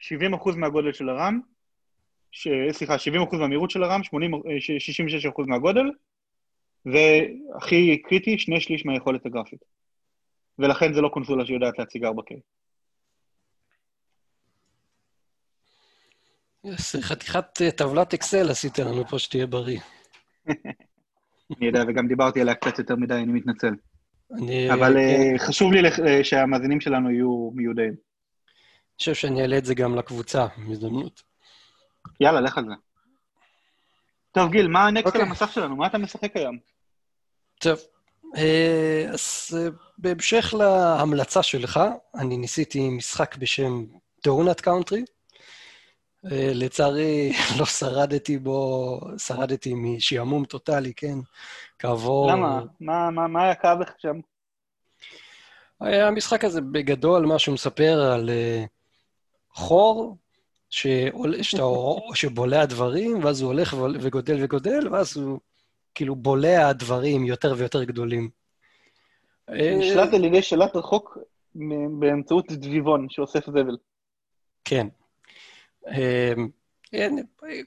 70% מהגודל של הרם, ש... סליחה, 70% מהמהירות של הרם, 80... 66% מהגודל, והכי קריטי, שני שליש מהיכולת הגרפית. ולכן זה לא קונסולה שיודעת להציג 4K.
יס, חתיכת אה, טבלת אקסל עשית לנו פה שתהיה בריא.
אני יודע, וגם דיברתי עליה קצת יותר מדי, אני מתנצל.
אני,
אבל אה, חשוב לי לח- אה, שהמאזינים שלנו יהיו מיודעים.
אני חושב שאני אעלה את זה גם לקבוצה, בהזדמנות.
יאללה, לך על זה. טוב, גיל, מה ה next על
אוקיי.
המסך שלנו? מה אתה משחק היום?
טוב, אז בהמשך להמלצה שלך, אני ניסיתי משחק בשם Donut County. אה, לצערי, לא שרדתי בו, שרדתי משעמום טוטאלי, כן? כעבור...
למה? מה, מה, מה היה כואב לך שם?
המשחק הזה בגדול, מה שהוא מספר על חור שעול, שאתה, שבולע דברים, ואז הוא הולך וגודל וגודל, ואז הוא כאילו בולע דברים יותר ויותר גדולים.
נשלט על ידי שלט רחוק באמצעות דביבון שאוסף זבל.
כן. אמ,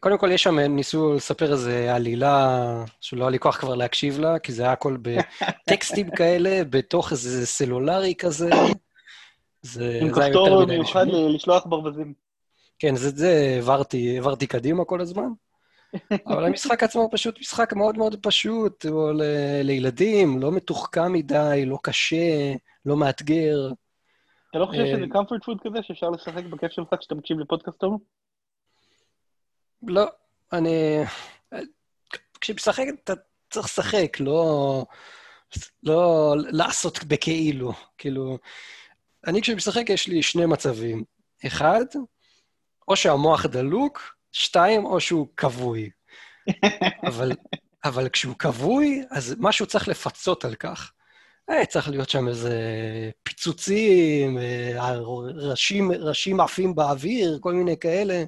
קודם כל, יש שם, ניסו לספר איזה עלילה שלא היה לי כוח כבר להקשיב לה, כי זה היה הכל בטקסטים כאלה, בתוך איזה סלולרי כזה.
זה, עם כפתור מיוחד לשלוח ברווזים.
כן, זה, זה העברתי, העברתי קדימה כל הזמן. אבל המשחק עצמו הוא פשוט משחק מאוד מאוד פשוט, ל, לילדים, לא מתוחכם מדי, לא קשה, לא מאתגר.
אתה לא חושב שזה comfort food כזה שאפשר לשחק בכיף שלך כשאתה מקשיב לפודקאסט טוב?
לא, אני... כשמשחק אתה צריך לשחק, לא... לא לעשות בכאילו. כאילו, אני כשמשחק יש לי שני מצבים. אחד, או שהמוח דלוק, שתיים, או שהוא כבוי. אבל, אבל כשהוא כבוי, אז משהו צריך לפצות על כך. אה, צריך להיות שם איזה פיצוצים, אה, ראשים, ראשים עפים באוויר, כל מיני כאלה.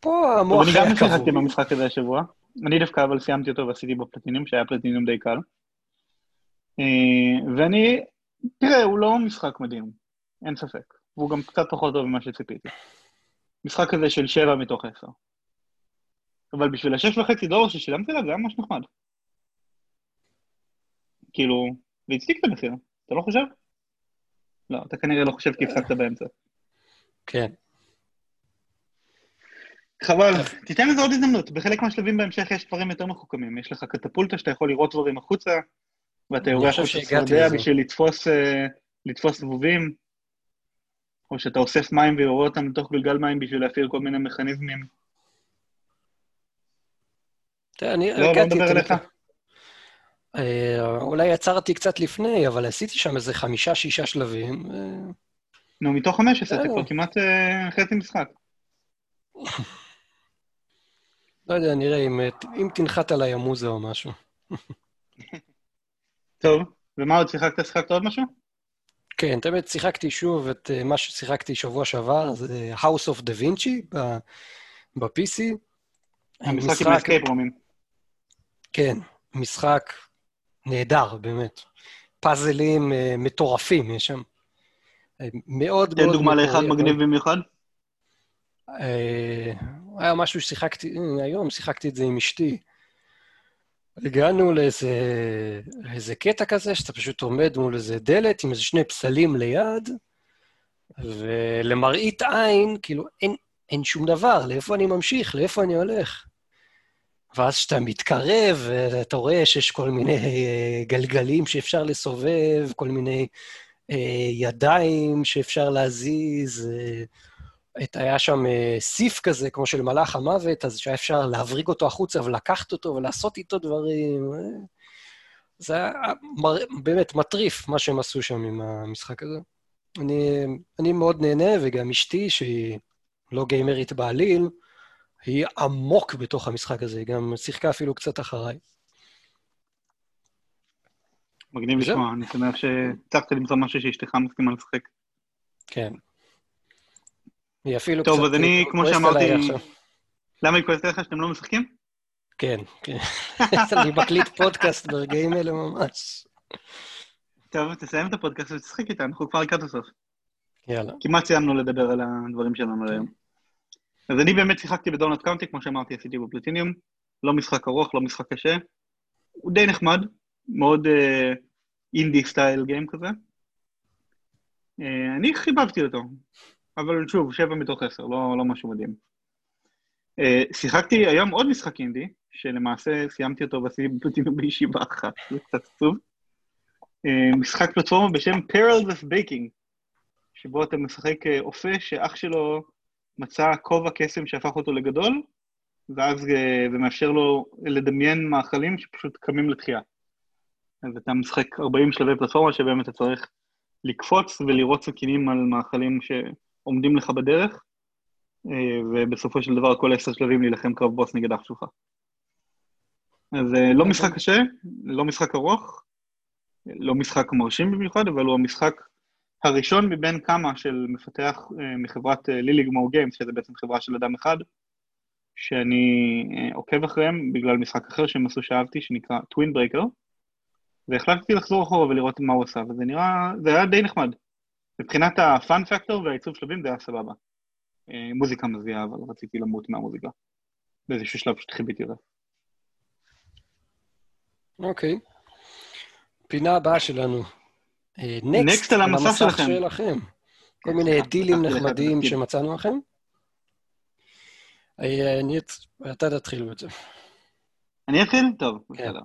פה המוח היה כבוי.
אני גם שיחקתי במשחק הזה השבוע. אני דווקא אבל סיימתי אותו ועשיתי בו פלטינים, שהיה פלטינים די קל. אה, ואני, תראה, הוא לא משחק מדהים, אין ספק. והוא גם קצת פחות טוב ממה שציפיתי. משחק כזה של שבע מתוך עשר. אבל בשביל השש וחצי דולר ששילמתי עליו זה היה ממש נחמד. כאילו, זה הצדיק את המחיר, אתה לא חושב? לא, אתה כנראה לא חושב כי הפסקת באמצע.
כן.
חבל, תיתן לזה עוד הזדמנות. בחלק מהשלבים בהמשך יש דברים יותר מחוכמים. יש לך קטפולטה שאתה יכול לראות דברים החוצה, ואתה יורה החוצה צפרדע בשביל לתפוס, אה, לתפוס זבובים. או שאתה אוסף מים ויורה אותם לתוך גלגל מים בשביל להפעיל כל מיני מכניזמים.
תראה, אני לא, לא מדבר אליך. אה, אולי עצרתי קצת לפני, אבל עשיתי שם איזה חמישה-שישה שלבים. אה.
נו, מתוך חמש עשרה, כבר כמעט אה, חצי משחק.
לא יודע, נראה אם תנחת עליי המוזה או משהו.
טוב, ומה עוד שיחקת? שיחקת עוד משהו?
כן, תמיד שיחקתי שוב את מה ששיחקתי שבוע שעבר, זה House of Da Vinci ב-PC.
המשחק עם אסקייפ רומים.
כן, משחק נהדר, באמת. פאזלים uh, מטורפים יש שם. אה, מאוד
מאוד... תן דוגמה לאחד מגניב במיוחד.
Uh, היה משהו ששיחקתי, היום שיחקתי את זה עם אשתי. הגענו לאיזה, לאיזה קטע כזה, שאתה פשוט עומד מול איזה דלת עם איזה שני פסלים ליד, ולמראית עין, כאילו, אין, אין שום דבר, לאיפה אני ממשיך, לאיפה אני הולך. ואז כשאתה מתקרב, אתה רואה שיש כל מיני אה, גלגלים שאפשר לסובב, כל מיני אה, ידיים שאפשר להזיז, אה, היה שם סיף כזה, כמו של מלאך המוות, אז שהיה אפשר להבריג אותו החוצה ולקחת אותו ולעשות איתו דברים. זה היה באמת מטריף, מה שהם עשו שם עם המשחק הזה. אני, אני מאוד נהנה, וגם אשתי, שהיא לא גיימרית בעליל, היא עמוק בתוך המשחק הזה, היא גם שיחקה אפילו קצת אחריי.
מגניב לשמוע, אני שמח שהצלחת למצוא משהו שאשתך מסכימה לשחק.
כן. היא אפילו
טוב, אז אני, כמו שאמרתי, למה היא כועסת עליך שאתם לא משחקים?
כן, כן. אני מקליט פודקאסט ברגעים אלה ממש.
טוב, תסיים את הפודקאסט ותשחק איתה, אנחנו כבר לקראת הסוף.
יאללה.
כמעט סיימנו לדבר על הדברים שלנו היום. אז אני באמת שיחקתי בדונלד קאונטי, כמו שאמרתי, עשיתי בפלטיניום. לא משחק ארוך, לא משחק קשה. הוא די נחמד, מאוד אינדי סטייל גיים כזה. Uh, אני חיבבתי אותו. אבל שוב, שבע מתוך עשר, לא, לא משהו מדהים. Uh, שיחקתי היום עוד משחק אינדי, שלמעשה סיימתי אותו ועשיתי פלטינו בישיבה אחת, זה קצת עצוב. Uh, משחק פלטפורמה בשם Perils of Baking, שבו אתה משחק אופה שאח שלו מצא כובע קסם שהפך אותו לגדול, ואז זה מאפשר לו לדמיין מאכלים שפשוט קמים לתחייה. אז אתה משחק 40 שלבי פלטפורמה שבהם אתה צריך לקפוץ ולראות סכינים על מאכלים שעומדים לך בדרך, אה, ובסופו של דבר כל עשר שלבים להילחם קרב בוס נגד אח שלך. אז אה, לא משחק קשה, לא משחק ארוך, לא משחק מרשים במיוחד, אבל הוא המשחק הראשון מבין כמה של מפתח אה, מחברת Lilymo Games, שזה בעצם חברה של אדם אחד, שאני עוקב אחריהם בגלל משחק אחר שהם עשו שאהבתי, שנקרא Twin Breaker, והחלטתי לחזור אחורה ולראות מה הוא עשה, וזה נראה, זה היה די נחמד. מבחינת ה fun factor והעיצוב שלבים זה היה סבבה. אה, מוזיקה מזיעה, אבל רציתי למות מהמוזיקה. באיזשהו שלב פשוט חיביתי אותה.
אוקיי. פינה הבאה שלנו.
נקסט על המסך שלכם.
שלכם. כל מיני דילים נחמדים שמצאנו לכם. אה, אתה תתחיל בעצם.
אני אתחיל? טוב, כן. בסדר.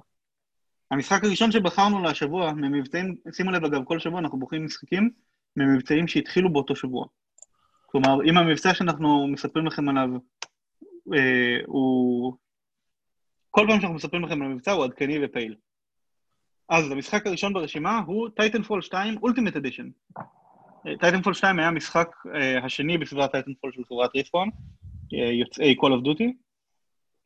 המשחק הראשון שבחרנו להשבוע, ממבצעים, שימו לב אגב, כל שבוע אנחנו בוחרים משחקים ממבצעים שהתחילו באותו שבוע. כלומר, אם המבצע שאנחנו מספרים לכם עליו אה, הוא... כל פעם שאנחנו מספרים לכם על המבצע הוא עדכני ופעיל. אז המשחק הראשון ברשימה הוא Titanfall 2 Ultimate Edition. Titanfall 2 היה המשחק אה, השני בסביבת Titanfall של חברת Respawn, אה, יוצאי Call of Duty,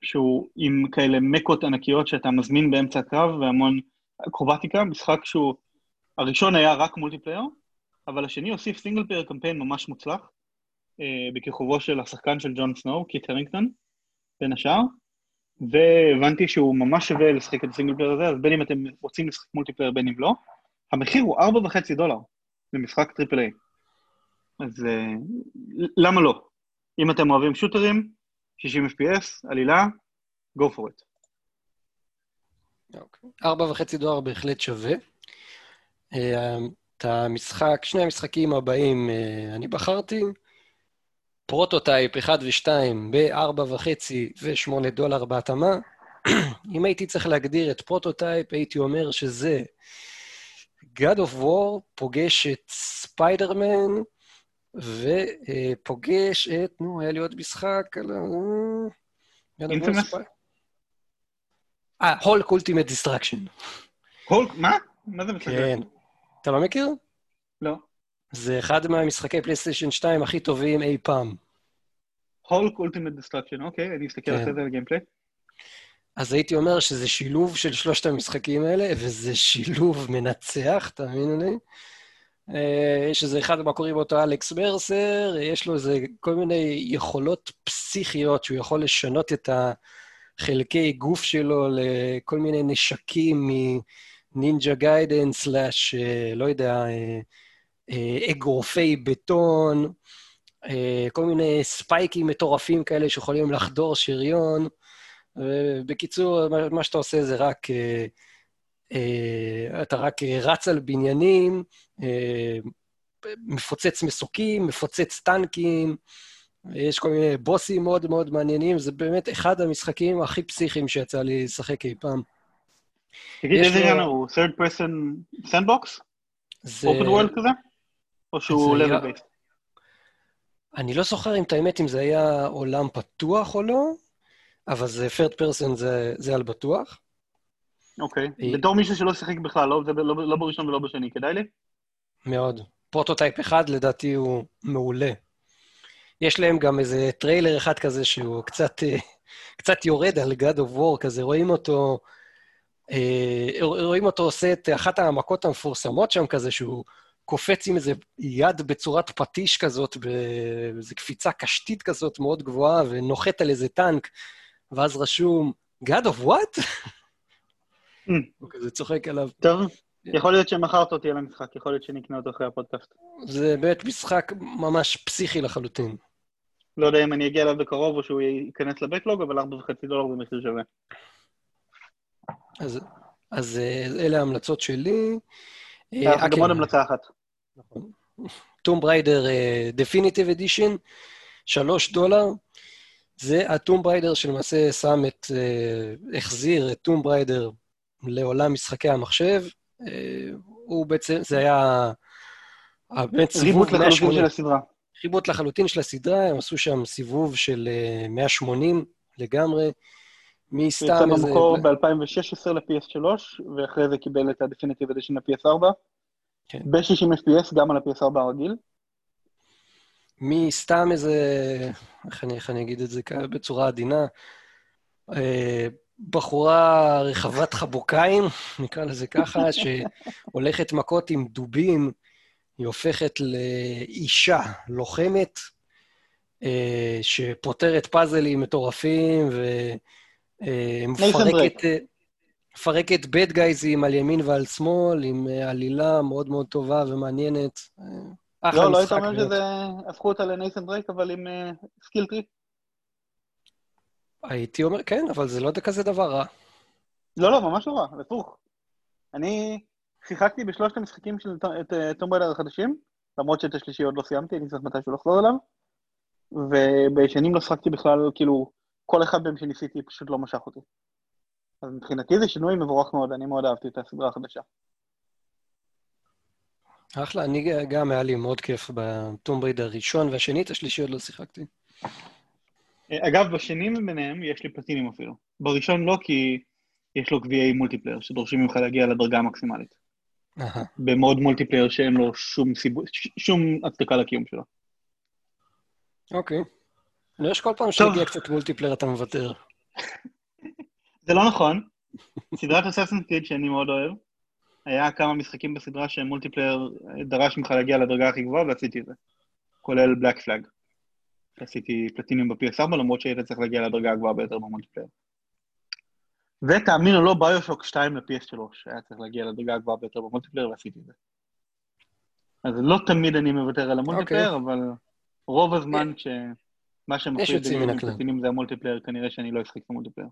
שהוא עם כאלה mech ות ענקיות שאתה מזמין באמצע הקרב והמון אקרובטיקה, משחק שהוא... הראשון היה רק multiplayer, אבל השני הוסיף single player campaign ממש מוצלח, אה, בכיכובו של השחקן של ג'ון סנואו, קיט הרינגטון, בין השאר, והבנתי שהוא ממש שווה לשחק את ה single player הזה, אז בין אם אתם רוצים לשחק multiplayer בין אם לא, המחיר הוא 4.5 דולר למשחק triple A. אז אה, למה לא? אם אתם אוהבים shooter ים, 60 FPS, עלילה, go for it.
אוקיי. ארבע וחצי דולר בהחלט שווה. אה, את המשחק, שני המשחקים הבאים אה, אני בחרתי. פרוטוטייפ 1 ו-2 ב-4.5 ו-8 דולר בהתאמה. אם הייתי צריך להגדיר את פרוטוטייפ, הייתי אומר שזה God of War פוגש את ספיידרמן, ופוגש את, נו, היה לי עוד משחק על ה... אה, Hulk Ultimate Destruction.
הולק? מה? מה זה משחק?
כן. אתה לא מכיר?
לא.
זה אחד מהמשחקי פלייסטיישן 2 הכי טובים אי פעם.
Hulk Ultimate Destruction, אוקיי, אני אסתכל כן. אחרי זה על gameplay.
אז הייתי אומר שזה שילוב של שלושת המשחקים האלה, וזה שילוב מנצח, תאמינו לי. אה, יש איזה אחד, מה קוראים אותו אלכס מרסר, יש לו איזה כל מיני יכולות פסיכיות שהוא יכול לשנות את החלקי גוף שלו לכל מיני נשקים מנינג'ה גיידן סלאש, אה, לא יודע, אה, אגרופי בטון, כל מיני ספייקים מטורפים כאלה שיכולים לחדור שריון. בקיצור, מה שאתה עושה זה רק אה, אתה רק רץ על בניינים, אה, מפוצץ מסוקים, מפוצץ טנקים, יש כל מיני בוסים מאוד מאוד מעניינים, זה באמת אחד המשחקים הכי פסיכיים שיצא לי לשחק אי פעם.
תגיד, איזה עניין הוא? third person sandbox? open world כזה? או שהוא level based?
אני לא זוכר אם את האמת אם זה היה עולם פתוח או לא, אבל זה third person זה, זה על בטוח.
אוקיי. בתור מישהו שלא שיחק בכלל, לא, לא, לא בראשון ולא בשני, כדאי לי?
מאוד. פרוטוטייפ אחד, לדעתי, הוא מעולה. יש להם גם איזה טריילר אחד כזה שהוא קצת, אה, קצת יורד על God of War כזה, רואים אותו, אה, רואים אותו עושה את אחת המכות המפורסמות שם כזה, שהוא קופץ עם איזה יד בצורת פטיש כזאת, באיזו קפיצה קשתית כזאת מאוד גבוהה, ונוחת על איזה טנק, ואז רשום, God of what? הוא כזה צוחק עליו.
טוב, יכול להיות שמכרת אותי על המשחק, יכול להיות שנקנה אותו אחרי הפודקאסט.
זה באמת משחק ממש פסיכי לחלוטין.
לא יודע אם אני אגיע אליו בקרוב או שהוא ייכנס ל backlog, אבל 4.5 דולר במחיר שווה.
אז, אז אה, אלה ההמלצות שלי.
אה, אה, גם עוד המלצה אחת.
Tomb Raider Definitive Edition, 3 דולר. זה ה Tomb Raider שלמעשה שם את, החזיר את Tomb Raider לעולם משחקי המחשב. אה, הוא בעצם, זה היה...
באמת סיבוב reboot לחלוטין של הסדרה.
reboot לחלוטין של הסדרה, הם עשו שם סיבוב של 180 אה, לגמרי. מי
הוא יצא
סתם איזה...
במקור ב-2016 ל-PS3, ואחרי זה קיבל את ה-Definitive Edition ל-PS4.
כן.
ב-60 FPS גם על ה-PS4 הרגיל.
מי סתם איזה... איך אני, איך אני אגיד את זה בצורה עדינה? אה, בחורה רחבת חבוקיים, נקרא לזה ככה, שהולכת מכות עם דובים, היא הופכת לאישה לוחמת, אה, שפותרת פאזלים מטורפים ומפרקת מפרקת בד גייזים על ימין ועל שמאל, עם אה, עלילה מאוד מאוד טובה ומעניינת. אה, אחלה
לא, לא היית
משחק.
אומר
באמת.
שזה... הפכו אותה לנייתן דרייק, אבל עם skill tree?
הייתי אומר, כן, אבל זה לא כזה דבר רע.
לא, לא, ממש לא רע, הפוך. אני שיחקתי בשלושת המשחקים של Tomb Raider החדשים, למרות שאת השלישי עוד לא סיימתי, אני צריך מתישהו לחזור אליו, ובישנים לא שחקתי בכלל, כאילו, כל אחד מהם שניסיתי פשוט לא משך אותי. אז מבחינתי זה שינוי מבורך מאוד, אני מאוד אהבתי את הסדרה החדשה.
אחלה, אני גם, היה לי מאוד כיף ב Tomb Raider הראשון והשני, את השלישי עוד לא שיחקתי.
אגב, בשנים ביניהם יש לי פלטינים אפילו. בראשון לא, כי יש לו גביעי multiplayer, שדורשים ממך להגיע לדרגה המקסימלית. במוד multiplayer שאין לו שום סיבוב, ש- שום הצדקה לקיום שלו.
אוקיי. אני רואה שכל פעם
טוב.
שהגיע קצת multiplayer אתה מוותר.
זה לא נכון. סדרת Assassin's Creed שאני מאוד אוהב, היה כמה משחקים בסדרה ש multiplayer דרש ממך להגיע לדרגה הכי גבוהה ועשיתי את זה. כולל Black Flag. עשיתי פלטינים ב-PS4 למרות שהיית צריך להגיע לדרגה הגבוהה ביותר ב multiplayer. ותאמין או לא, BioShock 2 ל-PS3 היה צריך להגיע לדרגה הגבוהה ביותר ב multiplayer ועשיתי את זה. אז לא תמיד אני מוותר על ה multiplayer, אבל רוב הזמן שמה שמחליט
יוצאים מן
ביני
הכלל.
פלטינים זה ה multiplayer, כנראה שאני לא אשחק את ה multiplayer.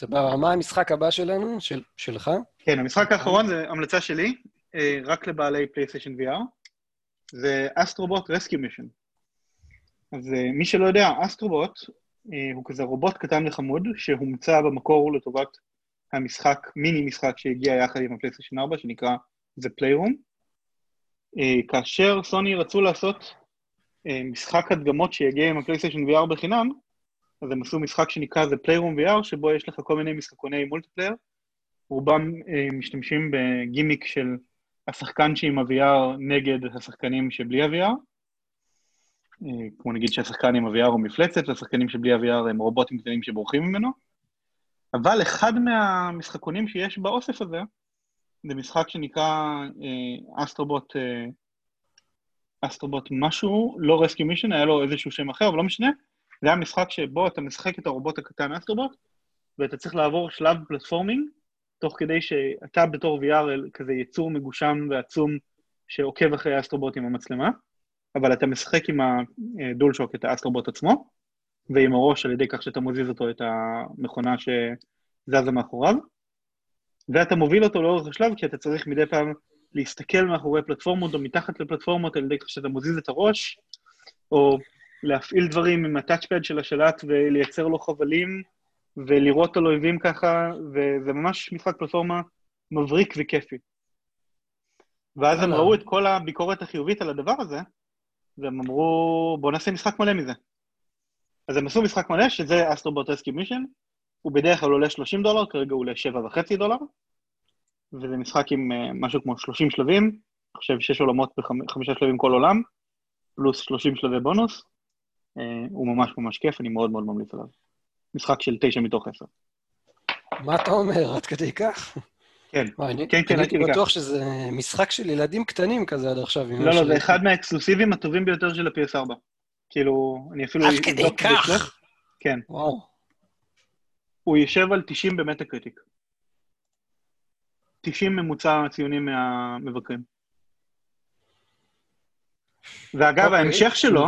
סבבה, מה המשחק הבא שלנו? של- שלך?
כן, המשחק האחרון זה המלצה שלי, אה, רק לבעלי PlayStation VR, זה Astro Bot Rescue Mission. אז אה, מי שלא יודע, Astro Bot אה, הוא כזה רובוט קטן וחמוד, שהומצא במקור לטובת המשחק, מיני משחק שהגיע יחד עם ה PlayStation 4, שנקרא The Playroom. כאשר סוני רצו לעשות משחק הדגמות שיגיע עם ה PlayStation VR בחינם, אז הם עשו משחק שנקרא The Playroom VR, שבו יש לך כל מיני משחקוני multiplayer, רובם אה, משתמשים בגימיק של השחקן שעם ה-VR נגד השחקנים שבלי ה-VR. אה, כמו נגיד שהשחקן עם ה-VR הוא מפלצת, והשחקנים שבלי ה-VR הם רובוטים קטנים שבורחים ממנו. אבל אחד מהמשחקונים שיש באוסף הזה, זה משחק שנקרא Astro Bot, אה, Astro Bot משהו, לא Rescue Mission, היה לו איזשהו שם אחר, אבל לא משנה. זה היה משחק שבו אתה משחק את הרובוט הקטן Astro Bot, ואתה צריך לעבור שלב platforming, תוך כדי שאתה בתור VR כזה יצור מגושם ועצום שעוקב אחרי ה Astro Bot עם המצלמה, אבל אתה משחק עם ה DualShock את ה Astro Bot עצמו, ועם הראש על ידי כך שאתה מזיז אותו את המכונה שזזה מאחוריו, ואתה מוביל אותו לאורך השלב, כי אתה צריך מדי פעם להסתכל מאחורי פלטפורמות או מתחת לפלטפורמות על ידי כך שאתה מזיז את הראש, או להפעיל דברים עם הטאצ'פד של השלט ולייצר לו חבלים, ולראות על אויבים ככה, וזה ממש משחק פלטפורמה מבריק וכיפי. ואז הם. ראו את כל הביקורת החיובית על הדבר הזה, והם אמרו, בואו נעשה משחק מלא מזה. אז הם עשו משחק מלא, שזה אסטרובוט רסקיו מישן, הוא בדרך כלל עולה 30 דולר, כרגע הוא עולה 7.5 דולר, וזה משחק עם אה, משהו כמו 30 שלבים, אני חושב 6 עולמות בחמישה שלבים כל עולם, פלוס 30 שלבי בונוס. אה, הוא ממש ממש כיף, אני מאוד מאוד ממליץ עליו. משחק של 9 מתוך 10.
מה אתה אומר? עד כדי כך?
כן.
וואי, אני
כן, כן,
אני הייתי. בטוח שזה משחק של ילדים קטנים כזה עד עכשיו.
לא, לא, זה אחד מהאקסקלוסיבים הטובים ביותר של ה-PS4. כאילו, אני אפילו...
עד כדי
אצלך.
כך?
כן.
וואו.
הוא יושב על 90 במטה קריטיק. 90 ממוצע הציונים מהמבקרים. ואגב,
אוקיי,
ההמשך שלו.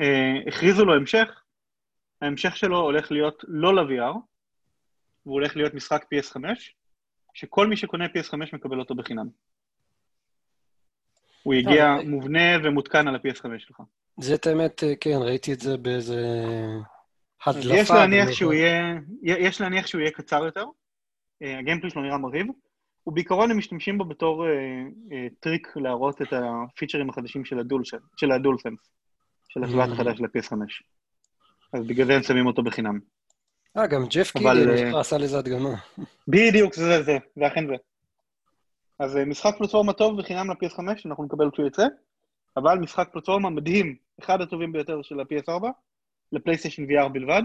אה, הכריזו לו המשך, ההמשך שלו הולך להיות לא ל-VR, והוא הולך להיות משחק PS5, שכל מי שקונה PS5 מקבל אותו בחינם. הוא יגיע
אוקיי.
מובנה ומותקן על ה-PS5 שלך.
זה את האמת, אה, כן, ראיתי את זה באיזה הדלפה.
יש להניח. שהוא יהיה, יש להניח שהוא יהיה קצר יותר. אה, ה gameplay שלו נראה מרהיב. ובעיקרון הם משתמשים בו בתור אה, אה, טריק להראות את הפיצ'רים החדשים של ה DualSense, של של השלט
Mm.
החדש של ה-PS5. אז בגלל זה הם שמים אותו בחינם.
אה, גם ג'ף
אבל,
קילי
אה,
עשה לזה הדגמה.
בדיוק, זה זה, זה, זה אכן זה. אז משחק פלטפורמה טוב וחינם ל-PS5, אנחנו נקבל כשהוא יצא, אבל משחק פלטפורמה מדהים, אחד הטובים ביותר של ה-PS4, לפלייסטיישן VR בלבד,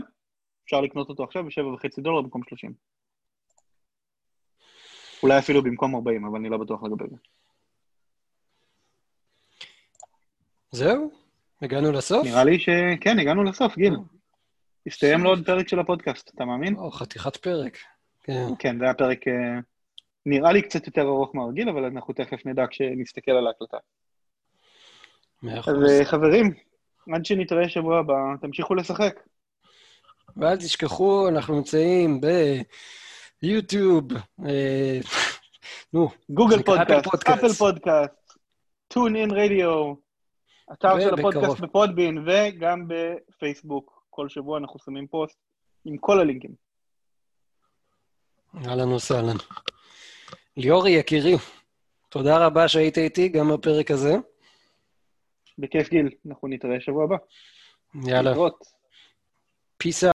אפשר לקנות אותו עכשיו ב-7.5 דולר במקום 30. אולי אפילו במקום 40, אבל אני לא בטוח לגבי זה.
זהו? הגענו לסוף?
נראה לי שכן, הגענו לסוף, גיל. הסתיים לו עוד פרק של הפודקאסט, אתה מאמין?
או, חתיכת פרק. כן.
כן, זה היה פרק אה, נראה לי קצת יותר ארוך מהרגיל, אבל אנחנו תכף נדע כשנסתכל על ההקלטה.
מאה אחוז.
אה, חברים, עד שנתראה שבוע הבא, תמשיכו לשחק.
ואל תשכחו, אנחנו נמצאים ביוטיוב, אה, נו,
גוגל פודקאסט. אפל פודקאסט, טון אין רדיו, אתר של. הפודקאסט בפודבין, וגם בפייסבוק. כל שבוע אנחנו שמים פוסט עם כל הלינקים.
אהלן וסהלן. ליאורי, יקירי, תודה רבה שהיית איתי גם בפרק הזה.
בכיף גיל, אנחנו נתראה שבוע הבא.
יאללה,
להתראות.
peace